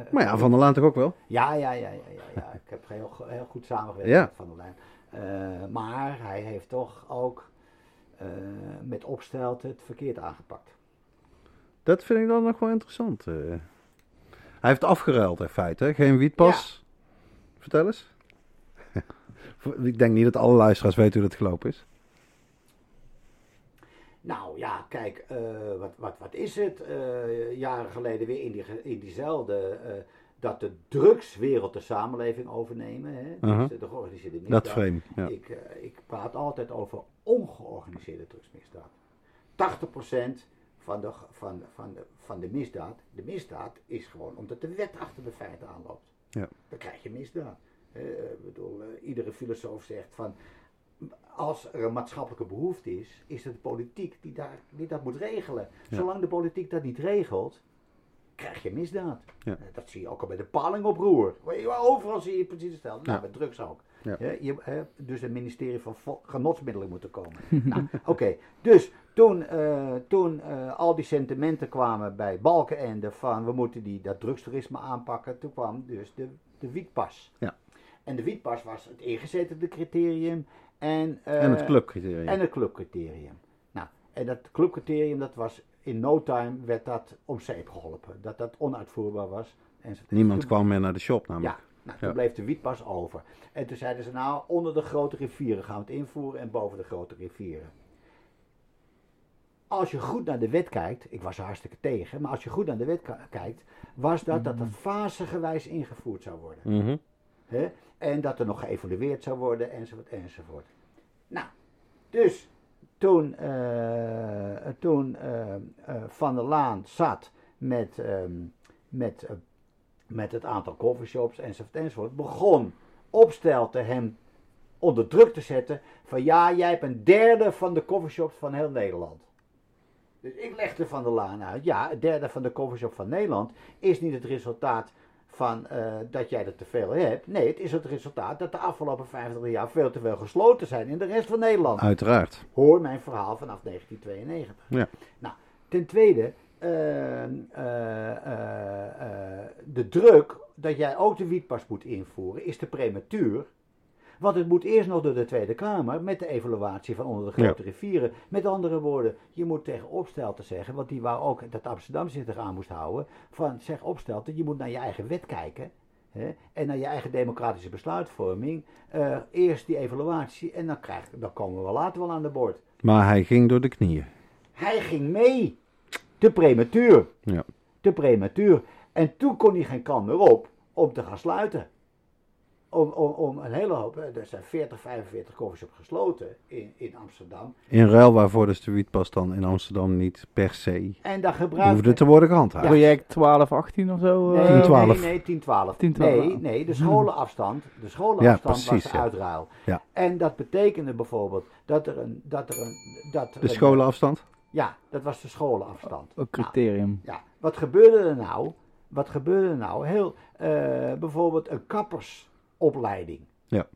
eh, Maar ja, Van der Laan toch ook wel? Ja, ja, ja, ja, ja, ja. Ik heb heel, heel goed samengewerkt Ja. met Van der. Eh, maar hij heeft toch ook eh, met opstelt het verkeerd aangepakt. Dat vind ik dan nog wel interessant. Hij heeft afgeruild in feite, hè? Geen wietpas. Vertel eens. ik denk niet dat alle luisteraars weten hoe dat gelopen is. Nou ja, kijk, eh, wat, wat, wat is het? Eh, jaren geleden weer in, die, in diezelfde. eh, dat de drugswereld de samenleving overnemen. Hè? Dus de georganiseerde Dat misdaad. frame, ja. Ik, ik praat altijd over ongeorganiseerde drugsmisdaad. 80% van de, van, van, de, van de misdaad. De misdaad is gewoon omdat de wet achter de feiten aanloopt. Ja. Dan krijg je misdaad. Ik bedoel, eh, iedere filosoof zegt van. Als er een maatschappelijke behoefte is, is het de politiek die, daar, die dat moet regelen. Ja. Zolang de politiek dat niet regelt, krijg je misdaad. Ja. Eh, Dat zie je ook al bij de palingoproer. Overal zie je precies hetzelfde. Nou, Ja. bij drugs ook. Ja. Je, dus het ministerie van Genotsmiddelen moeten komen. nou, oké. Dus toen, eh, toen eh, al die sentimenten kwamen bij Balkenende van we moeten die, dat drugstoerisme aanpakken, toen kwam dus de, de wietpas. Ja. En de wietpas was het ingezette criterium en, eh, en het clubcriterium. en het clubcriterium. Nou, en dat clubcriterium, dat was in no time werd dat om zeep geholpen. Dat dat onuitvoerbaar was. enzovoort. Niemand Toen- kwam meer naar de shop namelijk. ja, nou, toen Ja. bleef de wietpas over. En toen zeiden ze nou, onder de grote rivieren gaan we het invoeren en boven de grote rivieren. Als je goed naar de wet kijkt, ik was er hartstikke tegen, maar als je goed naar de wet kijkt, was dat dat het fasegewijs ingevoerd zou worden. Mhm. Hè? En dat er nog geëvalueerd zou worden, enzovoort, enzovoort. Nou, dus toen, eh, toen eh, eh, Van der Laan zat met, ehm, met, met het aantal coffeeshops, enzovoort, enzovoort, begon Opstelten hem onder druk te zetten van ja, jij hebt een derde van de coffeeshops van heel Nederland. Dus ik legde Van der Laan uit, ja, een derde van de coffeeshop van Nederland is niet het resultaat van eh, dat jij er te veel hebt. Nee, het is het resultaat dat de afgelopen 50 jaar veel te veel gesloten zijn in de rest van Nederland. Uiteraard. Hoor mijn verhaal vanaf 1992. Ja. Nou, ten tweede, eh, eh, de druk dat jij ook de wietpas moet invoeren is te prematuur. Want het moet eerst nog door de Tweede Kamer met de evaluatie van onder de grote rivieren. Met andere woorden, je moet tegen Opstelten zeggen, want die wou ook dat Amsterdam zich eraan moest houden. Van zeg Opstelten, je moet naar je eigen wet kijken. Hè, en naar je eigen democratische besluitvorming. Eh, eerst die evaluatie en dan, krijg, dan komen we later wel aan de boord. Maar hij ging door de knieën. Hij ging mee. Te prematuur. Ja. Te prematuur. En toen kon hij geen kant meer op om te gaan sluiten. Om, om, om een hele hoop, er zijn 40, 45 coffeeshops gesloten in, in Amsterdam. In ruil waarvoor dus de wietpas dan in Amsterdam niet per se En daar gebruikte... hoefde te worden gehandhaafd. Project 1218 of zo? eh? Nee, 10, 12. nee, nee, 10, 12. 10, 12. Nee, nee, de scholenafstand. De scholenafstand precies, was de ja. uitruil. Ja. En dat betekende bijvoorbeeld dat er een... Dat er een dat er De een- scholenafstand? Ja, dat was de scholenafstand. Nou, criterium. Ja, wat gebeurde er nou? Wat gebeurde er nou? Heel, eh, bijvoorbeeld een kappersopleiding. Ja.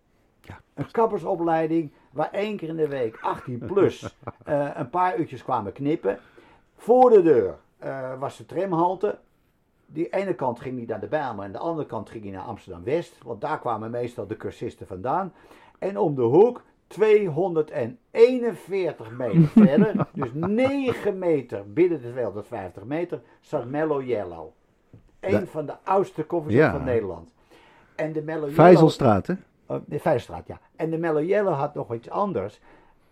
Ja. Een kappersopleiding waar één keer in de week 18 plus eh, een paar uurtjes kwamen knippen. Voor de deur eh, was de tramhalte. Die ene kant ging niet naar de Bijlmer en de andere kant ging hij naar Amsterdam West. Want daar kwamen meestal de cursisten vandaan. En om de hoek 241 meter verder, dus 9 meter binnen de 250 meter, zat Mellow Yellow. Een van de oudste Ja. van Nederland. En de Yellow... Vijzelstraat, hè? Uh, de Vijverstraat, ja. En de Mellow Yellow had nog iets anders.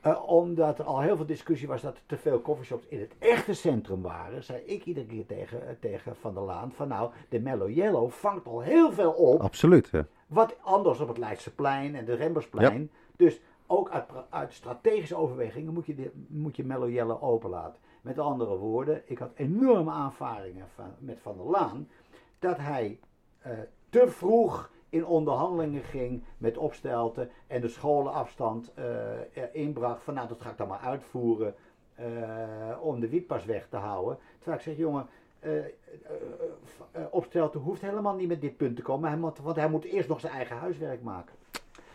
Uh, omdat er al heel veel discussie was dat er te veel coffeeshops in het echte centrum waren, zei ik iedere keer tegen, uh, tegen Van der Laan van nou, de Mellow Yellow vangt al heel veel op. Absoluut. Ja. Wat anders op het Leidseplein en de Rembersplein. Dus ook uit, uit strategische overwegingen moet je, de, moet je Mellow Yellow openlaten. Met andere woorden, ik had enorme aanvaringen van, met Van der Laan. Dat hij eh, te vroeg in onderhandelingen ging met opstelten en de scholenafstand eh erin bracht. Van nou, dat ga ik dan maar uitvoeren eh, om de wietpas weg te houden. Terwijl ik zeg, jongen, eh, eh, opstelten hoeft helemaal niet met dit punt te komen. Hij moet, want hij moet eerst nog zijn eigen huiswerk maken.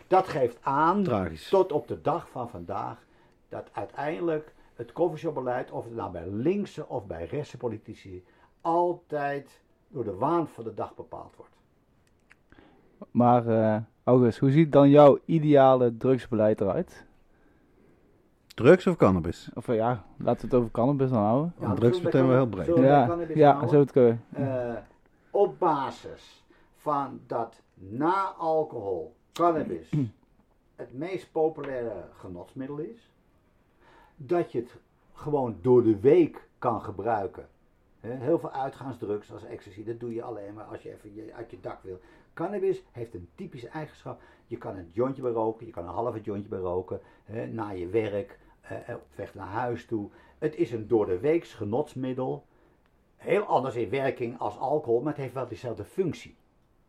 Dat geeft aan, Tragisch. tot op de dag van vandaag, dat uiteindelijk het koffieshopbeleid, of het nou bij linkse of bij rechtse politici, altijd door de waan van de dag bepaald wordt. Maar eh, August, hoe ziet dan jouw ideale drugsbeleid eruit? Drugs of cannabis? Of eh, ja, laten we het over cannabis dan houden. Ja, drugs meteen wel heel breed. bij Ja, zo het kunnen. Eh, op basis van dat na alcohol cannabis het meest populaire genotsmiddel is, dat je het gewoon door de week kan gebruiken. Hè, Heel veel uitgaansdrugs als ecstasy, dat doe je alleen maar als je even uit je dak wil. Cannabis heeft een typische eigenschap. Je kan een jointje bij roken, je kan een halve jointje bij roken, hè, na je werk, eh, op weg naar huis toe. Het is een door de weeks genotsmiddel heel anders in werking als alcohol, maar het heeft wel dezelfde functie.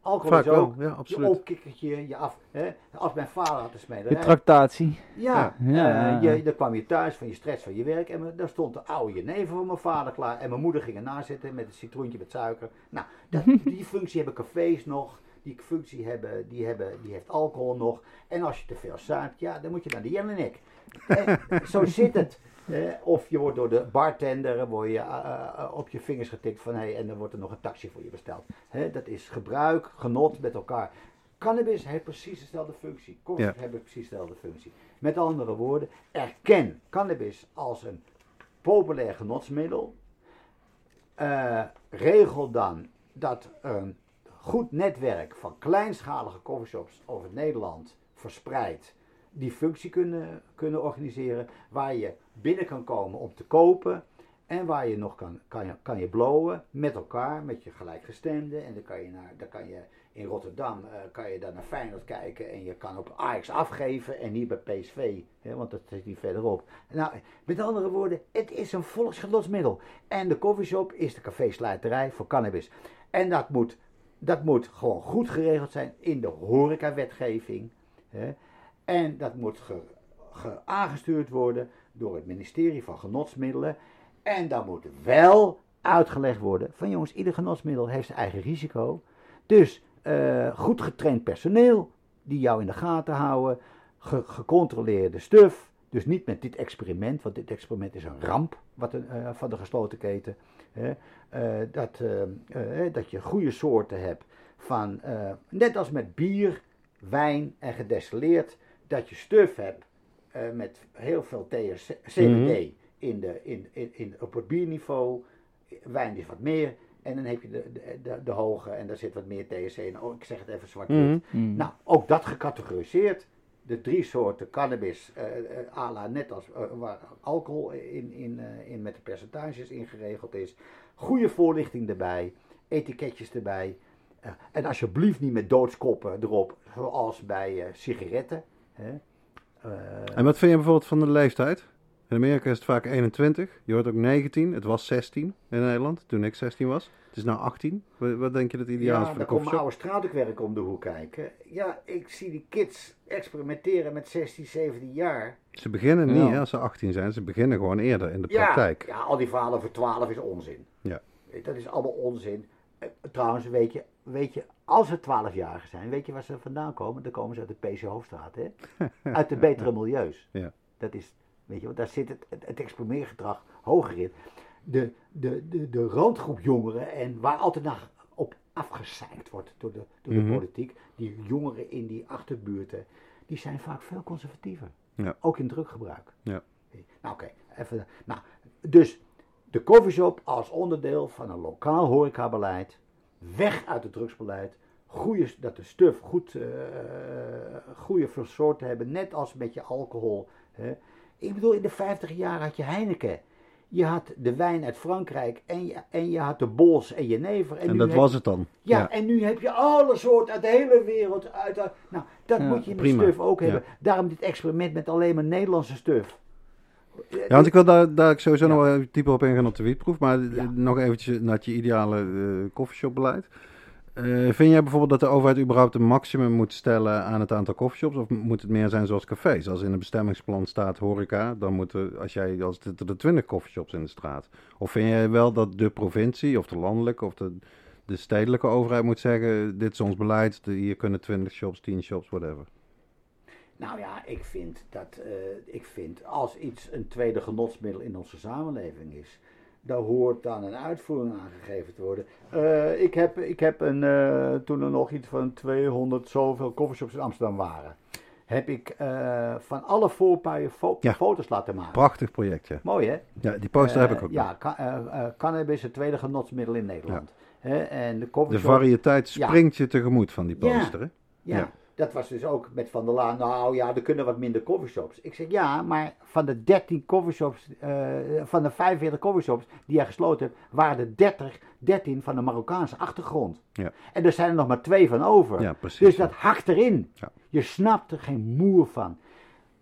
Alcohol Vaak is ook wel, ja, je absoluut. opkikkertje, je af. Hè? Als mijn vader had de smederij. De tractatie. Ja, Ja. eh, je, dan kwam je thuis van je stress van je werk en me- daar stond de oude jenever voor mijn vader klaar. En mijn moeder ging ernaast zitten met een citroentje met suiker. Nou, dat, die functie hebben cafés nog. Die functie hebben, die, hebben, die heeft alcohol nog. En als je te veel zuipt, ja, dan moet je naar de Jelinek. En zo zit het. Eh, of je wordt door de bartender word je, eh, eh, op je vingers getikt van hey, en dan wordt er nog een taxi voor je besteld. Hè, dat is gebruik, genot met elkaar. Cannabis heeft precies dezelfde functie. Koffie Ja. hebben precies dezelfde functie. Met andere woorden, erken cannabis als een populair genotsmiddel. Eh, regel dan dat een goed netwerk van kleinschalige coffeeshops over Nederland verspreid die functie kunnen, kunnen organiseren. Waar je binnen kan komen om te kopen. En waar je nog kan, kan, je, kan je blowen met elkaar, met je gelijkgestemden. En dan kan je, naar, dan kan je in Rotterdam eh, kan je dan naar Feyenoord kijken. En je kan op Ajax afgeven en niet bij PSV. Hè, want dat zit niet verderop. Nou, met andere woorden, het is een volksgenotsmiddel. En de koffieshop is de cafésluiterij voor cannabis. En dat moet, dat moet gewoon goed geregeld zijn in de horecawetgeving. Hè. En dat moet ge, ge- aangestuurd worden door het ministerie van Genotsmiddelen. En dan moet wel uitgelegd worden van jongens, ieder genotsmiddel heeft zijn eigen risico. Dus eh, goed getraind personeel die jou in de gaten houden, ge- gecontroleerde stuf. Dus niet met dit experiment, want dit experiment is een ramp wat eh, van de gesloten keten. Hè. Eh, dat, eh, eh, dat je goede soorten hebt van, net als met bier, wijn en gedestilleerd, dat je stuf hebt met heel veel THC, CBD in de, in, in, in, op het bierniveau. Wijn is wat meer. En dan heb je de, de, de, de hoge en daar zit wat meer THC in. Oh, ik zeg het even zwart-wit. Mhm. Nou, ook dat gecategoriseerd. De drie soorten cannabis, la net als eh, waar alcohol in, in, in met de percentages ingeregeld is. Goede voorlichting erbij, etiketjes erbij. En alsjeblieft niet met doodskoppen erop, zoals bij sigaretten. Hè. En wat vind je bijvoorbeeld van de leeftijd? In Amerika is het vaak 21. Je hoort ook 19. Het was 16 in Nederland toen ik 16 was. Het is nu 18. Wat, denk je dat ideaal is ja, voor de dan komt mijn koffieshop? oude straatwerk om de hoek kijken. Ja, ik zie die kids experimenteren met 16, 17 jaar. Ze beginnen niet Ja. als ze 18 zijn. Ze beginnen gewoon eerder in de Ja, praktijk. ja, al die verhalen voor 12 is onzin. Ja. Dat is allemaal onzin. Eh, Trouwens, weet je, weet je, als ze 12-jarigen zijn, weet je waar ze vandaan komen? Dan komen ze uit de PC Hoofdstraat, hè? Uit de betere milieus. Ja. Dat is, weet je, want daar zit het, het, het experimeergedrag hoger in. De, de, de, de randgroep jongeren, en waar altijd naar op afgezeikt wordt door de, door de Mhm. politiek, die jongeren in die achterbuurten, die zijn vaak veel conservatiever. Ja. Ook in druggebruik. Ja. Nou, oké, even. Nou, dus de coffeeshop als onderdeel van een lokaal horecabeleid, weg uit het drugsbeleid, goede, dat de stuf goed, eh goede soorten hebben, net als met je alcohol. Hè. Ik bedoel, in de 50 jaar had je Heineken. Je had de wijn uit Frankrijk en je, en je had de Bols en Jenever. En nu dat heb was het dan. ja, en nu heb je alle soorten uit de hele wereld. Uit, nou, dat Ja, moet je met prima. stuf ook hebben. Ja. Daarom dit experiment met alleen maar Nederlandse stuf. Ja, want ik wil daar, daar sowieso Ja. nog wel even dieper op ingaan op de wietproef. Maar nog eventjes naar je ideale eh koffieshopbeleid. Eh, vind jij bijvoorbeeld dat de overheid überhaupt een maximum moet stellen aan het aantal coffeeshops? Of moet het meer zijn zoals cafés? Als in een bestemmingsplan staat horeca, dan moeten, als jij, als er 20 coffeeshops in de straat. Of vind jij wel dat de provincie, of de landelijke, of de, de stedelijke overheid moet zeggen, dit is ons beleid, de- hier kunnen 20 shops, 10 shops, whatever. Nou ja, ik vind dat eh, ik vind als iets een tweede genotsmiddel in onze samenleving is, daar hoort dan een uitvoering aan gegeven te worden. Eh, ik heb, ik heb een, eh, toen er nog iets van 200 zoveel coffeeshops in Amsterdam waren, heb ik eh, van alle voorpaaien fo- Ja. foto's laten maken. Prachtig project, ja. Mooi hè? Ja, die poster heb ik ook. Ja, ca- cannabis het tweede genotsmiddel in Nederland. En de De variëteit Ja. springt je tegemoet van die poster, hè? Ja, Ja. Dat was dus ook met Van der Laan. Nou ja, er kunnen wat minder coffeeshops. Ik zeg ja, maar van de 13 coffeeshops, eh, van de 45 coffeeshops die hij gesloten heeft, waren er 30, 13 van de Marokkaanse achtergrond. Ja. En er zijn er nog maar twee van over. Ja, precies. Dus dat hakt erin. Je snapt er geen moer van.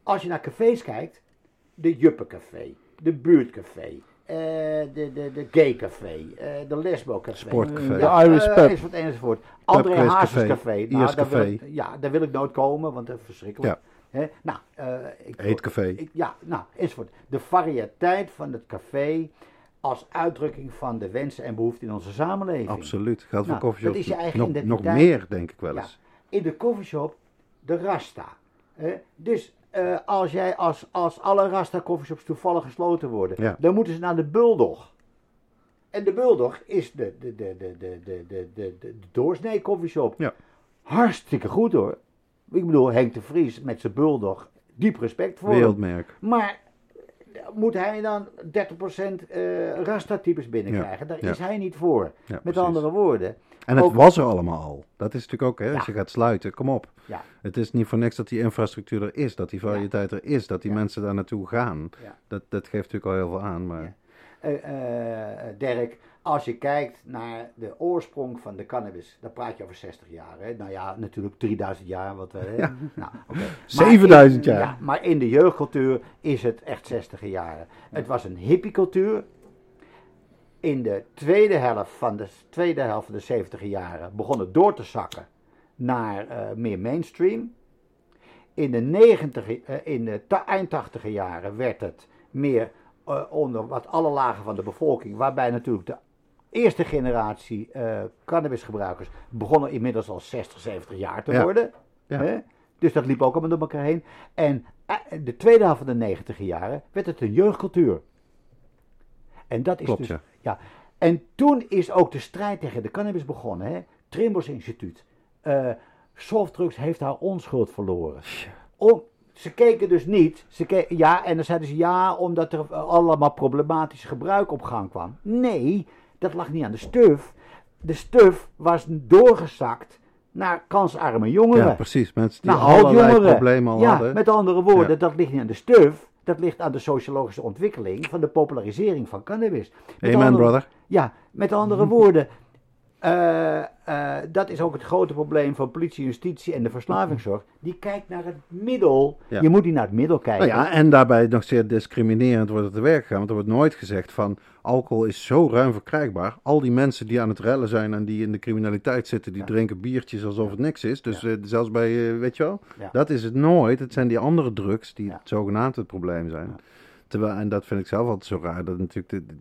Als je naar cafés kijkt, de Juppencafé, de Buurtcafé, de, de, de Gaycafé, eh de Lesbo-café. Sportcafé. Ja, De Irish eh, Pub. Enzovoort, enzovoort. André Hazes Café, Café. Nou, daar wil Café. ik, ja, daar wil ik nooit komen, want dat is verschrikkelijk. Hè? Nou, eh, ik, Eetcafé. ik- ja, nou, enzovoort. De variëteit van het café als uitdrukking van de wensen en behoeften in onze samenleving. Absoluut. Geldt voor Nou, coffeeshops dat is je eigen nog, nog meer, denk ik wel Ja. eens. In de coffeeshop de Rasta. hè. dus eh, als, jij, als, als alle Rasta coffeeshops toevallig gesloten worden, Ja. dan moeten ze naar de Bulldog. En de Bulldog is de, de, de, de, de, de, de, de, de doorsnee coffeeshop. Ja. Hartstikke goed hoor. Ik bedoel, Henk de Vries met zijn Bulldog, diep respect voor hem. Wereldmerk. Maar eh, moet hij dan 30% eh Rasta-types binnenkrijgen? Daar is hij niet voor. Met precies. andere woorden. En het ook- was er allemaal al. Dat is natuurlijk ook, hè, als je gaat sluiten, kom op. Ja. Het is niet voor niks dat die infrastructuur er is, dat die variëteit er is, dat die mensen daar naartoe gaan. Dat, dat geeft natuurlijk al heel veel aan. Maar Ja. Eh, Dirk, als je kijkt naar de oorsprong van de cannabis, dan praat je over 60 jaar. Hè? Nou ja, natuurlijk 3000 jaar. Wat hè? Ja. Nou, oké. Maar 7000 in- jaar. Ja, maar in de jeugdcultuur is het echt 60 jaren. Het was een hippiecultuur. In de tweede helft van de, tweede helft van de 70 jaren begon het door te zakken naar eh, meer mainstream. In de, 90, eh, in de eind 80 jaren werd het meer eh, onder wat alle lagen van de bevolking, waarbij natuurlijk de eerste generatie cannabisgebruikers begonnen inmiddels al 60, 70 jaar te Ja. worden. Ja. Hè? Dus dat liep ook allemaal door elkaar heen. En de tweede helft van de 90 jaren werd het een jeugdcultuur. En dat is Klopt, dus. ja. Ja. En toen is ook de strijd tegen de cannabis begonnen. Hè? Trimbos Instituut. eh Softdrugs heeft haar onschuld verloren. Om, ze keken dus niet. Ze ja, en dan zeiden ze ja, omdat er allemaal problematisch gebruik op gang kwam. Nee, dat lag niet aan de stuf. De stuf was doorgezakt naar kansarme jongeren. Ja, precies. Mensen die naar allerlei halfjongeren. problemen al ja, hadden. met andere woorden, Ja. dat ligt niet aan de stuf. Dat ligt aan de sociologische ontwikkeling van de popularisering van cannabis. Met Amen, andere- brother. Ja, met andere woorden, eh, eh, dat is ook het grote probleem van politie, justitie en de verslavingszorg. Die kijkt naar het middel. Ja. Je moet niet naar het middel kijken. Nou ja, en daarbij nog zeer discriminerend wordt het te werk gegaan. Want er wordt nooit gezegd van alcohol is zo ruim verkrijgbaar. Al die mensen die aan het rellen zijn en die in de criminaliteit zitten, die Ja. drinken biertjes alsof het niks is. Dus eh, zelfs bij, weet je wel, dat is het nooit. Het zijn die andere drugs die zogenaamd het probleem zijn. Terwijl, en dat vind ik zelf altijd zo raar. Dat natuurlijk de,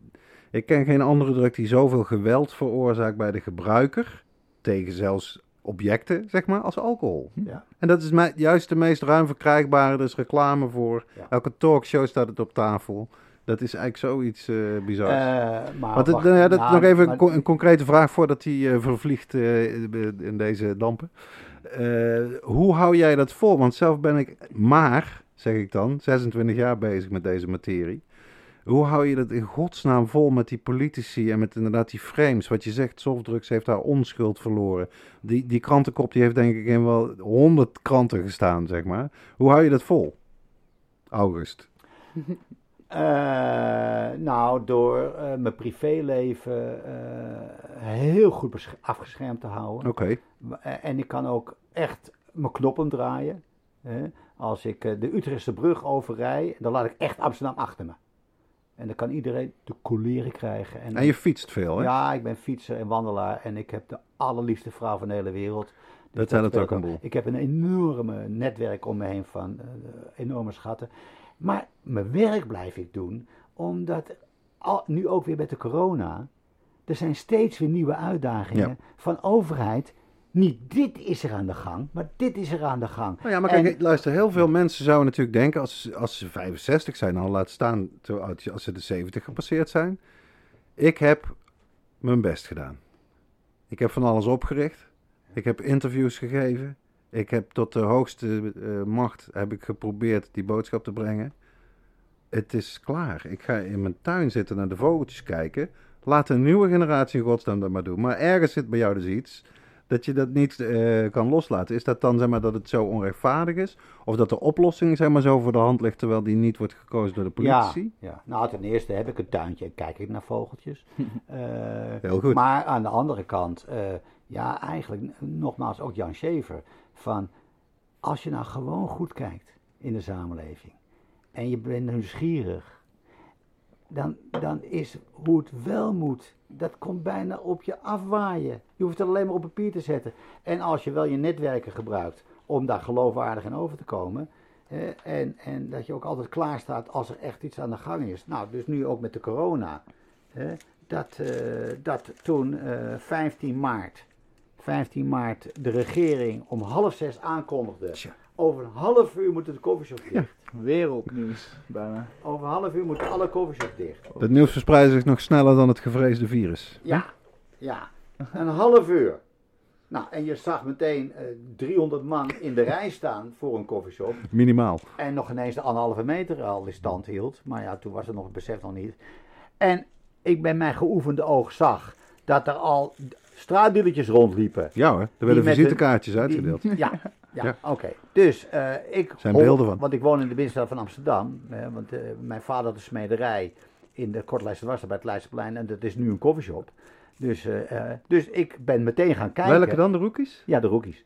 ik ken geen andere drug die zoveel geweld veroorzaakt bij de gebruiker. Tegen zelfs objecten, zeg maar, als alcohol. Ja. En dat is mij, juist de meest ruim verkrijgbare. Er is reclame voor. Ja. Elke talkshow staat het op tafel. Dat is eigenlijk zoiets eh bizar. Eh, maar Want wacht, ja, dat, nou, nog even maar- een, co- een concrete vraag voordat hij eh, vervliegt eh, in deze dampen. Eh, hoe hou jij dat vol? Want zelf ben ik maar, zeg ik dan, 26 jaar bezig met deze materie. Hoe hou je dat in godsnaam vol met die politici en met inderdaad die frames? Wat je zegt, softdrugs heeft haar onschuld verloren. Die, die krantenkop die heeft denk ik in wel 100 kranten gestaan, zeg maar. Hoe hou je dat vol? August. Eh, nou, door eh, mijn privéleven eh, heel goed afgeschermd te houden. Oké. En ik kan ook echt mijn knoppen draaien. Hè. Als ik de Utrechtse brug overrij, dan laat ik echt Amsterdam achter me. En dan kan iedereen de coleren krijgen. En, En je fietst veel, hè? ja, ik ben fietser en wandelaar en ik heb de allerliefste vrouw van de hele wereld. Dus Dat zijn het ook een boel. Ik heb een enorme netwerk om me heen van eh, enorme schatten. Maar mijn werk blijf ik doen, omdat al, nu ook weer met de corona, er zijn steeds weer nieuwe uitdagingen Ja. van overheid. Niet dit is er aan de gang, maar dit is er aan de gang. Nou ja, maar En- kijk, luister, heel veel mensen zouden natuurlijk denken, als, ze- als ze 65 zijn, al laat staan als ze de 70 gepasseerd zijn. Ik heb mijn best gedaan. Ik heb van alles opgericht. Ik heb interviews gegeven. Ik heb tot de hoogste eh, macht heb ik geprobeerd die boodschap te brengen. Het is klaar. Ik ga in mijn tuin zitten naar de vogeltjes kijken. Laat een nieuwe generatie in godsnaam dat maar doen. Maar ergens zit bij jou dus iets dat je dat niet eh, kan loslaten. Is dat dan zeg maar dat het zo onrechtvaardig is? Of dat de oplossing zeg maar zo voor de hand ligt terwijl die niet wordt gekozen door de politici? Ja, ja, nou ten eerste heb ik een tuintje en kijk ik naar vogeltjes. Eh, Heel goed. Maar aan de andere kant, eh, ja eigenlijk nogmaals ook Jan Schever. Van als je nou gewoon goed kijkt in de samenleving en je bent nieuwsgierig. Dan, dan is hoe het wel moet, dat komt bijna op je afwaaien. Je hoeft het alleen maar op papier te zetten. En als je wel je netwerken gebruikt om daar geloofwaardig in over te komen, Hè, en, en dat je ook altijd klaar staat als er echt iets aan de gang is. Nou, dus nu ook met de corona. Hè, dat, eh, dat toen eh, 15 maart, 15 maart de regering om half zes aankondigde. Over een half uur moeten de coffeeshops dicht. Wereldnieuws, bijna. Over een half uur moeten alle coffeeshops dicht. Dat nieuws verspreidt zich nog sneller dan het gevreesde virus. Ja, ja. Een half uur. Nou, en je zag meteen eh 300 man in de rij staan voor een coffeeshop. Minimaal. En nog ineens de anderhalve meter al in stand hield. Maar ja, toen was het nog het besef nog niet. En ik bij mijn geoefende oog zag dat er al straatdealertjes rondliepen. Ja hoor, er werden met visitekaartjes Die- uitgedeeld. Ja, ja, Ja. oké. Dus eh, ik... Zijn hoor- beelden van. Want ik woon in de binnenstad van Amsterdam. hè, want eh, mijn vader had een smederij in de Kortlijster Wasser bij het Leidseplein. En dat is nu een coffeeshop. Dus, eh, dus ik ben meteen gaan kijken. Welke dan, de rookies? Ja, de rookies.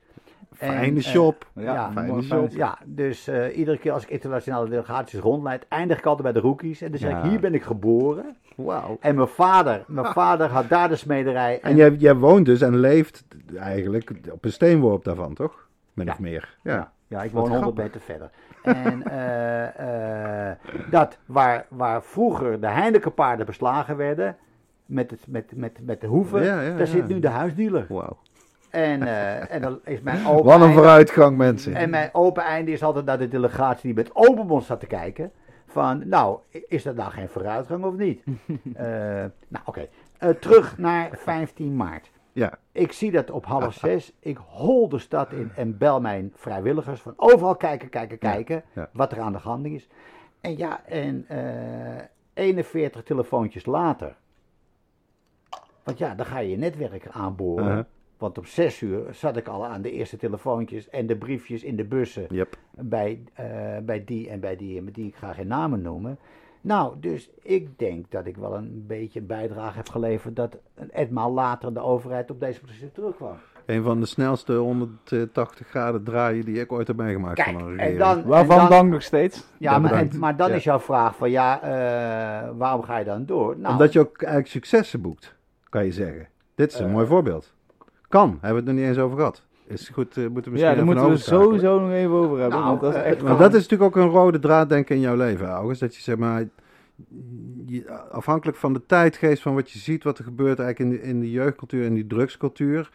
En, Fijne shop. ja, fijne mooi, shop. ja, dus iedere keer als ik internationale delegaties rondleid, eindig ik altijd bij de rookies. En dan zeg Ja. ik, hier ben ik geboren. Wauw. En mijn vader, mijn vader had daar de smederij. En jij, jij woont dus en leeft eigenlijk op een steenworp daarvan, toch? Min of meer. Ja. Ja, ik woon 100 grappig. meter verder. En eh, eh, dat waar, waar vroeger de Heineken paarden beslagen werden, met, het, met, met, met de hoeven. Ja, ja, Daar ja. zit nu de huisdealer. Wauw. En, eh, en dan is mijn open Wat een einde- vooruitgang, mensen. En mijn open einde is altijd naar de delegatie die met open mond staat te kijken. Van, nou, is dat nou geen vooruitgang of niet? Nou, oké. Terug naar 15 maart. Ja, Ik zie dat op half zes. Ik hol de stad in en bel mijn vrijwilligers van overal kijken, kijken, kijken. ja. Wat er aan de gang is. En ja, en eh 41 telefoontjes later. Want ja, dan ga je je netwerk aanboren. Uh-huh. Want op zes uur zat ik al aan de eerste telefoontjes en de briefjes in de bussen yep. bij, eh, bij die en bij die en met die ik ga geen namen noemen. Nou, dus ik denk dat ik wel een beetje een bijdrage heb geleverd dat een etmaal later de overheid op deze positie terugkwam. Een van de snelste 180 graden draaien die ik ooit heb meegemaakt Kijk, van een en regering. dan, Waarvan en dan- dank nog steeds. Ja, maar, en- maar dan Ja. is jouw vraag van ja, eh, waarom ga je dan door? Nou, Omdat je ook eigenlijk successen boekt, kan je zeggen. Dit is een Eh. mooi voorbeeld. Kan, hebben we het nog niet eens over gehad. Is goed, eh, moeten we misschien Ja, daar moeten we sowieso nog even over hebben. Nou, want dat is eh, echt Maar dat is natuurlijk ook een rode draad, denk ik, in jouw leven, August. Dat je zeg maar, je- afhankelijk van de tijdgeest, van wat je ziet, wat er gebeurt eigenlijk in de, in de jeugdcultuur en die drugscultuur,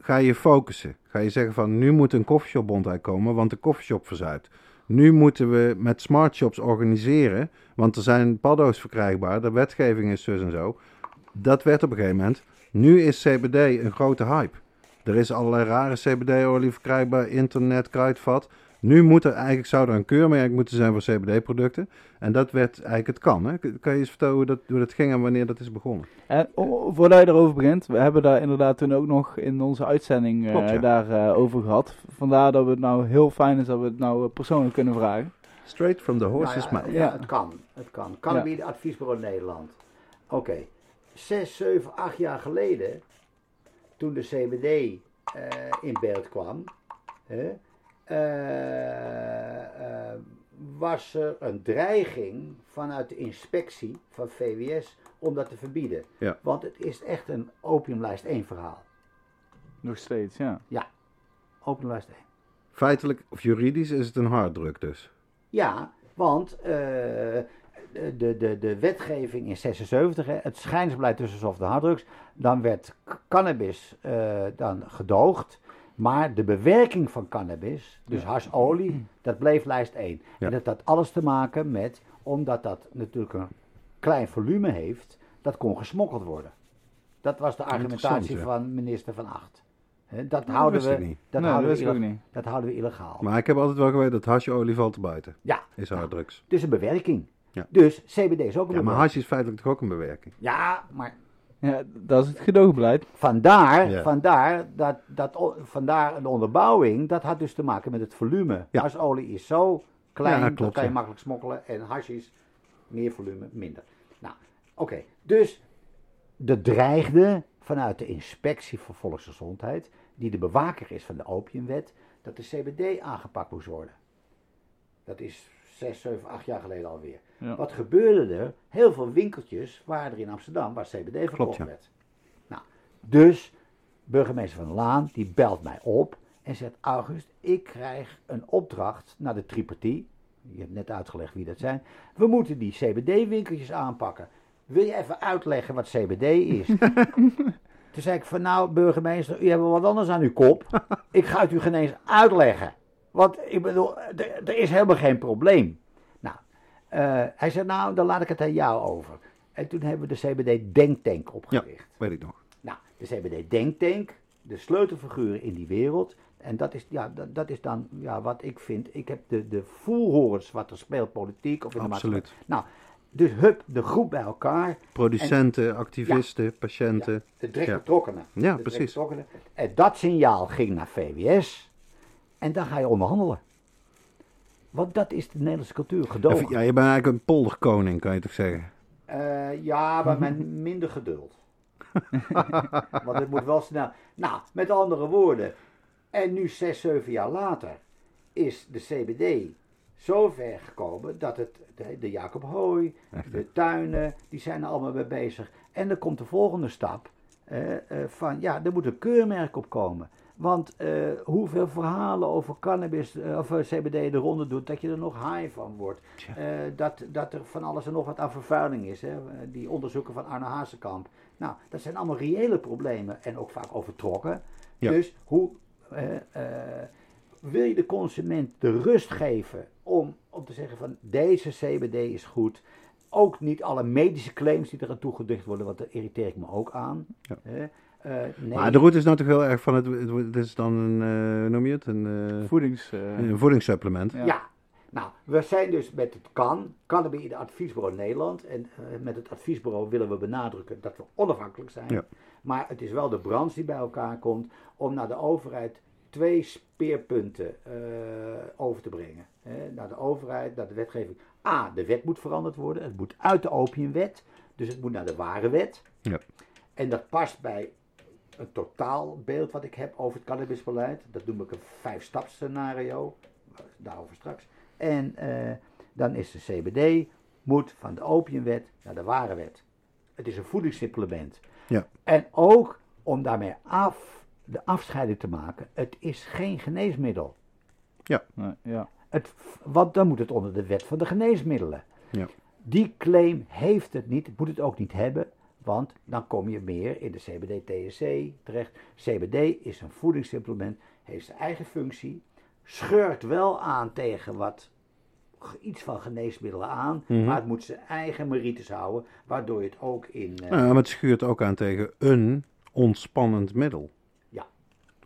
ga je focussen. Ga je zeggen van, nu moet een koffieshopbond uitkomen, want de koffieshop verzuipt. Nu moeten we met smart shops organiseren, want er zijn paddo's verkrijgbaar, de wetgeving is zus en zo. Dat werd op een gegeven moment. Nu is CBD een grote hype. Er is allerlei rare CBD-olie verkrijgbaar, internet, kruidvat. Nu moet er eigenlijk, zou er een keurmerk moeten zijn voor CBD-producten. En dat werd eigenlijk het kan. Hè? Kan je eens vertellen hoe dat, hoe dat ging en wanneer dat is begonnen? En o- voordat je erover begint, we hebben daar inderdaad toen ook nog in onze uitzending eh, Klopt, ja. daar eh, over gehad. Vandaar dat het nou heel fijn is dat we het nou eh, persoonlijk kunnen vragen. Straight from the nou horse's ja, mouth. ja, het kan. Het kan. Cannabis Adviesbureau Nederland. Oké. Zes, zeven, acht jaar geleden, toen de CBD eh, in beeld kwam, hè, eh, eh, was er een dreiging vanuit de inspectie van VWS om dat te verbieden. Ja. Want het is echt een opiumlijst 1 verhaal. Nog steeds, ja. Opiumlijst 1. Feitelijk of juridisch is het een harddruk dus. Ja, want eh, de, de, de wetgeving in 76, hè, het schijnsbeleid tussen soft en harddrugs, dan werd cannabis eh, dan gedoogd. Maar de bewerking van cannabis, dus harsolie, dat bleef lijst 1. Ja. En dat had alles te maken met, omdat dat natuurlijk een klein volume heeft, dat kon gesmokkeld worden. Dat was de argumentatie ja. van minister Van Acht. Dat, houden we, niet. dat, nee, houden dat we dat houden we illegaal. Maar ik heb altijd wel geweten dat hasjeolie valt er buiten. Ja, Is harddrugs. dus een bewerking. Ja. Dus CBD is ook een Ja, maar hash is feitelijk toch ook een bewerking. Ja, maar Ja, dat is het gedoogbeleid. vandaar, Ja. vandaar, dat, dat, vandaar de onderbouwing, dat had dus te maken met het volume. Ja. Is zo klein, Ja, dat kan je ja. makkelijk smokkelen. En hash is meer volume, minder. Nou, oké. Dus er dreigde vanuit de inspectie voor volksgezondheid, die de bewaker is van de opiumwet, dat de CBD aangepakt moest worden. Dat is zes, zeven, acht jaar geleden alweer. Ja. Wat gebeurde er? Heel veel winkeltjes waren er in Amsterdam waar CBD verkocht Klopt, werd. Nou, dus burgemeester van Laan die belt mij op en zegt: August, ik krijg een opdracht naar de tripartie. Je hebt net uitgelegd wie dat zijn. We moeten die CBD-winkeltjes aanpakken. Wil je even uitleggen wat CBD is? Toen zei ik van nou, burgemeester, u hebt wat anders aan uw kop. Ik ga het u geen eens uitleggen. Want ik bedoel, er is helemaal geen probleem. Eh, hij zei nou, dan laat ik het aan jou over. En toen hebben we de CBD Denktank opgericht. Weet ik nog. Nou, de CBD Denktank, de sleutelfiguren in die wereld. En dat is, ja, dat, dat is dan ja, wat ik vind. Ik heb de, de voelhorens wat er speelt, politiek of in de Absoluut. maatschappij. Nou, dus hup, de groep bij elkaar. Producenten, activisten, patiënten. Ja, de direct Ja. betrokkenen. Ja, direct precies. En dat signaal ging naar VWS. En dan ga je onderhandelen. Want dat is de Nederlandse cultuur, gedogen. Ja, je bent eigenlijk een polderkoning, kan je toch zeggen? Eh, ja, maar met minder geduld. Want het moet wel snel. Nou, met andere woorden. En nu, zes, zeven jaar later, is de CBD zo ver gekomen dat het, de, de Jacob Hooi, de tuinen, die zijn er allemaal mee bezig. En dan komt de volgende stap. eh, eh, van ja, er moet een keurmerk op komen. Want eh, hoeveel verhalen over cannabis eh, of eh, CBD de ronde doet, dat je er nog high van wordt. Dat, dat er van alles en nog wat aan vervuiling is. Hè? Die onderzoeken van Arne Hazekamp. Nou, dat zijn allemaal reële problemen en ook vaak overtrokken. Ja. Dus hoe wil je de consument de rust geven om, om te zeggen van deze CBD is goed. Ook niet alle medische claims die eraan toegedicht worden, want daar irriteer ik me ook aan. Ja. Eh, nee. Maar de route is nou toch heel erg van het, het, het is dan een, eh, hoe noem je het, een, eh, Voedings... eh, een voedingssupplement. Ja. Ja. Nou, we zijn dus met het kan, Cannabis Adviesbureau Nederland. En met het adviesbureau willen we benadrukken dat we onafhankelijk zijn. Ja. Maar het is wel de branche die bij elkaar komt om naar de overheid twee speerpunten eh, over te brengen. Hè, naar de overheid, naar de wetgeving. A, de wet moet veranderd worden. Het moet uit de opiumwet. Dus het moet naar de ware wet. Ja. En dat past bij een totaalbeeld wat ik heb over het cannabisbeleid. Dat noem ik een vijf-stap-scenario. Daarover straks. En eh, dan is de CBD moet van de opiumwet naar de ware wet. Het is een voedingssupplement. Ja. En ook om daarmee af, de afscheiding te maken. Het is geen geneesmiddel. nee, ja. Het, want dan moet het onder de wet van de geneesmiddelen. Ja. Die claim heeft het niet, moet het ook niet hebben, want dan kom je meer in de CBD-THC terecht. CBD is een voedingssupplement, heeft zijn eigen functie, scheurt wel aan tegen wat iets van geneesmiddelen aan, Mhm. maar het moet zijn eigen merites houden, waardoor je het ook in... eh, Nou, maar het schuurt ook aan tegen een ontspannend middel. Ja.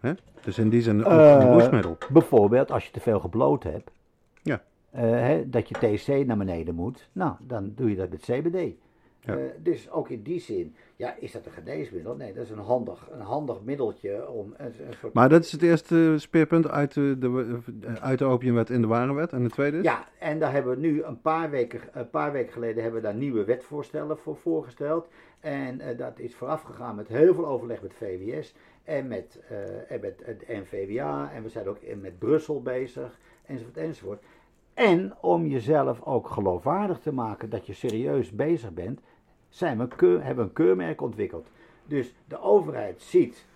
Hè? Dus in die zin ook Eh, een roesmiddel. Bijvoorbeeld als je te veel gebloot hebt. Ja. eh, hè, dat je THC naar beneden moet. Nou, dan doe je dat met CBD. Ja. Eh, dus ook in die zin, ja, is dat een geneesmiddel? Nee, dat is een handig, een handig middeltje om een, een soort... Maar dat is het eerste speerpunt uit de, de, uit de opiumwet in de warenwet. En de tweede is? Ja, en daar hebben we nu een paar weken, een paar weken geleden hebben we daar nieuwe wetvoorstellen voor voorgesteld. En eh, dat is voorafgegaan met heel veel overleg met VWS en met, eh, en met het NVWA. En we zijn ook met Brussel bezig, enzovoort, enzovoort. En om jezelf ook geloofwaardig te maken dat je serieus bezig bent, zijn we een keur, hebben we een keurmerk ontwikkeld. Dus de overheid ziet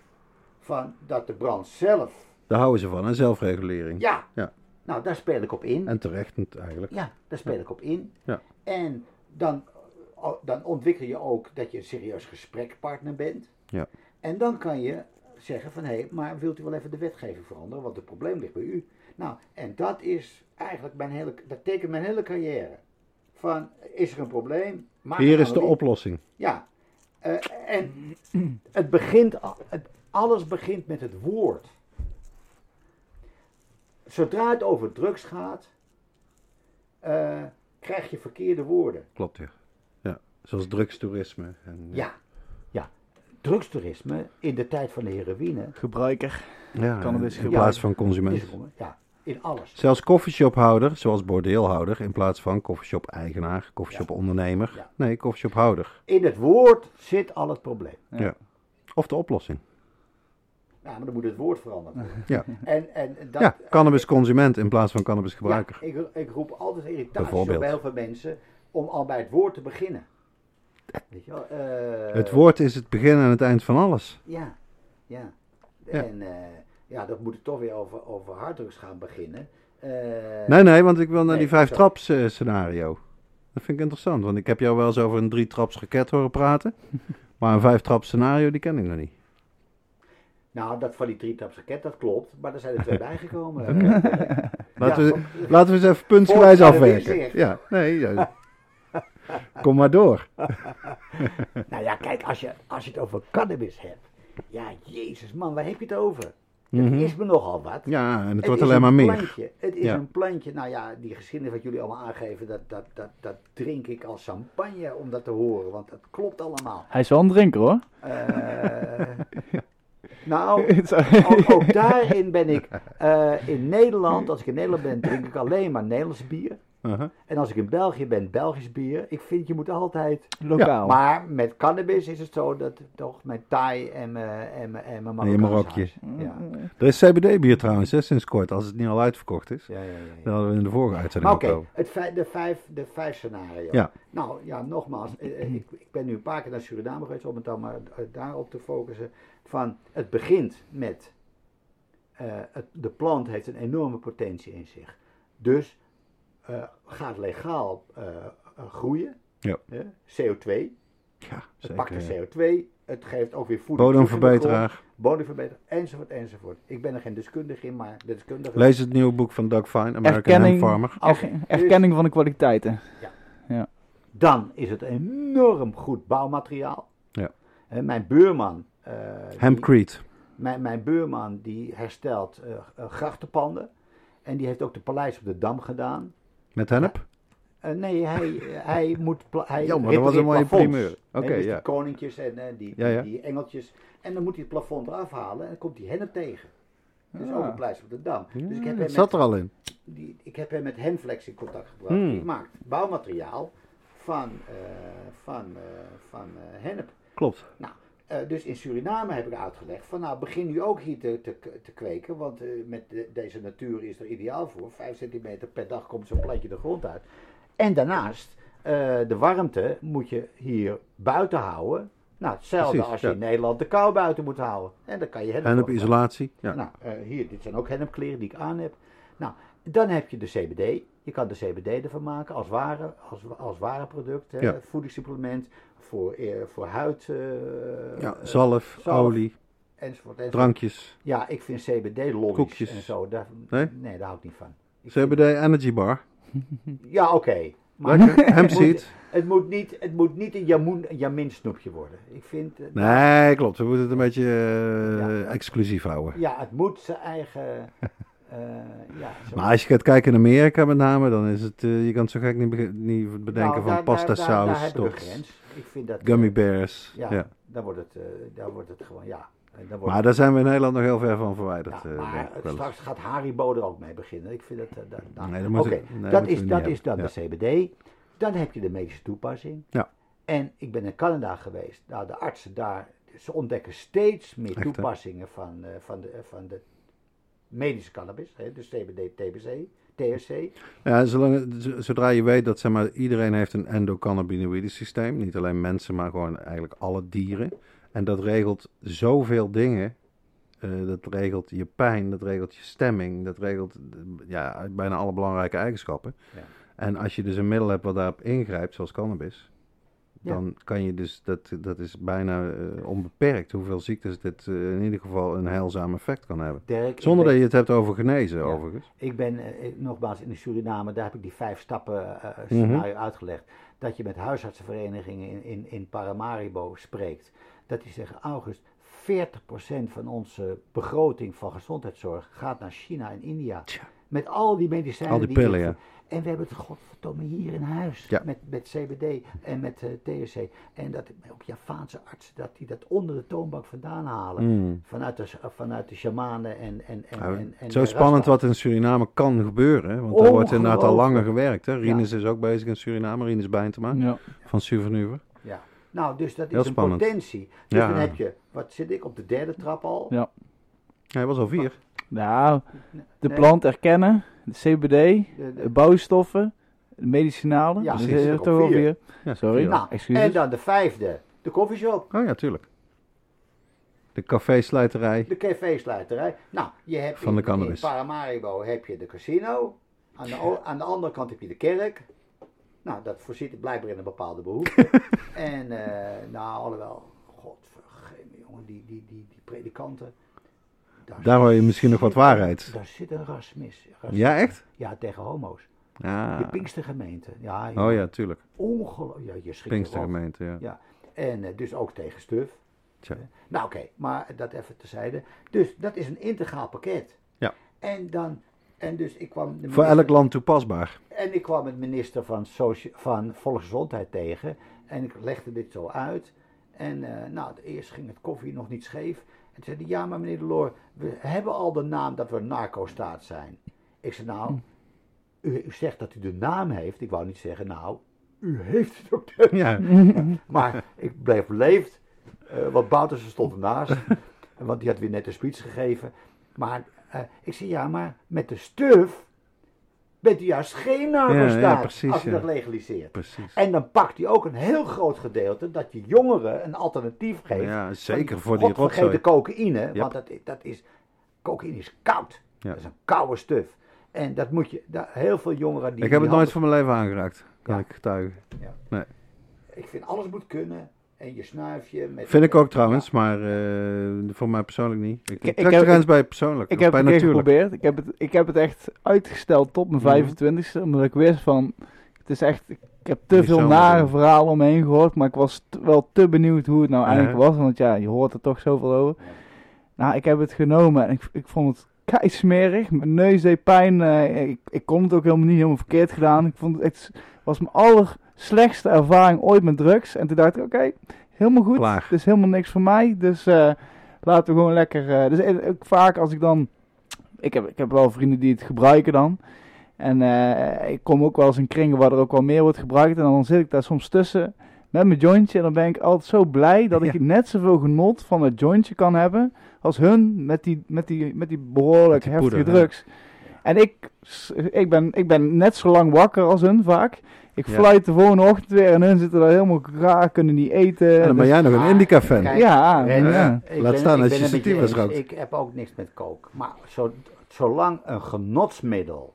van dat de brand zelf, Daar houden ze van, een zelfregulering. ja, Ja. nou daar speel ik op in. En terecht eigenlijk. Ja, daar speel ik op in. Ja. En dan, dan ontwikkel je ook dat je een serieus gesprekpartner bent. Ja. En dan kan je zeggen van, hé, hey, maar wilt u wel even de wetgeving veranderen? Want het probleem ligt bij u. Nou, en dat is eigenlijk mijn hele, dat tekent mijn hele carrière. Van, is er een probleem? Hier is de oplossing. Ja. Eh, en het begint, het, alles begint met het woord. Zodra het over drugs gaat, eh, krijg je verkeerde woorden. Klopt, ja. ja. Zoals drugstoerisme. En, Ja, ja. Drugstoerisme in de tijd van de heroïne. Gebruiker. ja, Cannabis in gebruik. plaats van consument. Ja, in alles. Zelfs koffieshophouder, zoals bordeelhouder, in plaats van koffieshop-eigenaar, koffieshop-ondernemer. Ja. Nee, koffieshophouder. In het woord zit al het probleem. Ja. Ja. Of de oplossing. Ja, maar dan moet het woord veranderd worden. Ja, En, en dat, ja cannabisconsument in plaats van cannabisgebruiker. Ja, ik, ik roep altijd irritatie op Bijvoorbeeld. bij heel veel mensen om al bij het woord te beginnen. Weet je wel? eh, Het woord is het begin en het eind van alles. Ja, ja. Ja. En eh, ja, dan moet het toch weer over, over harddrugs gaan beginnen. Eh, Nee, nee, want ik wil naar Nee, die vijf traps eh, scenario. Dat vind ik interessant, want ik heb jou wel eens over een drie traps raket horen praten. Maar een vijf traps scenario, die ken ik nog niet. Nou, dat van die drietraps raket, dat klopt. Maar er zijn er twee bijgekomen. Laten, Ja, we, van- laten we eens even puntsgewijs afwerken. Ja, nee. ja. Kom maar door. nou ja, kijk, als je, als je het over cannabis hebt. Ja, jezus man, waar heb je het over? Mhm. Het is me nogal wat. Ja, en het, Het wordt is alleen maar een meer. Plantje. Het is Ja. een plantje. Nou ja, die geschiedenis wat jullie allemaal aangeven, dat, dat, dat, dat drink ik als champagne om dat te horen. Want dat klopt allemaal. Hij is wel een drinker hoor. Eh, nou, ook daarin ben ik eh, in Nederland, als ik in Nederland ben, drink ik alleen maar Nederlands bier. Uh-huh. En als ik in België ben, Belgisch bier. Ik vind, je moet altijd... Lokaal. Maar met cannabis is het zo dat toch mijn Thai en mijn, en mijn, en mijn. Ja. Er is CBD-bier trouwens, hè, sinds kort, als het niet al uitverkocht is. Ja, ja, ja, ja. hadden we in de vorige uitzending oké, ook over. het vijf, de, vijf, de vijf scenario. Ja. Nou ja, nogmaals, eh, eh, ik, ik ben nu een paar keer naar Suriname geweest om het dan maar eh, daarop te focussen. Van het begint met eh, het, de plant heeft een enorme potentie in zich. Dus eh, gaat legaal eh, eh, groeien. Ja. hè, CO2. Ja, Het pakt de zeker. CO2. Het geeft ook weer voeding. Bodemverbeteraar. Bodemverbeteraar. Enzovoort, enzovoort. Ik ben er geen deskundige in, maar de deskundige... Lees het nieuwe boek van Doug Fine, American Erkenning, Hemp Farmer. er- dus- erkenning van de kwaliteiten. Dan is het enorm goed bouwmateriaal. Ja. Mijn buurman... eh, die- Hempcrete. Mijn, mijn buurman die herstelt grachtenpanden. En die heeft ook de paleis op de Dam gedaan. Met hennep? Eh, nee, hij, hij moet. Hij Jammer, dat was een mooie repareert primeur. plafonds. Oké, dus ja. die koninkjes en eh, die, Ja, ja. Die, die engeltjes. En dan moet hij het plafond eraf halen en dan komt hij hennep tegen. Dus ook een paleis op de Dam. dus ik heb, Ja, hem zat met, er al in. die, ik heb hem met Henflex in contact gebracht. Hmm. Die maakt bouwmateriaal van, eh, van, eh, van eh, hennep. Klopt. Nou, eh, dus in Suriname heb ik uitgelegd van nou begin nu ook hier te, te, te kweken, want eh, met de- deze natuur is er ideaal voor. 5 centimeter per dag komt zo'n plantje de grond uit. En daarnaast, eh, de warmte moet je hier buiten houden. Nou, hetzelfde Precies, als je ja. in Nederland de kou buiten moet houden. En dan kan je hennep isolatie. Ja. Nou, hier, dit zijn ook hennepkleren die ik aan heb. Nou, dan heb je de CBD. Je kan de CBD ervan maken als ware, als, als ware product. Hè, Ja. Voedingssupplement voor, eh, voor huid. ja, eh, zalf, zalf. olie, enzovoort, enzovoort. drankjes. Ja, ik vind CBD-lollies Koekjes. en zo. Daar, Nee? nee? daar hou ik niet van. Ik vind- CBD Energy Bar. ja, oké. Maar Lekker. het, moet, het, moet niet, het moet niet een jamoen, jamin snoepje worden. Ik vind... Nee, klopt. We moeten het een beetje Ja. exclusief houden. Ja, het moet zijn eigen... eh, ja, Maar als je gaat kijken in Amerika met name, dan is het, eh, je kan het zo gek niet, bedenken Nou, van daar- pasta daar, daar, daar saus tot. Ik vind dat... gummy eh, bears. Ja, Ja. Daar, wordt het, daar wordt het gewoon, ja. Wordt Maar daar zijn we in Nederland nog heel ver van verwijderd. ja, maar straks gaat Haribo er ook mee beginnen. Ik vind dat... dat nou, Nee, dat nee, is, dat is dan de CBD. Dan heb je de medische toepassing. Ja. En ik ben in Canada geweest. Nou, de artsen daar, ze ontdekken steeds meer Echt, toepassingen van, van, de, van de medische cannabis. Hè, dus CBD, TBC, THC. Ja, zolang, zodra je weet dat zeg maar, iedereen heeft een endocannabinoïde systeem. Niet alleen mensen, maar gewoon eigenlijk alle dieren. En dat regelt zoveel dingen. Eh, dat regelt je pijn, dat regelt je stemming, dat regelt eh, ja, bijna alle belangrijke eigenschappen. Ja. En als je dus een middel hebt wat daarop ingrijpt, zoals cannabis, Ja. dan kan je dus, dat, dat is bijna eh, onbeperkt hoeveel ziektes dit eh, in ieder geval een heilzaam effect kan hebben. Dirk, Zonder dat je het hebt over genezen, Ja. overigens. Ik ben eh, nogmaals in Suriname, daar heb ik die vijf stappen Mhm. scenario uitgelegd. Dat je met huisartsenverenigingen in, in, in Paramaribo spreekt. Dat die zeggen, August, 40% van onze begroting van gezondheidszorg gaat naar China en India. Tja. Met al die medicijnen. Al die pillen, ja. En we hebben het godverdomme hier in huis. Ja. Met, met CBD en met eh, THC. En dat ook Javaanse artsen, dat die dat onder de toonbank vandaan halen. Mm. Vanuit, de, vanuit de shamanen en, en, en, Nou, en, en zo spannend wat in Suriname kan gebeuren. hè, Want er wordt inderdaad al langer gewerkt. Hè. Rinus is ook bezig in Suriname. Rinus Bijntema Ja. van Suvernuver. Ja. Nou, dus dat Heel is een spannend. potentie. Dus Ja. dan heb je, wat zit ik, op de derde trap al? Ja. Hij was al vier. Nou, de Nee. plant erkennen, de CBD, De- bouwstoffen, de medicinale. Ja, dus toch wel weer. Ja, Sorry. nou, excuses. en dan de vijfde, de koffieshop, Oh ja, tuurlijk. De caféslijterij. de cafésluiterij. Nou, je hebt Van de in, cannabis. in Paramaribo heb je de casino. Aan de, aan de andere kant heb je de kerk. Nou, dat voorziet blijkbaar in een bepaalde behoefte. en, eh, nou, alhoewel, godvergeet me jongen, die, die, die, die predikanten. Daar hoor je misschien nog wat waarheid. Daar zit een ras mis. Ras- Ja, echt? Ja, tegen homo's. Ja. De Pinkstergemeente. Ja, Oh ja, tuurlijk. Ongelooflijk. Ja, je schrikt. Pinkstergemeente, ja. Ja. En eh, dus ook tegen stuf. Tja. Eh, Nou oké, maar dat even terzijde. Dus dat is een integraal pakket. Ja. En dan, en dus ik kwam... Voor elk land toepasbaar. En ik kwam het minister van, van Volksgezondheid tegen. En ik legde dit zo uit. En eh, nou, eerst ging het koffie nog niet scheef. En hij, ja maar meneer de Loor, we hebben al de naam dat we een narco-staat zijn. Ik zei, nou, u, u zegt dat u de naam heeft. Ik wou niet zeggen, nou, u heeft het ook. Ja. Maar ik bleef beleefd, eh want Boutersen stond ernaast, want die had weer net een speech gegeven. Maar eh, ik zei, ja, maar met de stuf bent u juist geen narco-staat ja, als ja. dat legaliseert. Precies. En dan pakt hij ook een heel groot gedeelte dat je jongeren een alternatief geeft. Ja, zeker voor die rotzooi. cocaïne, Yep. want dat, dat is cocaïne is koud. Dat is een koude stuf. En dat moet je, heel veel jongeren die... Ik heb die het nooit van mijn leven aangeraakt. Kan ik getuigen. Ik vind alles moet kunnen. En je snuifje met... Vind ik ook trouwens, maar eh, voor mij persoonlijk niet. Ik, ik heb- de grens bij persoonlijk. Ik heb bij het natuurlijk. geprobeerd. Ik heb, het, ik heb het echt uitgesteld tot mijn Mhm. 25ste. Omdat ik wist van... Het is echt... Ik heb te Niet veel nare doen. verhalen om me heen gehoord. Maar ik was wel te benieuwd hoe het nou Ja. eigenlijk was. Want ja, je hoort er toch zoveel over. Nou, ik heb het genomen en ik, ik vond het kei smerig. Mijn neus deed pijn. eh, ik, ik kon het ook helemaal niet helemaal verkeerd gedaan. Ik vond het echt... was mijn allerslechtste ervaring ooit met drugs. En toen dacht ik, oké, helemaal goed. Klaar. Het is helemaal niks voor mij. Dus eh, laten we gewoon lekker... eh, dus eh, ook vaak als ik dan... Ik heb, ik heb wel vrienden die het gebruiken dan. En eh, ik kom ook wel eens in kringen waar er ook wel meer wordt gebruikt. En dan zit ik daar soms tussen met mijn jointje. En dan ben ik altijd zo blij dat ik Ja. net zoveel genot van het jointje kan hebben... als hun met die, met die, met die behoorlijk Met heftige poeder, drugs. En ik, ik, ben, ik ben net zo lang wakker als hun vaak. Ik Ja. fluit de volgende ochtend weer en hun zitten daar helemaal raar, kunnen niet eten. En dan ben Dus- jij nog een Maar, Indica-fan. kijk, ja, ja. ik Laat ben- staan als je het met sativa eens. rookt. Ik heb ook niks met kook. Maar zo, zolang een genotsmiddel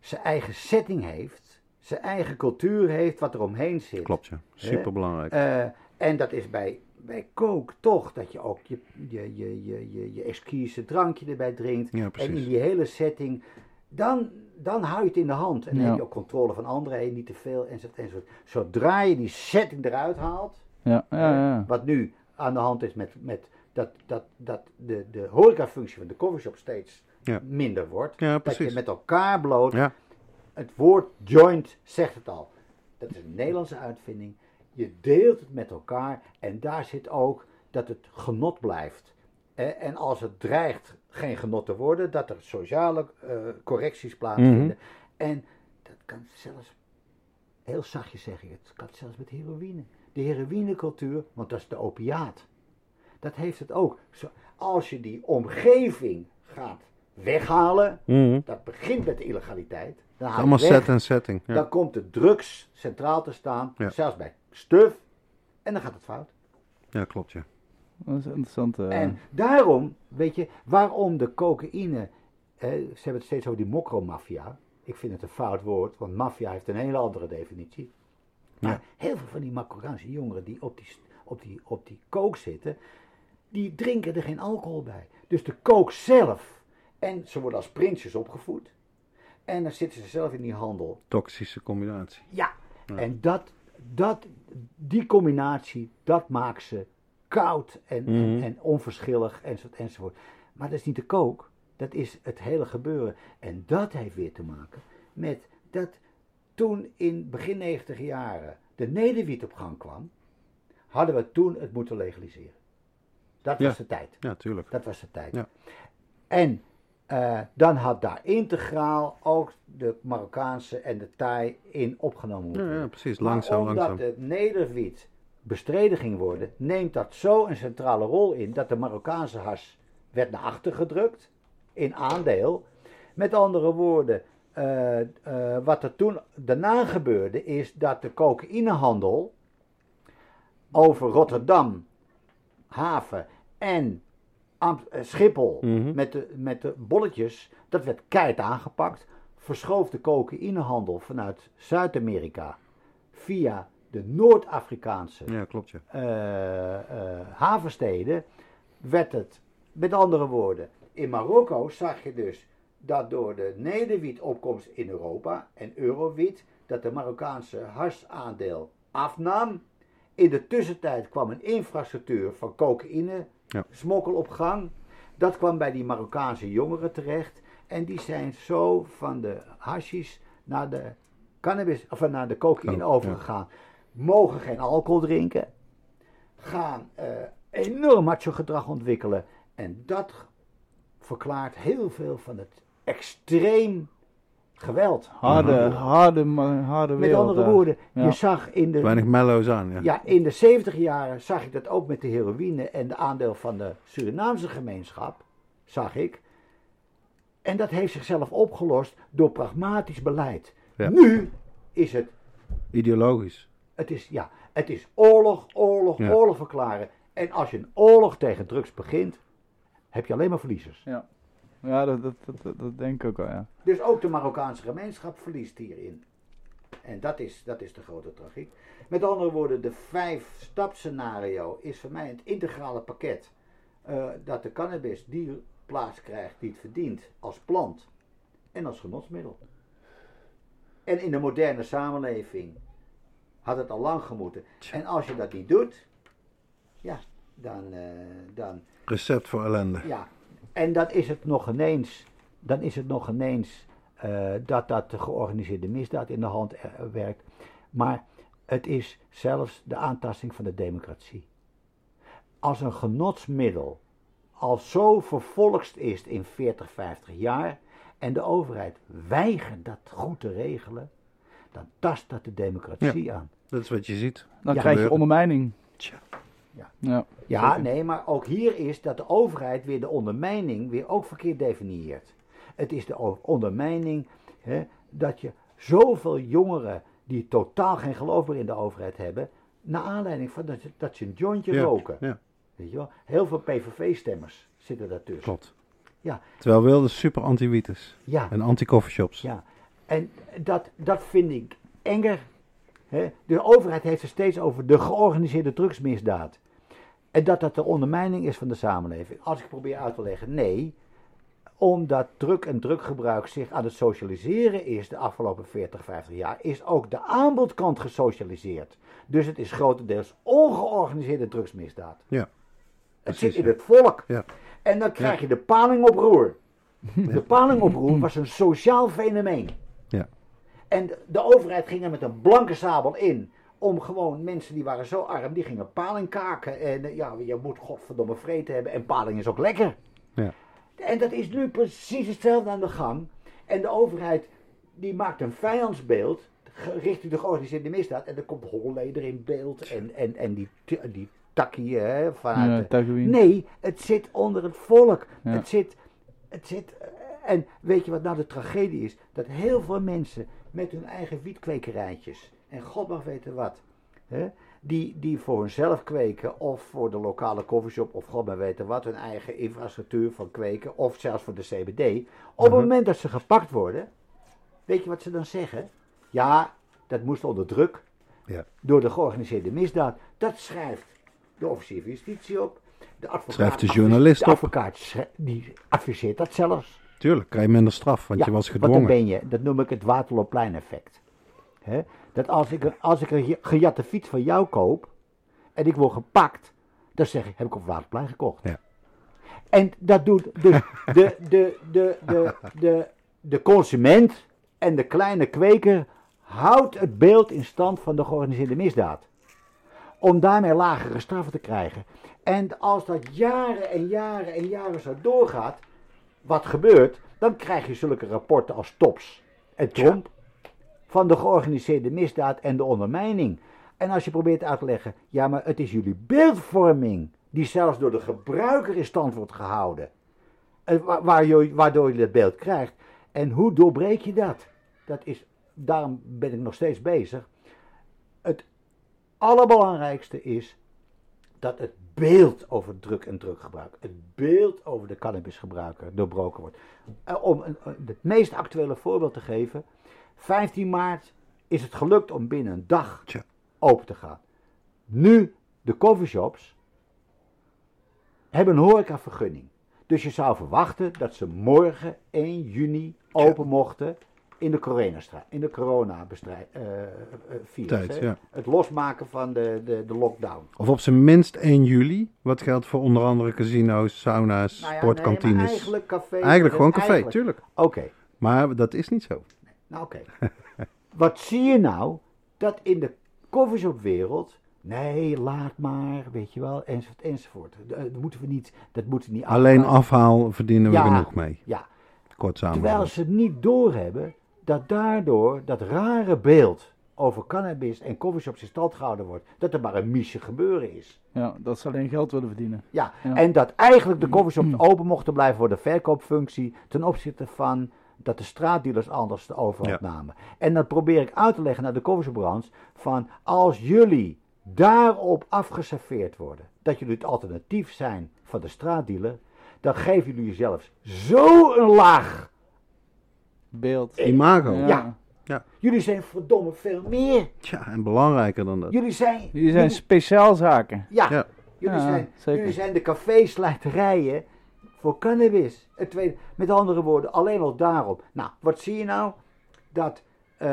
zijn eigen setting heeft, zijn eigen cultuur heeft, wat er omheen zit. Klopt, ja. Super belangrijk. Eh, en dat is bij, bij kook toch, dat je ook je, je, je, je, je, je exquise drankje erbij drinkt. ja, En in die hele setting, dan, dan hou je het in de hand. En dan Ja. heb je ook controle van anderen, niet te veel enzovoort, enzovoort. Zodra je die setting eruit haalt, Ja, ja, ja. wat nu aan de hand is met, met dat, dat, dat de, de horecafunctie van de coffeeshop steeds Ja. minder wordt. Ja, dat je met elkaar bloot. Ja. Het woord joint zegt het al. Dat is een Nederlandse uitvinding. Je deelt het met elkaar en daar zit ook dat het genot blijft. Eh, En als het dreigt geen genot te worden, dat er sociale eh, correcties plaatsvinden. Mhm. En dat kan zelfs, heel zachtjes zeg ik het, kan zelfs met heroïne. De heroïnecultuur, want dat is de opiaat. Dat heeft het ook. Zo, als je die omgeving gaat weghalen, Mhm. dat begint met de illegaliteit. Dan Allemaal weg, set en setting. Ja. Dan komt de drugs centraal te staan, Ja. zelfs bij stuf. En dan gaat het fout. ja, klopt, ja. Dat is interessant. eh. En daarom, weet je, waarom de cocaïne. eh, ze hebben het steeds over die mokromafia. Ik vind het een fout woord, want maffia heeft een hele andere definitie. Maar Ja. heel veel van die Marokkaanse jongeren die op die, op, die, op die kook zitten, die drinken er geen alcohol bij. Dus de kook zelf. En ze worden als prinsjes opgevoed. En dan zitten ze zelf in die handel. Toxische combinatie. Ja, Ja. en dat, dat, die combinatie, dat maakt ze koud en, en, Mhm. en onverschillig enzovoort, enzovoort. Maar dat is niet de kook, dat is het hele gebeuren. En dat heeft weer te maken met dat toen in begin 90 jaren de nederwiet op gang kwam, hadden we toen het moeten legaliseren. Dat Ja. was de tijd. Ja, tuurlijk. Dat was de tijd. Ja. En eh, dan had daar integraal ook de Marokkaanse en de Thai in opgenomen moeten Ja, ja, worden. precies. Langzaam, omdat langzaam. het nederwiet bestreden ging worden, neemt dat zo een centrale rol in dat de Marokkaanse hars werd naar achter gedrukt in aandeel. Met andere woorden, eh, eh, wat er toen daarna gebeurde is dat de cocaïnehandel over Rotterdam, haven en eh, Schiphol Mhm. met, de, met de bolletjes, dat werd keihard aangepakt. Verschoof de cocaïnehandel vanuit Zuid-Amerika via de Noord-Afrikaanse Ja, klopt, ja. eh, havensteden, werd het, met andere woorden, in Marokko zag je dus dat door de nederwietopkomst in Europa en eurowiet, dat de Marokkaanse harsaandeel afnam. In de tussentijd kwam een infrastructuur van cocaïne, Ja. smokkel op gang. Dat kwam bij die Marokkaanse jongeren terecht. En die zijn zo van de hashis naar de cannabis, of naar de cocaïne Oh, ja. Mogen geen alcohol drinken. Gaan eh, enorm macho gedrag ontwikkelen. En dat verklaart heel veel van het extreem geweld. harde, Ja. harde, harde Met wereld. andere daar. woorden, Ja. je zag in de, Weinig mellows aan, ja. ja, in de 70 jaren zag ik dat ook met de heroïne en de aandeel van de Surinaamse gemeenschap, zag ik. En dat heeft zichzelf opgelost door pragmatisch beleid. Ja. Nu is het, Ideologisch. Het is, ja, het is oorlog, oorlog, Ja. oorlog verklaren. En als je een oorlog tegen drugs begint, heb je alleen maar verliezers. Ja, ja dat, dat, dat, dat- dat denk ik ook wel, ja. Dus ook de Marokkaanse gemeenschap verliest hierin. En dat is, dat is de grote tragiek. Met andere woorden, de vijf-stap-scenario is voor mij het integrale pakket. eh, dat de cannabis die plaats krijgt die het verdient als plant en als genotsmiddel. En in de moderne samenleving had het al lang gemoeten. En als je dat niet doet, ja, dan, eh, dan Recept voor ellende. ja, en dan is het nog ineens, dan is het nog ineens eh, dat dat de georganiseerde misdaad in de hand eh, werkt. Maar het is zelfs de aantasting van de democratie. Als een genotsmiddel al zo vervolgst is in 40, 50 jaar en de overheid weigert dat goed te regelen, dan tast dat de democratie aan. Dat is wat je ziet. Dan Ja. krijg je ondermijning. Tja. Ja. Ja. Nee, maar ook hier is dat de overheid weer de ondermijning weer ook verkeerd definieert. Het is de ondermijning hè, dat je zoveel jongeren die totaal geen geloof meer in de overheid hebben, naar aanleiding van dat, ze- dat ze een jointje Ja, roken. ja. Weet je wel? Heel veel PVV-stemmers zitten daartussen. Klopt. Ja. Terwijl Wilders super anti-wiet is. Ja, En anti-coffeeshops. ja. En dat, dat vind ik enger. De overheid heeft het steeds over de georganiseerde drugsmisdaad. En dat dat de ondermijning is van de samenleving. Als ik probeer uit te leggen, nee. Omdat druk en druggebruik zich aan het socialiseren is de afgelopen 40, 50 jaar, is ook de aanbodkant gesocialiseerd. Dus het is grotendeels ongeorganiseerde drugsmisdaad. Ja, Het zit in het volk. Ja. En dan krijg je de palingoproer. De palingoproer was een sociaal fenomeen. En de, overheid ging er met een blanke sabel in. Om gewoon mensen die waren zo arm, die gingen paling kaken. En eh, ja, je moet godverdomme vreten hebben. En paling is ook lekker. Ja. En dat is nu precies hetzelfde aan de gang. En de overheid die maakt een vijandsbeeld richting de georganiseerde misdaad. En dan komt Holleder in beeld. En, en, en die, die takkie hè, vanuit Ja, de- Tagwin. Nee, het zit onder het volk. Ja. Het zit, het zit. eh, En weet je wat nou de tragedie is? Dat heel veel mensen met hun eigen wietkwekerijtjes, en God mag weten wat, hè, die, die voor hunzelf kweken of voor de lokale coffeeshop of God mag weten wat, hun eigen infrastructuur van kweken of zelfs voor de CBD. Op het Mhm. moment dat ze gepakt worden, weet je wat ze dan zeggen? Ja, dat moest onder druk Ja. door de georganiseerde misdaad. Dat schrijft de officier van justitie op. De advocaat Schrijft de journalist de op. advocaat schrij- die adviseert dat zelfs. Tuurlijk, krijg je minder straf, want Ja, je was Want dan gedwongen. ben je, dat noem ik het Waterloopplein effect. Dat als ik, een- als ik een ge- gejatte fiets van jou koop en ik word gepakt, dan zeg ik, heb ik op Waterplein gekocht. Ja. En dat doet dus de, de, de, de, de, de consument en de kleine kweker houdt het beeld in stand van de georganiseerde misdaad. Om daarmee lagere straffen te krijgen. En als dat jaren en jaren en jaren zo doorgaat, wat gebeurt, dan krijg je zulke rapporten als TOPS en Tromp van de georganiseerde misdaad en de ondermijning. En als je probeert uit te leggen, ja, maar het is jullie beeldvorming die zelfs door de gebruiker in stand wordt gehouden, eh, waardoor je dat beeld krijgt. En hoe doorbreek je dat? Dat is, daarom ben ik nog steeds bezig. Het allerbelangrijkste is dat het beeld over druk en druggebruik, het beeld over de cannabisgebruiker doorbroken wordt. Eh, om een- het meest actuele voorbeeld te geven, 15 maart is het gelukt om binnen een dag Tja. open te gaan. Nu, de coffeeshops hebben een horecavergunning. Dus je zou verwachten dat ze morgen 1 juni open mochten in de coronastrijd, in de coronabestrijd, eh, eh. Tijd, hè. ja. Het losmaken van de, de, de lockdown. Of op zijn minst 1 juli, wat geldt voor onder andere casino's, sauna's, Nou ja, sportkantines. nee, eigenlijk café. Eigenlijk gewoon café, eigenlijk- tuurlijk. Oké, Maar dat is niet zo. nou oké. Wat zie je nou? Dat in de coffeeshopwereld, nee, laat maar, weet je wel, enzovoort, enzovoort. Eh, Dat moeten we niet, dat moeten we niet Alleen afhaal verdienen we Ja. genoeg mee. Ja, Kort terwijl samengevat. ze niet doorhebben dat daardoor dat rare beeld over cannabis en coffeeshops in stand gehouden wordt, dat er maar een misje gebeuren is. Ja, dat ze alleen geld willen verdienen. Ja, Ja. en dat eigenlijk de coffeeshops open mochten blijven voor de verkoopfunctie ten opzichte van dat de straatdealers anders de overhand Ja. namen. En dat probeer ik uit te leggen naar de coffeeshopbranche van als jullie daarop afgeserveerd worden, dat jullie het alternatief zijn van de straatdealer, dan geven jullie jezelf zo'n laag. Beeld. Imago. Ja. Jullie zijn verdomme veel meer. Tja, en belangrijker dan dat. Jullie zijn... Jullie zijn speciaalzaken. Ja, Ja. Jullie, Ja, zijn, jullie zijn de café-slijterijen voor cannabis. Het tweede, met andere woorden, alleen al daarom. Nou, wat zie je nou? Dat eh,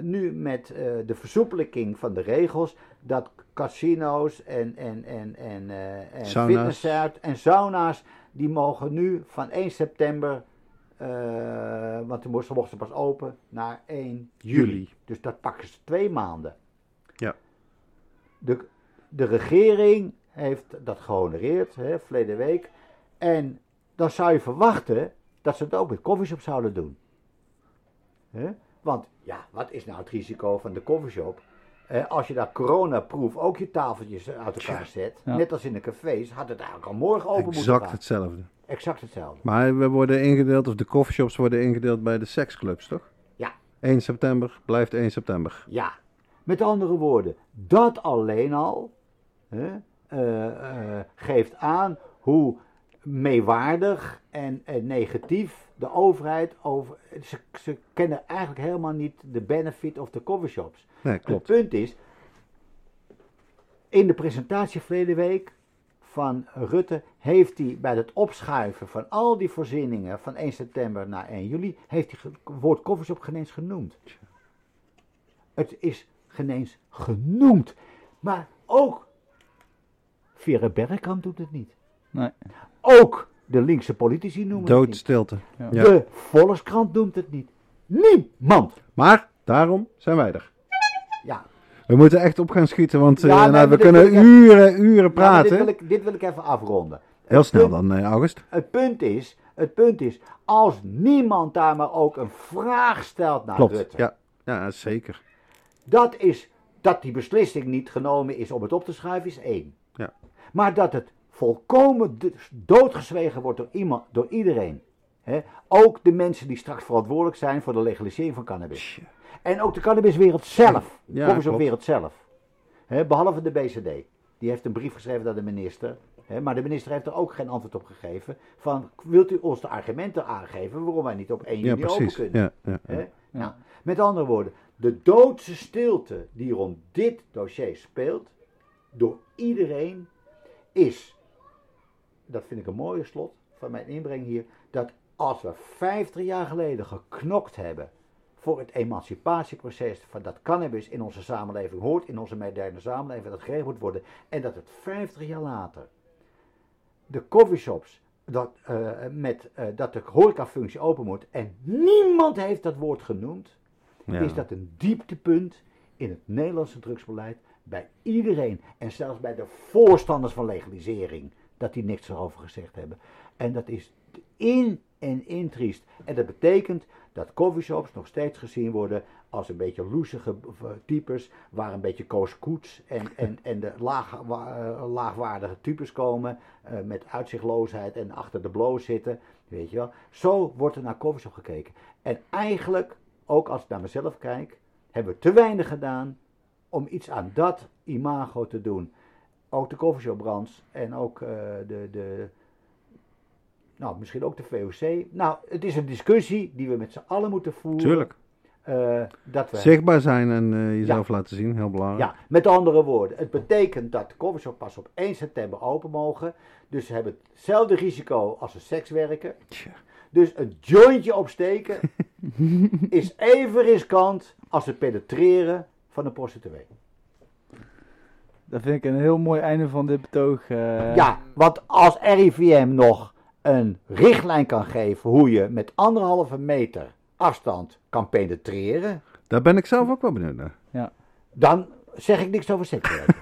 nu met eh, de versoepelijking van de regels, dat casino's en, en, en, en, eh en Sauna's. fitnesscentra en sauna's, die mogen nu van 1 september, eh, want toen mochten ze pas open, naar 1 juli. Juli. Dus dat pakken ze twee maanden. Ja. De, de regering heeft dat gehonoreerd, hè, verleden week. En dan zou je verwachten dat ze het ook met coffeeshop zouden doen. Hè? Want ja, wat is nou het risico van de coffeeshop? Eh, als je daar coronaproof ook je tafeltjes uit elkaar zet, Ja. net als in de cafés, had het eigenlijk al morgen open moeten Exact hetzelfde. Exact hetzelfde. Maar we worden ingedeeld, of de coffeeshops worden ingedeeld bij de seksclubs, toch? Ja. 1 september blijft 1 september. Ja, met andere woorden, dat alleen al hè, eh, eh, geeft aan hoe meewaardig en, en negatief de overheid over. Ze, ze kennen eigenlijk helemaal niet de benefit of de coffeeshops. Nee, klopt. Het punt is, in de presentatie verleden week van Rutte heeft hij bij het opschuiven van al die voorzieningen van 1 september naar 1 juli, heeft hij het woord coffeeshop geen eens genoemd. Het is geen eens genoemd. Maar ook Vera Bergkamp doet het niet. Nee. Ook de linkse politici noemen het niet. Doodstilte. Ja. De Volkskrant noemt het niet. Niemand. Maar daarom zijn wij er. Ja, We moeten echt op gaan schieten, want eh, Ja, nee, nou, we kunnen uren, uren Ja, praten. dit, wil ik, dit wil ik even afronden. Heel snel punt- dan, eh, August. Het punt is, het punt is, als niemand daar maar ook een vraag stelt naar Klopt. Rutte, Ja. ja, zeker. dat is dat die beslissing niet genomen is om het op te schuiven, is één. Ja. Maar dat het volkomen doodgezwegen wordt door, iemand, door iedereen. Hè? Ook de mensen die straks verantwoordelijk zijn voor de legalisering van cannabis. En ook de cannabiswereld zelf, Ja, wereld zelf. Behalve de BCD. Die heeft een brief geschreven naar de minister. Maar de minister heeft er ook geen antwoord op gegeven. Van, wilt u ons de argumenten aangeven waarom wij niet op 1 Ja, juni open kunnen? Ja, ja, ja. Hè? Nou, met andere woorden, de doodse stilte die rond dit dossier speelt, door iedereen, is, dat vind ik een mooie slot van mijn inbreng hier, dat als we 50 jaar geleden geknokt hebben voor het emancipatieproces van dat cannabis in onze samenleving hoort, in onze moderne samenleving, dat geregeld moet worden, en dat het 50 jaar later de coffeeshops, dat, eh, met, eh, dat de horecafunctie open moet en niemand heeft dat woord genoemd, Ja. is dat een dieptepunt in het Nederlandse drugsbeleid bij iedereen. En zelfs bij de voorstanders van legalisering, dat die niks erover gezegd hebben. En dat is in en in triest. En dat betekent dat coffeeshops nog steeds gezien worden als een beetje loesige types, waar een beetje Koos Koets en, en, en de laag, eh, laagwaardige types komen, eh, met uitzichtloosheid en achter de bloos zitten, weet je wel. Zo wordt er naar coffeeshop gekeken. En eigenlijk, ook als ik naar mezelf kijk, hebben we te weinig gedaan om iets aan dat imago te doen. Ook de coffeeshopbrands en ook eh, de, de, nou misschien ook de VOC. Nou, het is een discussie die we met z'n allen moeten voeren. Tuurlijk. Eh, dat we Zichtbaar zijn en eh, jezelf laten zien, heel belangrijk. ja, met andere woorden, het betekent dat de coffeeshop pas op 1 september open mogen. Dus ze hebben hetzelfde risico als een sekswerker. Tja. Dus een jointje opsteken is even riskant als het penetreren van een prostituee. Dat vind ik een heel mooi einde van dit betoog. eh. Ja, want als RIVM nog een richtlijn kan geven hoe je met anderhalve meter afstand kan penetreren, Daar ben ik zelf ook wel benieuwd naar. dan zeg ik niks over sekswerkers.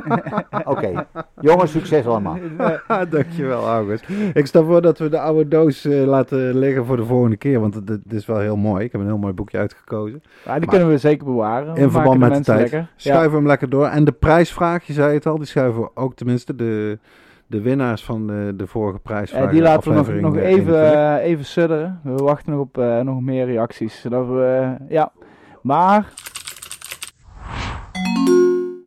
Oké, jongens, succes allemaal. Dankjewel, August. Ik stel voor dat we de oude doos eh, laten liggen voor de volgende keer, want het, het is wel heel mooi. Ik heb een heel mooi boekje uitgekozen. Ja, die Maar- kunnen we zeker bewaren. We In verband met de tijd. Lekker. Ja. Schuiven hem lekker door. En de prijsvraag, je zei het al, die schuiven we ook tenminste de, de winnaars van de, de vorige prijsvraag. Eh, die laten we nog, eh, even, 21. eh, even sudderen. We wachten nog op nog meer reacties. Zodat we, ja. Maar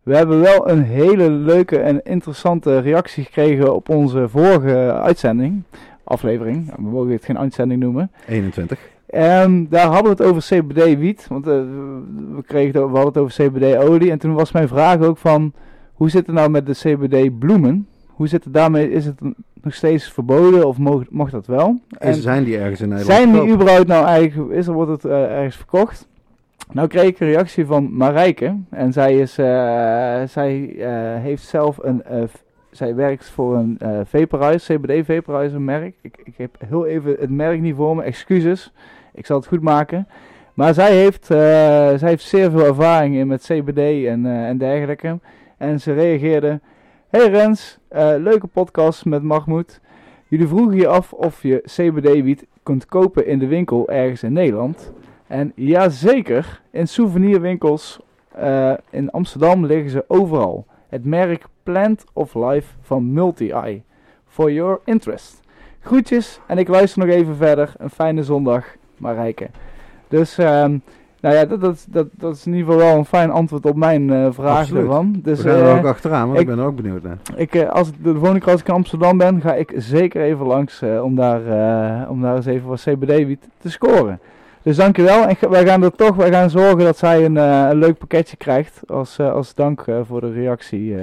we hebben wel een hele leuke en interessante reactie gekregen op onze vorige uitzending, aflevering. We mogen het geen uitzending noemen. 21. Ehm, daar hadden we het over CBD-wiet, want we, kregen, we hadden het over CBD-olie. En toen was mijn vraag ook van, hoe zit het nou met de CBD-bloemen? Hoe zit het daarmee? Is het nog steeds verboden of mag, mag dat wel? En zijn die ergens in Nederland? Zijn die überhaupt nou eigenlijk, is er, wordt het eh, ergens verkocht? Nou kreeg ik een reactie van Marijke. En zij, is, eh, zij eh, heeft zelf een, zij werkt voor een vaporizer, CBD vaporizer merk. Ik, ik heb heel even het merk niet voor me, excuses. Ik zal het goed maken. Maar zij heeft, zij heeft zeer veel ervaring in met CBD en, en dergelijke. En ze reageerde, Hey Rens, eh, leuke podcast met Mahmoud. Jullie vroegen je af of je CBD-wiet kunt kopen in de winkel ergens in Nederland. En jazeker, in souvenirwinkels eh, in Amsterdam liggen ze overal. Het merk Plant of Life van Multi-Eye. For your interest. Groetjes en ik luister nog even verder. Een fijne zondag, Marijke. Dus, ehm, nou ja, dat, dat, dat, dat is in ieder geval wel een fijn antwoord op mijn eh, vraag Absoluut. ervan. Dus, We gaan er eh, ook achteraan, want ik- ben er ook benieuwd naar. ik, eh, als ik, de volgende keer als ik in Amsterdam ben, ga ik zeker even langs om, daar, om daar eens even wat CBD-wiet te scoren. Dus dankjewel. En wij gaan er toch, wij gaan zorgen dat zij een, een leuk pakketje krijgt als, als dank voor de reactie.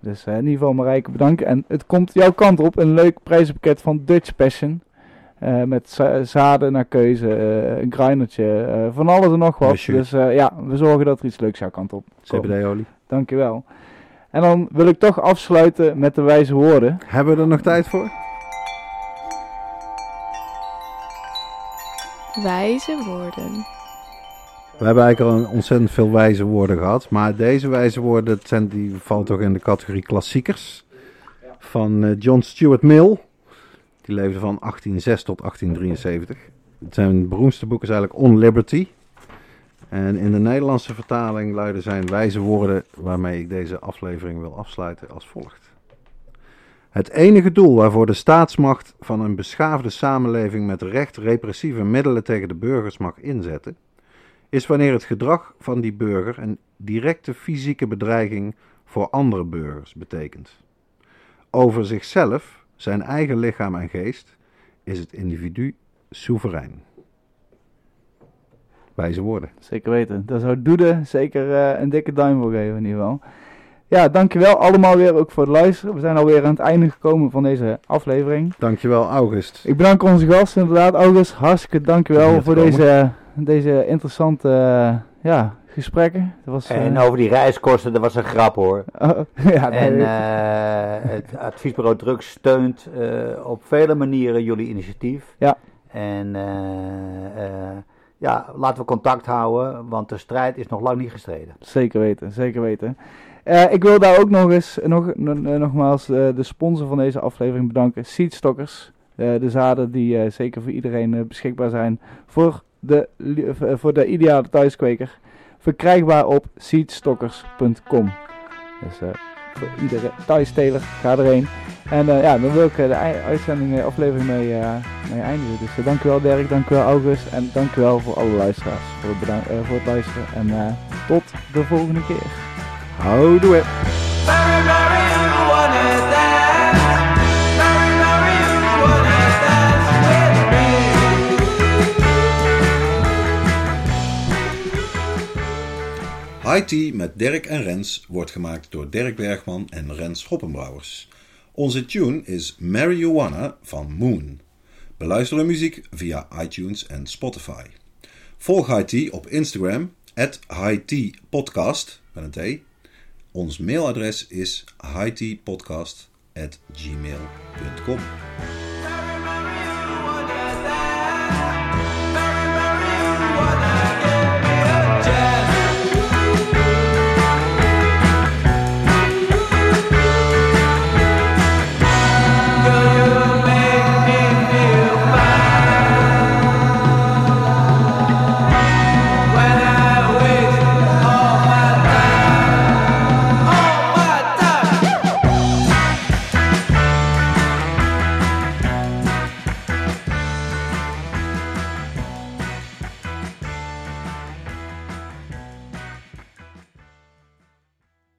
dus in ieder geval Marijke bedanken. En het komt jouw kant op, een leuk prijzenpakket van Dutch Passion. Eh, met za- zaden naar keuze, eh, een grindertje, eh, van alles en nog wat. Dus eh, ja, we zorgen dat er iets leuks jouw kant op komt. CBD-olie. Dankjewel. En dan wil ik toch afsluiten met de wijze woorden. Hebben we er nog tijd voor? Wijze woorden. We hebben eigenlijk al een ontzettend veel wijze woorden gehad. Maar deze wijze woorden, dat zijn, die vallen toch in de categorie klassiekers. Van eh, John Stuart Mill. Die leefde van 1806 tot 1873. Zijn beroemdste boek is eigenlijk On Liberty. En in de Nederlandse vertaling luiden zijn wijze woorden waarmee ik deze aflevering wil afsluiten als volgt. Het enige doel waarvoor de staatsmacht van een beschaafde samenleving met recht repressieve middelen tegen de burgers mag inzetten, is wanneer het gedrag van die burger een directe fysieke bedreiging voor andere burgers betekent. Over zichzelf, zijn eigen lichaam en geest, is het individu soeverein. Wijze woorden. Zeker weten. Daar zou Doede zeker eh, een dikke duim voor geven in ieder geval. Ja, dankjewel allemaal weer ook voor het luisteren. We zijn alweer aan het einde gekomen van deze aflevering. Dankjewel, August. Ik bedank onze gast inderdaad, August. Hartstikke dankjewel voor komen. deze, deze interessante eh, ja, gesprekken. Dat was, eh, En over die reiskosten, dat was een grap hoor. oh, ja, En eh, het adviesbureau Drugs steunt eh, op vele manieren jullie initiatief. Ja. En eh, eh, ja, laten we contact houden, want de strijd is nog lang niet gestreden. Zeker weten, zeker weten. Eh, ik wil daar ook nog eens, nog, nogmaals, eh, de sponsor van deze aflevering bedanken. Seedstockers. Eh, de zaden die eh, zeker voor iedereen eh, beschikbaar zijn voor de, eh, voor de ideale thuiskweker. Verkrijgbaar op seedstockers.com. Dus eh, voor iedere thuisteler, ga erheen. En eh, ja, dan wil ik eh, de uitzending, aflevering mee, eh, mee eindigen. Dus uh, dankjewel Dirk, dankjewel August en dankjewel voor alle luisteraars voor het, voor het luisteren. En tot de volgende keer. Houdoe. High met Dirk en Rens wordt gemaakt door Dirk Bergman en Rens Hoppenbrouwers. Onze tune is Marijuana van Moon. Beluister de muziek via iTunes en Spotify. Volg High op Instagram, at High Podcast, met een T. Ons mailadres is highteapodcast at gmail.com.